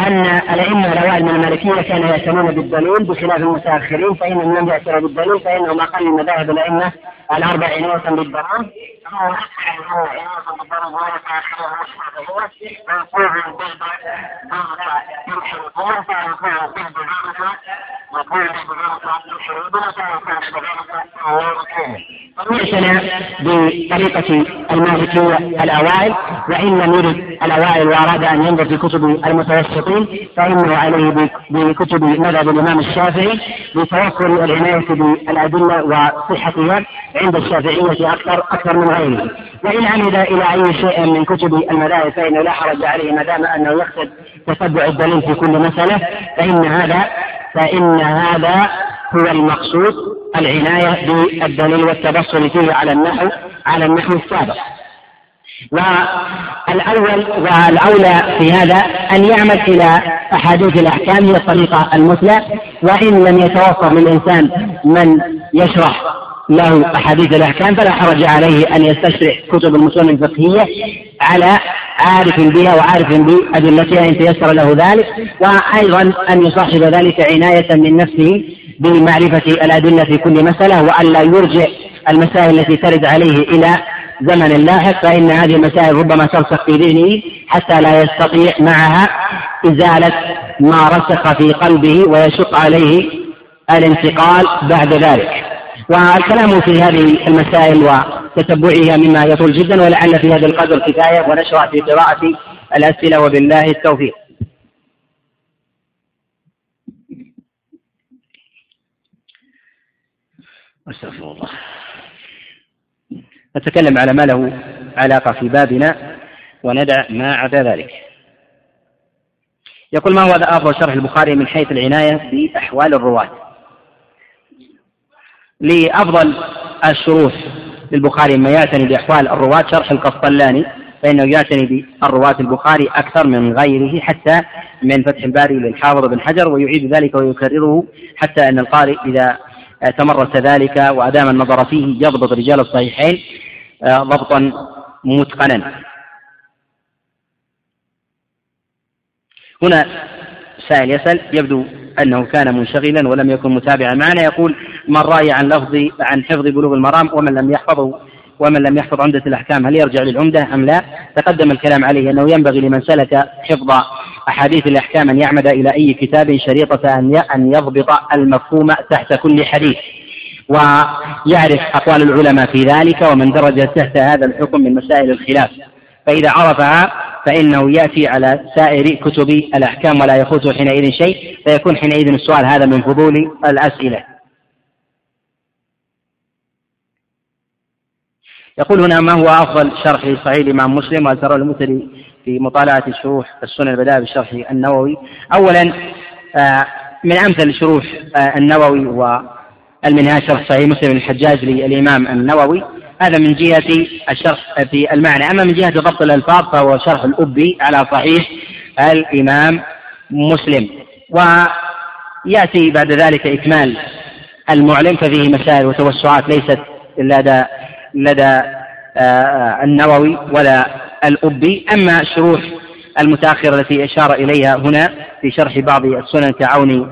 أن الأئمة الأوائل من المالكية كانوا يعتنون بالدليل بخلاف المتأخرين فإنهم لم يعتنوا بالدليل فإنهم أقل من مذاهب الأئمة الأربع عناية بالضمان اعتنى بطريقة المالكية الأوائل وإن لم يرد الأوائل وأراد أن ينظر في كتب المتوسطين فإنه عليه بكتب مذهب الإمام الشافعي لتوفر العناية بالأدلة وصحتها عند الشافعية أكثر أكثر من غيره. وإن عمد إلى أي شيء من كتب المذاهب فإنه لا حرج عليه ما دام أنه يقصد تتبع الدليل في كل مسألة فإن هذا فإن هذا هو المقصود العناية بالدليل والتبصر فيه على النحو على النحو السابق. والأول والأولى في هذا أن يعمل إلى أحاديث الأحكام هي الطريقة المثلى وإن لم يتوفر للإنسان من يشرح له أحاديث الأحكام فلا حرج عليه أن يستشرح كتب المتون الفقهية على عارف بها وعارف بأدلتها إن تيسر له ذلك وأيضا أن يصاحب ذلك عناية من نفسه بمعرفة الأدلة في كل مسألة وألا يرجع المسائل التي ترد عليه إلى زمن لاحق فإن هذه المسائل ربما ترسخ في ذهنه حتى لا يستطيع معها إزالة ما رسخ في قلبه ويشق عليه الانتقال بعد ذلك. والكلام في هذه المسائل وتتبعها مما يطول جدا ولعل في هذا القدر كفاية ونشرع في قراءة الأسئلة وبالله التوفيق. أستغفر الله. نتكلم على ما له علاقة في بابنا وندع ما عدا ذلك. يقول ما هو هذا أفضل شرح البخاري من حيث العناية بأحوال الرواة؟ لأفضل الشروح للبخاري ما يعتني بأحوال الرواة شرح القسطلاني فإنه يعتني بالرواة البخاري أكثر من غيره حتى من فتح الباري للحافظ بن حجر ويعيد ذلك ويكرره حتى أن القارئ إذا تمرس ذلك وأدام النظر فيه يضبط رجال الصحيحين آه، ضبطا متقنا. هنا سائل يسأل يبدو أنه كان منشغلا ولم يكن متابعا معنا يقول من رأي عن لفظ عن حفظ بلوغ المرام ومن لم يحفظه ومن لم يحفظ عمدة الأحكام هل يرجع للعمدة أم لا؟ تقدم الكلام عليه أنه ينبغي لمن سلك حفظ أحاديث الأحكام أن يعمد إلى أي كتاب شريطة أن يضبط المفهوم تحت كل حديث ويعرف أقوال العلماء في ذلك ومن درج تحت هذا الحكم من مسائل الخلاف فإذا عرفها فإنه يأتي على سائر كتب الأحكام ولا يفوته حينئذ شيء فيكون حينئذ السؤال هذا من فضول الأسئلة. يقول هنا ما هو أفضل شرح صحيح الإمام مسلم؟ وهل ترى المثلي في مطالعة شروح السنن البداية بشرح النووي؟ أولا آه، من أمثل شروح آه، النووي والمنهاج شرح صحيح مسلم الحجاج للإمام النووي. هذا من جهة الشرح في المعنى. أما من جهة ضبط الألفاظ فهو شرح الأبي على صحيح الإمام مسلم. ويأتي بعد ذلك إكمال المعلم ففيه مسائل وتوسعات ليست لدى لدى آه، النووي ولا الأبي. أما الشروح المتأخرة التي أشار إليها هنا في شرح بعض السنن كعون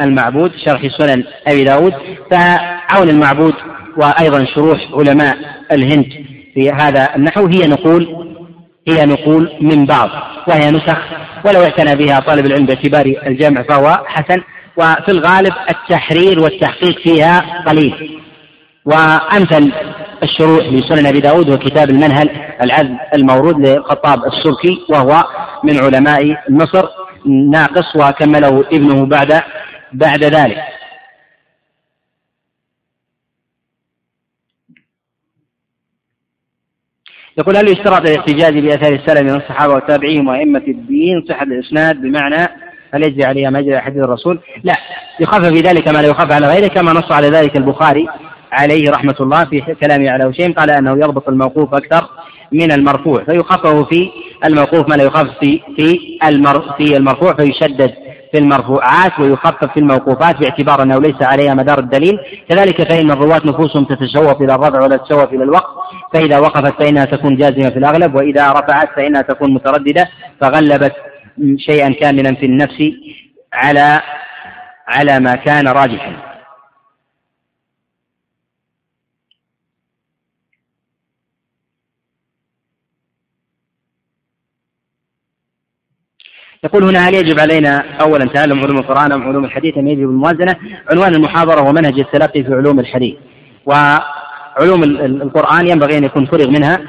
المعبود شرح سنن أبي داود فعون المعبود وأيضا شروح علماء الهند في هذا النحو. هي نقول هي نقول من بعض وهي نسخ ولو اعتنى بها طالب العلم باعتبار الجمع فهو حسن. وفي الغالب التحرير والتحقيق فيها قليل. وأمثل الشروح لسنن أبي داود وكتاب المنهل العذب المورود للخطاب السركي وهو من علماء مصر ناقص وكمله ابنه بعد بعد ذلك. يقول هل يشترط الاحتجاج بأثار السلف من الصحابة والتابعين وأئمة الدين صحة الإسناد بمعنى هل يجري عليها ما يجري حديث الرسول؟ لا يخفف في ذلك ما لا يخفف على غيره كما نص على ذلك البخاري عليه رحمة الله في كلامه على هشيم قال أنه يضبط الموقوف أكثر من المرفوع فيخفف في الموقوف ما لا يخفف في في المرفوع فيشدد في المرفوعات ويخفف في الموقوفات باعتبار أنه ليس عليها مدار الدليل، كذلك فإن الرواة نفوسهم تتشوف إلى الرفع ولا تتشوف إلى الوقف، فإذا وقفت فإنها تكون جازمة في الأغلب، وإذا رفعت فإنها تكون مترددة. فغلبت شيئا كاملا في النفس على على ما كان راجحا. يقول هنا هل يجب علينا اولا تعلم علوم القرآن أم علوم الحديث أم يجب الموازنة؟ عنوان المحاضرة هو منهج التلقي في علوم الحديث. وعلوم القرآن ينبغي أن يكون فرغ منها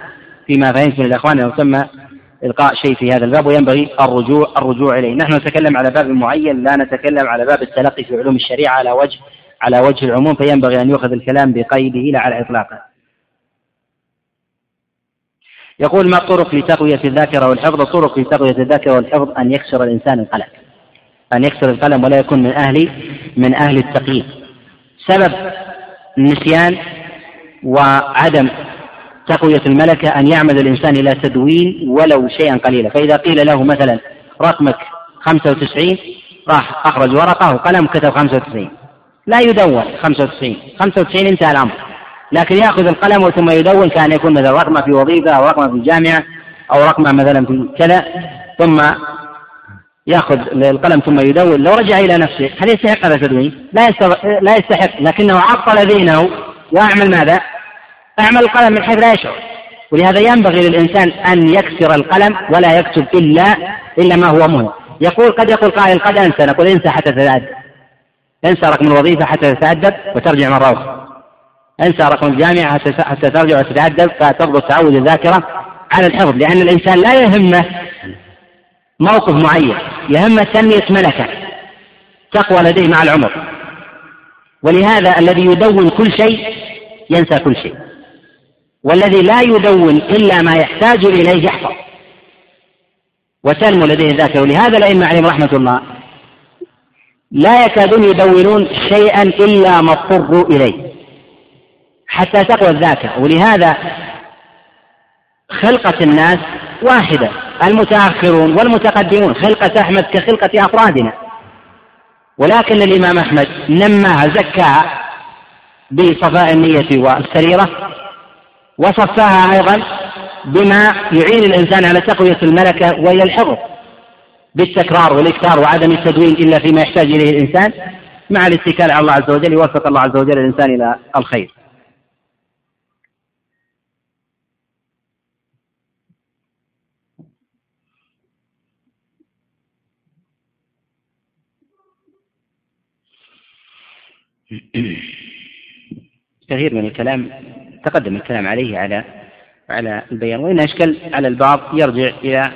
فيما فهمت من الإخوان انه تم إلقاء شيء في هذا الباب وينبغي الرجوع الرجوع إليه، نحن نتكلم على باب معين لا نتكلم على باب التلقي في علوم الشريعة على وجه على وجه العموم فينبغي أن يؤخذ الكلام بقيده لا على إطلاقه. يقول ما الطرق لتقوية الذاكرة والحفظ؟ الطرق لتقوية الذاكرة والحفظ أن يكسر الإنسان القلم. أن يكسر القلم ولا يكون من أهل من أهل التقييد. سبب النسيان وعدم تقوية الملكة أن يعمد الإنسان إلى تدوين ولو شيئا قليلا. فإذا قيل له مثلا رقمك 95 راح أخرج ورقة وقلم كتب 95 لا يدون 95 95 انتهى الأمر. لكن ياخذ القلم ثم يدون كأن يكون مثلا رقمة في وظيفة أو رقمة في الجامعة أو رقمة مثلا في كذا ثم ياخذ القلم ثم يدون. لو رجع إلى نفسه هل يستحق هذا التدوين؟ لا لا يستحق. لكنه عطل ذهنه. واعمل ماذا؟ أعمل القلم من حيث لا يشعر. ولهذا ينبغي للإنسان أن يكسر القلم ولا يكتب إلا إلا ما هو مهم. يقول قد يقول قائل قد أنسى. نقول انسى حتى تتأدب. انسى رقم الوظيفة حتى تتأدب وترجع مرة أخرى. انسى رقم الجامعة حتى ترجع وتتأدب فتضبط تعود الذاكرة على الحفظ لأن الإنسان لا يهمه موقف معين يهمه تنمية ملكة تقوى لديه مع العمر. ولهذا الذي يدون كل شيء ينسى كل شيء. والذي لا يدون إلا ما يحتاج إليه يحفظ. وتنمو لديه الذاكرة. ولهذا الأئمة عليهم رحمة الله لا يكادون يدونون شيئا إلا ما اضطروا إليه. حتى تقوى الذاكرة. ولهذا خلقة الناس واحدة. المتأخرون والمتقدمون. خلقة أحمد كخلقة أفرادنا. ولكن الإمام أحمد نماها زكاها بصفاء النية والسريرة وصفاها أيضا بما يعين الإنسان على تقوية الملكة وهي الحفظ بالتكرار والإكثار وعدم التدوين إلا فيما يحتاج إليه الإنسان مع الاتكال على الله عز وجل يوفق الله عز وجل الإنسان إلى الخير. كثير من الكلام تقدم الكلام عليه على على البيان وإن أشكل على البعض يرجع إلى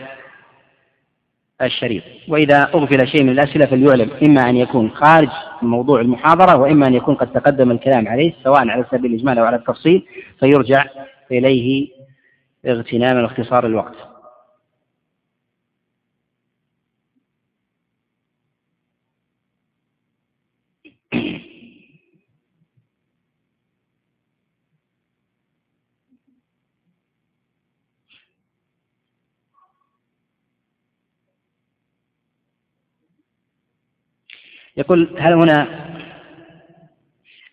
الشريط. وإذا أغفل شيء من الأسئلة فليعلم إما أن يكون خارج موضوع المحاضرة وإما أن يكون قد تقدم الكلام عليه سواء على سبيل الإجمال أو على التفصيل فيرجع إليه اغتناما واختصار الوقت. يقول هل هنا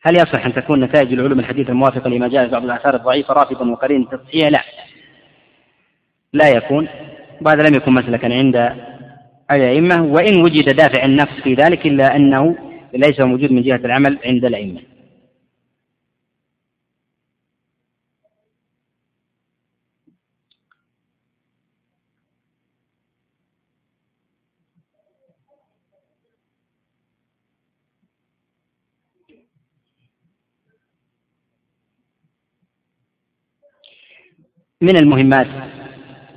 هل يصح أن تكون نتائج العلوم الحديثة الموافقة لما جاء بعض الآثار الضعيفة رافضا وقرين التصحيح لا. لا يكون. وهذا لم يكن مسلكا عند الأئمة وإن وجد دافع النفس في ذلك إلا أنه ليس موجود من جهة العمل عند الأئمة. من المهمات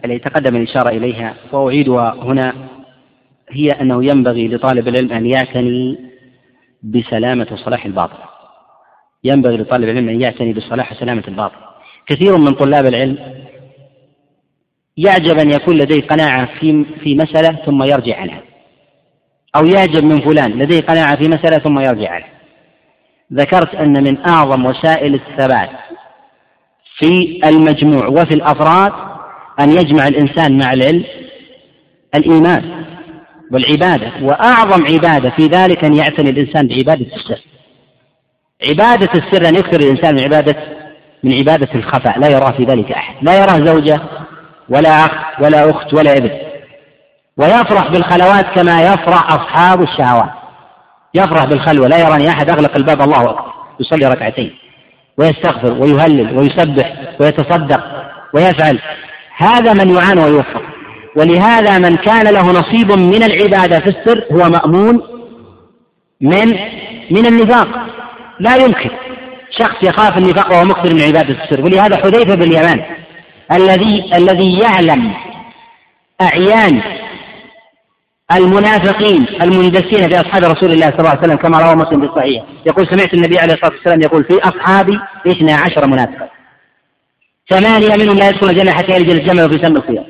التي تقدم الإشارة إليها وأعيدها هنا هي أنه ينبغي لطالب العلم أن يعتني بسلامة وصلاح الباطن ينبغي لطالب العلم أن يعتني بصلاح وسلامة الباطن كثير من طلاب العلم يعجب أن يكون لديه قناعة في في مسألة ثم يرجع عنها أو يعجب من فلان لديه قناعة في مسألة ثم يرجع عنها ذكرت أن من أعظم وسائل الثبات في المجموع وفي الأفراد أن يجمع الإنسان مع العلم الإيمان والعبادة وأعظم عبادة في ذلك أن يعتني الإنسان بعبادة السر. عبادة السر أن يكثر الإنسان من عباده من عبادة الخفاء لا يرى في ذلك أحد. لا يراه زوجة ولا أخ ولا أخت ولا ابن. ويفرح بالخلوات كما يفرح أصحاب الشهوات. يفرح بالخلوة لا يراني أحد أغلق الباب الله أكبر. يصلي ركعتين. ويستغفر ويهلل ويسبح ويتصدق ويفعل. هذا من يعاني ويوفق. ولهذا من كان له نصيب من العبادة في السر هو مأمون من من النفاق. لا يمكن شخص يخاف النفاق وهو مكثر من عبادة السر. ولهذا حذيفة بن اليمان الذي الذي يعلم أعيان المنافقين المندسين في أصحاب رسول الله صلى الله عليه وسلم كما روى مسلم في الصحيح. يقول سمعت النبي عليه الصلاة والسلام يقول في اصحابي اثنا عشر منافقا. ثمانية منهم لا يدخلون الجنة حتى يلج الجمل في سم الخيار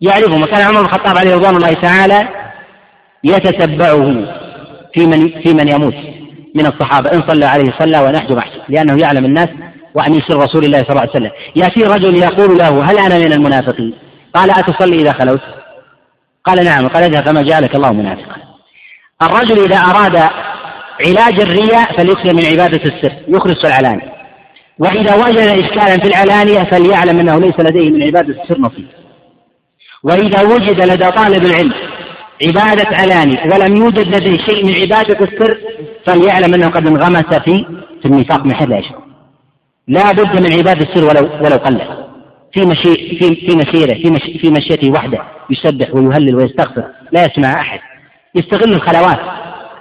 يعرفهم وكان عمر بن الخطاب عليه رضوان الله تعالى يتتبعه في من في من يموت من الصحابة. إن صلى عليه صلى ونحجب أحسن لأنه يعلم الناس وعن سر رسول الله صلى الله عليه وسلم. ياتي رجل يقول له هل أنا من المنافقين؟ قال أتصلي إذا خلوت؟ قال نعم قال اذهب فما جعلك الله منافقا. الرجل إذا أراد علاج الرياء فليكثر من عبادة السر يخلص العلانية وإذا وجد إشكالا في العلانية فليعلم أنه ليس لديه من عبادة السر نصيب. وإذا وجد لدى طالب العلم عبادة علاني ولم يوجد لديه شيء من عبادة السر فليعلم أنه قد انغمس في في النفاق من حيث لا يشعر. لا بد من عبادة السر ولو ولو قل في مشي في في مسيرة في مشي في مشيته وحده يسبح ويهلل ويستغفر لا يسمع أحد. يستغل الخلوات.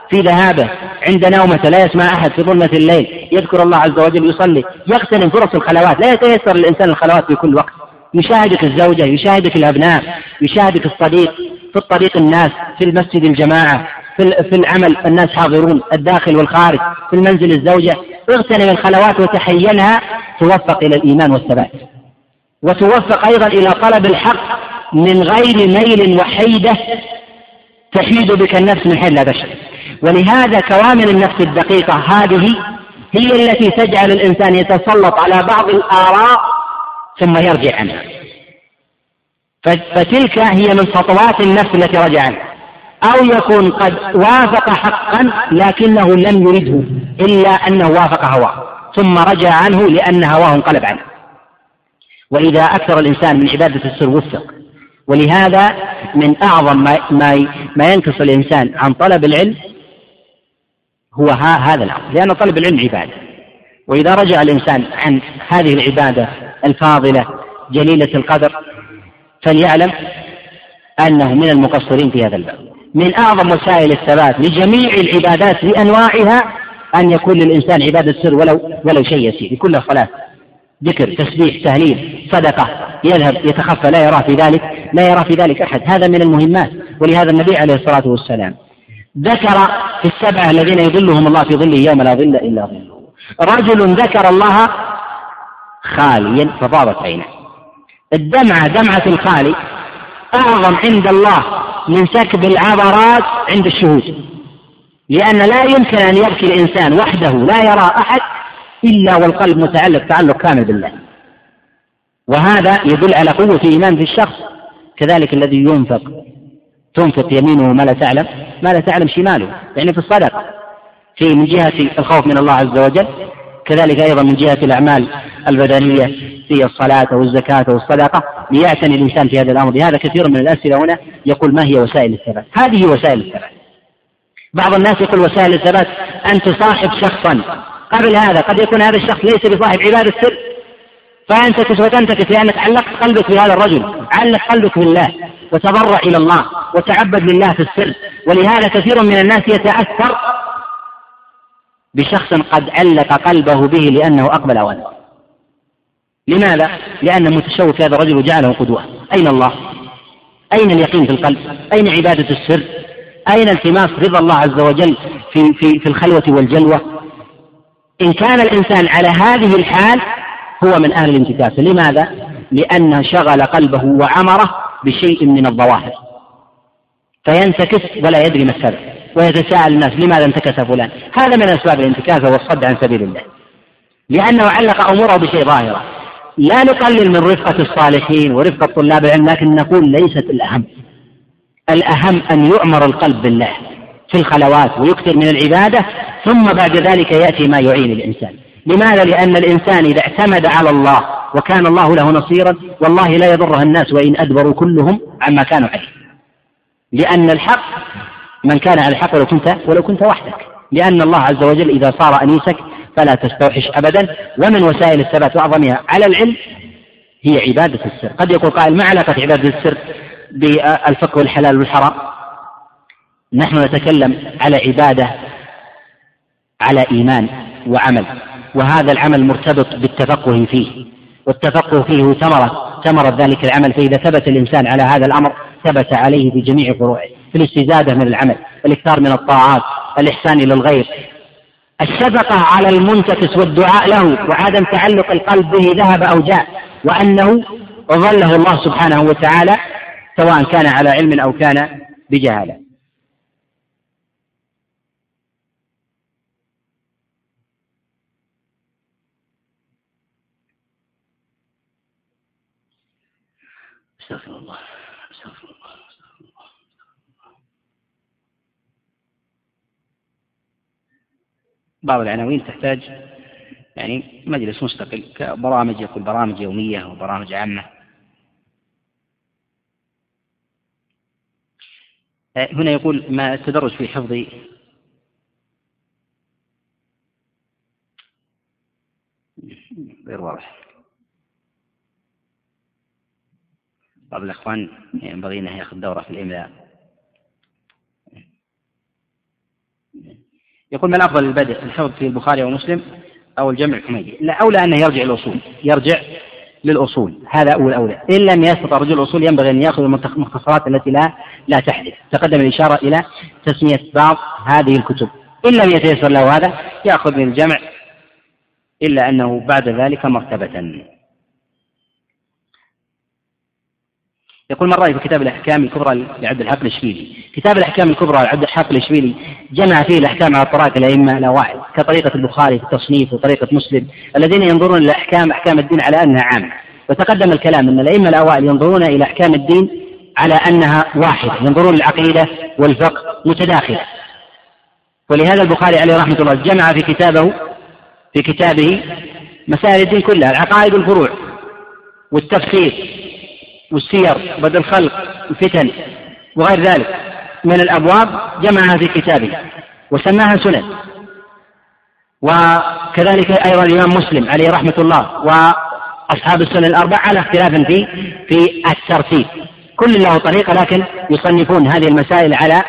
في ذهابة عند نومته لا يسمع أحد. في ظلمة الليل يذكر الله عز وجل يصلي. يغتنم فرص الخلوات. لا يتيسر للإنسان الخلوات في كل وقت. يشاهدك الزوجة يشاهدك الأبناء يشاهدك الصديق. في الطريق الناس في المسجد الجماعة في في العمل الناس حاضرون الداخل والخارج في المنزل الزوجة. اغتنم الخلوات وتحينها توفق إلى الإيمان والثبات. وتوفق أيضا إلى طلب الحق من غير ميل وحيدة تحيد بك النفس من حيث لا تشعر. ولهذا كوامل النفس الدقيقة هذه هي التي تجعل الإنسان يتسلط على بعض الآراء ثم يرجع عنها. فتلك هي من خطوات النفس التي رجع عنها. أو يكون قد وافق حقا لكنه لم يرده إلا أنه وافق هواه. ثم رجع عنه لأن هواه انقلب عنه. وإذا أكثر الإنسان من عبادة السر وفق. ولهذا من أعظم ما, ما, ما ينقص الإنسان عن طلب العلم هو ها هذا الأمر. لأن طلب العلم عبادة. وإذا رجع الإنسان عن هذه العبادة الفاضلة جليلة القدر فليعلم أنه من المقصرين في هذا الباب. من أعظم وسائل الثبات لجميع العبادات بأنواعها أن يكون للإنسان عبادة سر ولو ولو شيء يسير كل صلاة. ذكر تسبيح تهليل صدقة يذهب يتخفى لا يرى في ذلك لا يرى في ذلك أحد. هذا من المهمات. ولهذا النبي عليه الصلاة والسلام ذكر في السبعة الذين يظلهم الله في ظله يوم لا ظل إلا ظله. رجل ذكر الله خاليا فضابت عينه الدمعة دمعة الخالي أعظم عند الله من سكب العبرات عند الشهود. لأن لا يمكن أن يبكي الإنسان وحده لا يرى أحد إلا والقلب متعلق تعلق كامل بالله. وهذا يدل على قوة إيمان في الشخص كذلك الذي ينفق. تنفق يمينه ما لا تعلم ما لا تعلم شماله يعني في الصدقة في من جهة الخوف من الله عز وجل كذلك أيضا من جهة الأعمال البدنية في الصلاة والزكاة والصدقة ليعتني الإنسان في هذا الأمر. لهذا كثير من الأسئلة هنا يقول ما هي وسائل الثبات؟ هذه وسائل الثبات. بعض الناس يقول وسائل الثبات أن تصاحب شخصا. قبل هذا قد يكون هذا الشخص ليس بصاحب عبادة سر فأنت وتنتكس لأنك علقت قلبك بهذا الرجل علق قلبك بالله وتضرع إلى الله وتعبد لله في السر ولهذا كثير من الناس يتأثر بشخص قد علق قلبه به لأنه أقبل أو أدبر لماذا؟ لأن متشوف هذا الرجل وجعله قدوة أين الله؟ أين اليقين في القلب؟ أين عبادة السر؟ أين التماس رضا الله عز وجل في في في الخلوة والجلوة؟ إن كان الإنسان على هذه الحال هو من أهل الانتكاس، لماذا؟ لأن شغل قلبه وعمره بشيء من الظواهر. فينتكس ولا يدري ما السبب ويتساءل الناس لماذا انتكس فلان؟ هذا من أسباب الانتكاس هو الصد عن سبيل الله. لأنه علق أموره بشيء ظاهرة. لا نقلل من رفقة الصالحين ورفقة طلاب العلم لكن نقول ليست الأهم. الأهم أن يعمر القلب بالله في الخلوات ويكثر من العبادة ثم بعد ذلك يأتي ما يعين الإنسان. لماذا؟ لأن الإنسان إذا اعتمد على الله وكان الله له نصيرا والله لا يضرها الناس وإن أدبروا كلهم عما كانوا عليه. لأن الحق من كان على الحق ولو كنت ولو كنت وحدك. لأن الله عز وجل إذا صار أنيسك فلا تستوحش أبدا. ومن وسائل الثبات وأعظمها على العلم هي عبادة السر. قد يقول قائل ما علاقة عبادة السر بالفقه والحلال والحرام؟ نحن نتكلم على عبادة على إيمان وعمل وهذا العمل مرتبط بالتفقه فيه والتفقه فيه ثمرة ثمرة ذلك العمل فإذا ثبت الإنسان على هذا الأمر ثبت عليه في جميع فروعه في الاستزادة من العمل الإكثار من الطاعات الإحسان إلى الغير. الشفقة على المنتكس والدعاء له وعدم تعلق القلب به ذهب أو جاء وأنه ظله الله سبحانه وتعالى سواء كان على علم أو كان بجهالة استغفر الله استغفر الله استغفر الله بعض العناوين تحتاج يعني مجلس مستقل كبرامج يقول برامج يومية وبرامج عامة. آه، هنا يقول ما التدرج في حفظ غير واضح. بعض الإخوان ينبغي أنه يأخذ دورة في الإملاء. يقول ما الأفضل للبدء الحفظ في البخاري ومسلم أو الجمع الحميدي لا أولى أنه يرجع الأصول يرجع للأصول. هذا أول أولى إن لم يستطع رجل الأصول ينبغي أن يأخذ المختصرات التي لا لا تحدث. تقدم الإشارة إلى تسمية بعض هذه الكتب. إن لم يتيسر له هذا يأخذ من الجمع إلا أنه بعد ذلك مرتبة. يقول من رأي في كتاب الأحكام الكبرى لعبد الحق الإشبيلي؟ كتاب الأحكام الكبرى لعبد الحق الإشبيلي جمع فيه الأحكام على طرائق الأئمة الأوائل كطريقة البخاري في التصنيف وطريقة مسلم الذين ينظرون إلى أحكام أحكام الدين على أنها عامة. وتقدم الكلام أن الأئمة الأوائل ينظرون إلى أحكام الدين على أنها واحدة ينظرون العقيدة والفقه متداخلة. ولهذا البخاري عليه رحمة الله جمع في كتابه في كتابه مسائل الدين كلها العقائد والفروع والتفسير والسير بدء الخلق الفتن وغير ذلك من الأبواب جمعها في كتابه وسماها سنن. وكذلك أيضا الإمام مسلم عليه رحمة الله وأصحاب السنن الأربع على اختلاف في في الترتيب. كل له طريقة لكن يصنفون هذه المسائل على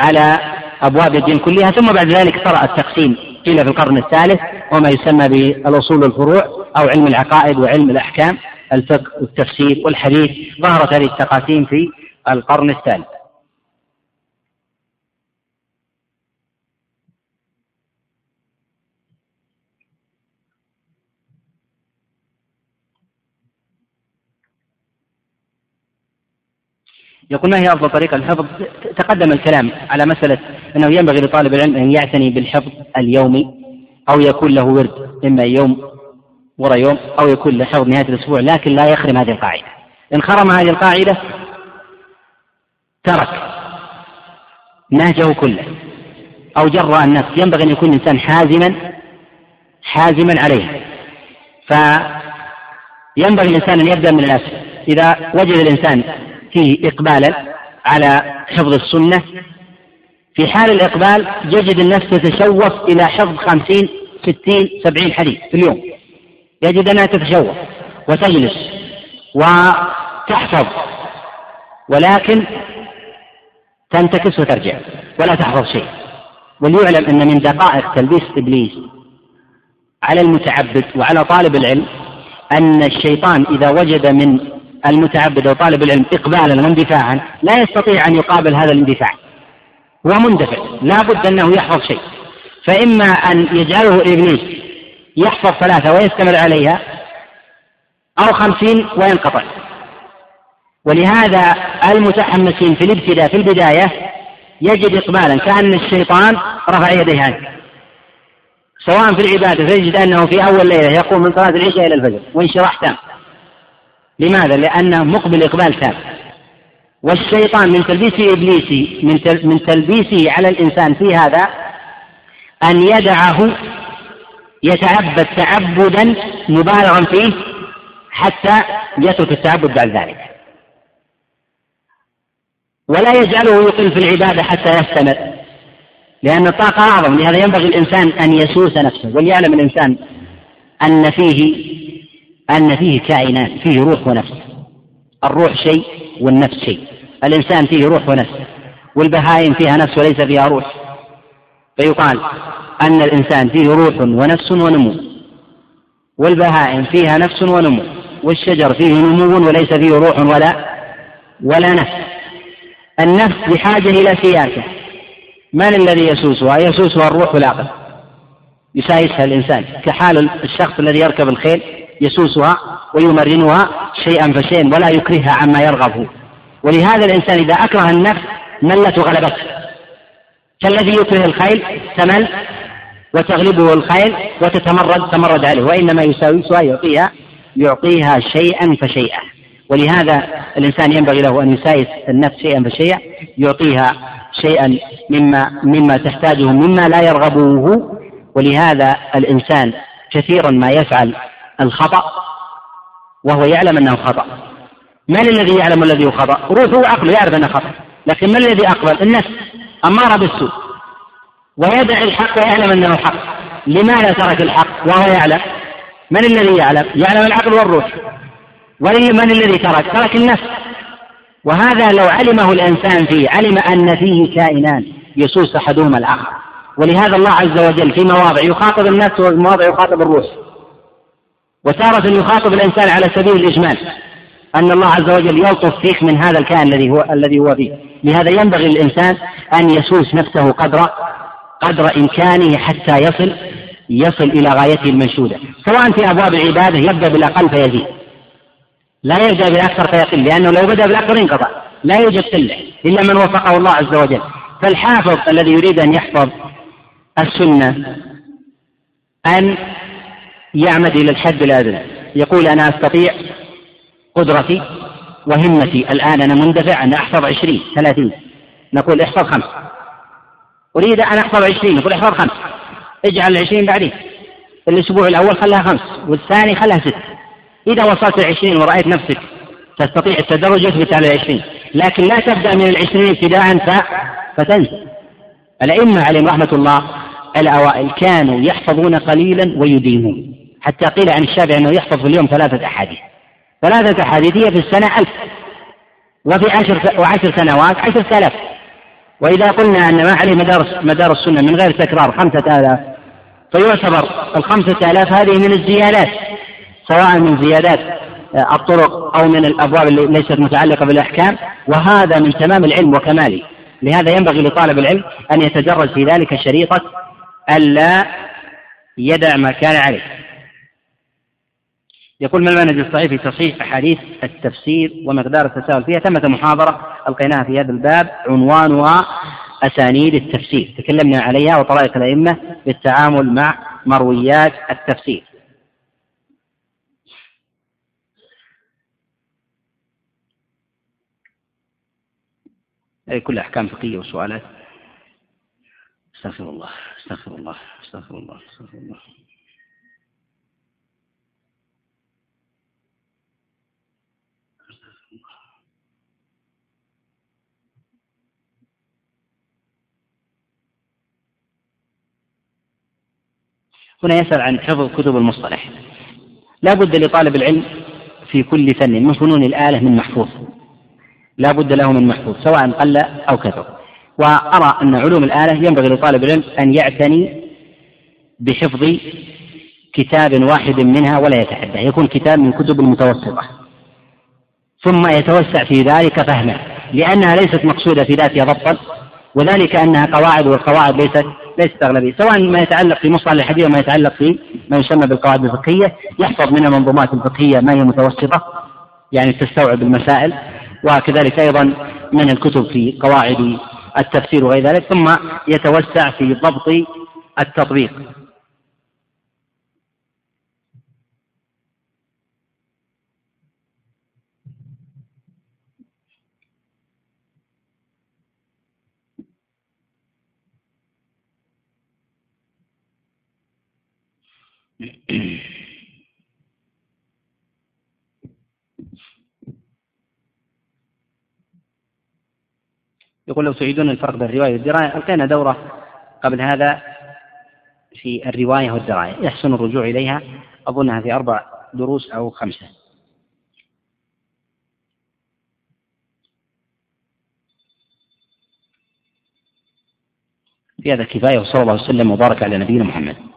على أبواب الدين كلها. ثم بعد ذلك طرأ التقسيم قيل في القرن الثالث وما يسمى بالأصول والفروع أو علم العقائد وعلم الأحكام. الفقه والتفسير والحديث ظهرت هذه التقاسيم في القرن الثالث. يقول ما هي أفضل طريقة للحفظ؟ تقدم الكلام على مسألة أنه ينبغي لطالب العلم أن يعتني بالحفظ اليومي أو يكون له ورد إما يوم ورا يوم أو يكون حفظ نهاية الأسبوع لكن لا يخرم هذه القاعدة. إن خرم هذه القاعدة ترك نهجه كله. أو جرأ النفس ينبغي أن يكون الإنسان حازما حازما عليه. فينبغي الإنسان أن يبدأ من الأسفل إذا وجد الإنسان فيه إقبالا على حفظ السنة في حال الإقبال يجد النفس تتشوف إلى حفظ خمسين ستين سبعين حديث في اليوم. يجد أنها تتشوف وتجلس وتحفظ ولكن تنتكس وترجع ولا تحفظ شيء. وليعلم أن من دقائق تلبيس إبليس على المتعبد وعلى طالب العلم أن الشيطان إذا وجد من المتعبد أو طالب العلم إقبالا واندفاعا لا يستطيع أن يقابل هذا الاندفاع. هو مندفع لا بد أنه يحفظ شيء. فإما أن يجعله إبليس يحفظ ثلاثة ويستمر عليها أو خمسين وينقطع. ولهذا المتحمسين في الابتداء في البداية يجد إقبالا كأن الشيطان رفع يديه سواء في العبادة فيجد أنه في أول ليلة يقوم من صلاة العشاء إلى الفجر وانشراح تام. لماذا؟ لأنه مقبل إقبال تام. والشيطان من تلبيس إبليسي من تلبيسه على الإنسان في هذا أن يدعه يتعبد تعبدا مبالغا فيه حتى يترك التعبد بعد ذلك. ولا يجعله يقل في العبادة حتى يستمر لأن الطاقة أعظم. لهذا ينبغي الإنسان أن يسوس نفسه وليعلم الإنسان أن فيه أن فيه كائنات فيه روح ونفس. الروح شيء والنفس شيء. الإنسان فيه روح ونفس والبهائم فيها نفس وليس فيها روح. فيقال أن الإنسان فيه روح ونفس ونمو والبهائم فيها نفس ونمو والشجر فيه نمو وليس فيه روح ولا ولا نفس. النفس بحاجة إلى سياسة من الذي يسوسها؟ يسوسها الروح والعقل يسايسها الإنسان. كحال الشخص الذي يركب الخيل يسوسها ويمرنها شيئا فشيئا ولا يكرهها عما يرغب ولهذا الإنسان إذا أكره النفس ملت وغلبته كالذي يكره الخيل تمل وتغلبه الخيل وتتمرد تمرد عليه وإنما يساوسها يعطيها يعطيها شيئا فشيئا. ولهذا الإنسان ينبغي له أن يسايس النفس شيئا فشيئا يعطيها شيئا مما مما تحتاجه مما لا يرغبه ولهذا الإنسان كثيرا ما يفعل الخطأ وهو يعلم أنه خطأ. من الذي يعلم الذي هو خطأ؟ روحه وعقله يعرف أنه خطأ. لكن من الذي أقبل؟ النفس. أمارة بالسوء ويدع الحق ويعلم أنه حق لماذا ترك الحق وهو يعلم؟ من الذي يعلم؟ يعلم العقل والروح. ومن الذي ترك؟ ترك النفس. وهذا لو علمه الإنسان فيه علم أن فيه كائنان يسوس أحدهما الآخر. ولهذا الله عز وجل في مواضع يخاطب النفس ومواضع يخاطب الروح. وتارة يخاطب الإنسان على سبيل الإجمال. أن الله عز وجل يلطف فيك من هذا الكائن الذي هو الذي هو فيه لهذا ينبغي للإنسان أن يسوس نفسه قدر قدر إمكانه حتى يصل يصل إلى غايته المنشودة. سواء في أبواب العبادة يبدأ بالأقل فيزيد. لا يبدأ بالأكثر فيقل لأنه لو بدأ بالأكثر انقطع لا يوجد قلة إلا من وفقه الله عز وجل. فالحافظ الذي يريد أن يحفظ السنة أن يعمد إلى الحد الأدنى يقول أنا أستطيع قدرتي وهمتي الآن أنا مندفع أن أحفظ عشرين ثلاثين. نقول احفظ خمس. أريد أن أحفظ عشرين نقول احفظ خمس. اجعل العشرين بعدين. الأسبوع الأول خلها خمس والثاني خلها ست. إذا وصلت العشرين ورأيت نفسك تستطيع التدرج يثبت على العشرين لكن لا تبدأ من العشرين ابتداء فتنسى. الأئمة عليهم رحمة الله الأوائل كانوا يحفظون قليلا ويديمون حتى قيل عن الشافعي أنه يحفظ في اليوم ثلاثة أحاديث. ثلاثة أحاديث في السنة ألف. وفي عشر وعشر سنوات عشر آلاف وإذا قلنا أن ما عليه مدار مدار السنة من غير تكرار خمسة آلاف فيعتبر الخمسة آلاف هذه من الزيادات سواء من زيادات آه، الطرق أو من الأبواب اللي ليست متعلقة بالأحكام. وهذا من تمام العلم وكماله. لهذا ينبغي لطالب العلم أن يتدرج في ذلك شريطة ألا يدع ما كان عليه. يقول ما المنهج الصحيح في تصحيح أحاديث التفسير ومقدار التساهل فيها؟ ثمة محاضرة ألقيناها في هذا الباب عنوانها أسانيد التفسير. تكلمنا عليها وطرائق الأئمة بالتعامل مع مرويات التفسير. أي كل أحكام فقهية وسؤالات. استغفر الله استغفر الله استغفر الله استغفر الله. هنا يسأل عن حفظ كتب المصطلح لا بد لطالب العلم في كل فن من فنون الآلة من محفوظ. لا بد له من محفوظ سواء قل أو كثر. وأرى أن علوم الآلة ينبغي لطالب العلم أن يعتني بحفظ كتاب واحد منها ولا يتعدى يكون كتاب من كتب المتوسطة. ثم يتوسع في ذلك فهما لأنها ليست مقصودة في ذاتها ضبطا وذلك أنها قواعد والقواعد ليست ليست أغلبية. سواء ما يتعلق في مصطلح الحديث وما يتعلق في ما يسمى بالقواعد الفقهية يحفظ من المنظومات الفقهية ما هي متوسطة يعني تستوعب المسائل وكذلك أيضا من الكتب في قواعد التفسير وغير ذلك ثم يتوسع في ضبط التطبيق. يقول لو تعيدون الفرق بين الرواية والدراية ألقينا دورة قبل هذا في الرواية والدراية. يحسن الرجوع إليها. أظنها في أربع دروس أو خمسة. في هذا كفاية وصلى الله وسلم وبارك على نبينا محمد.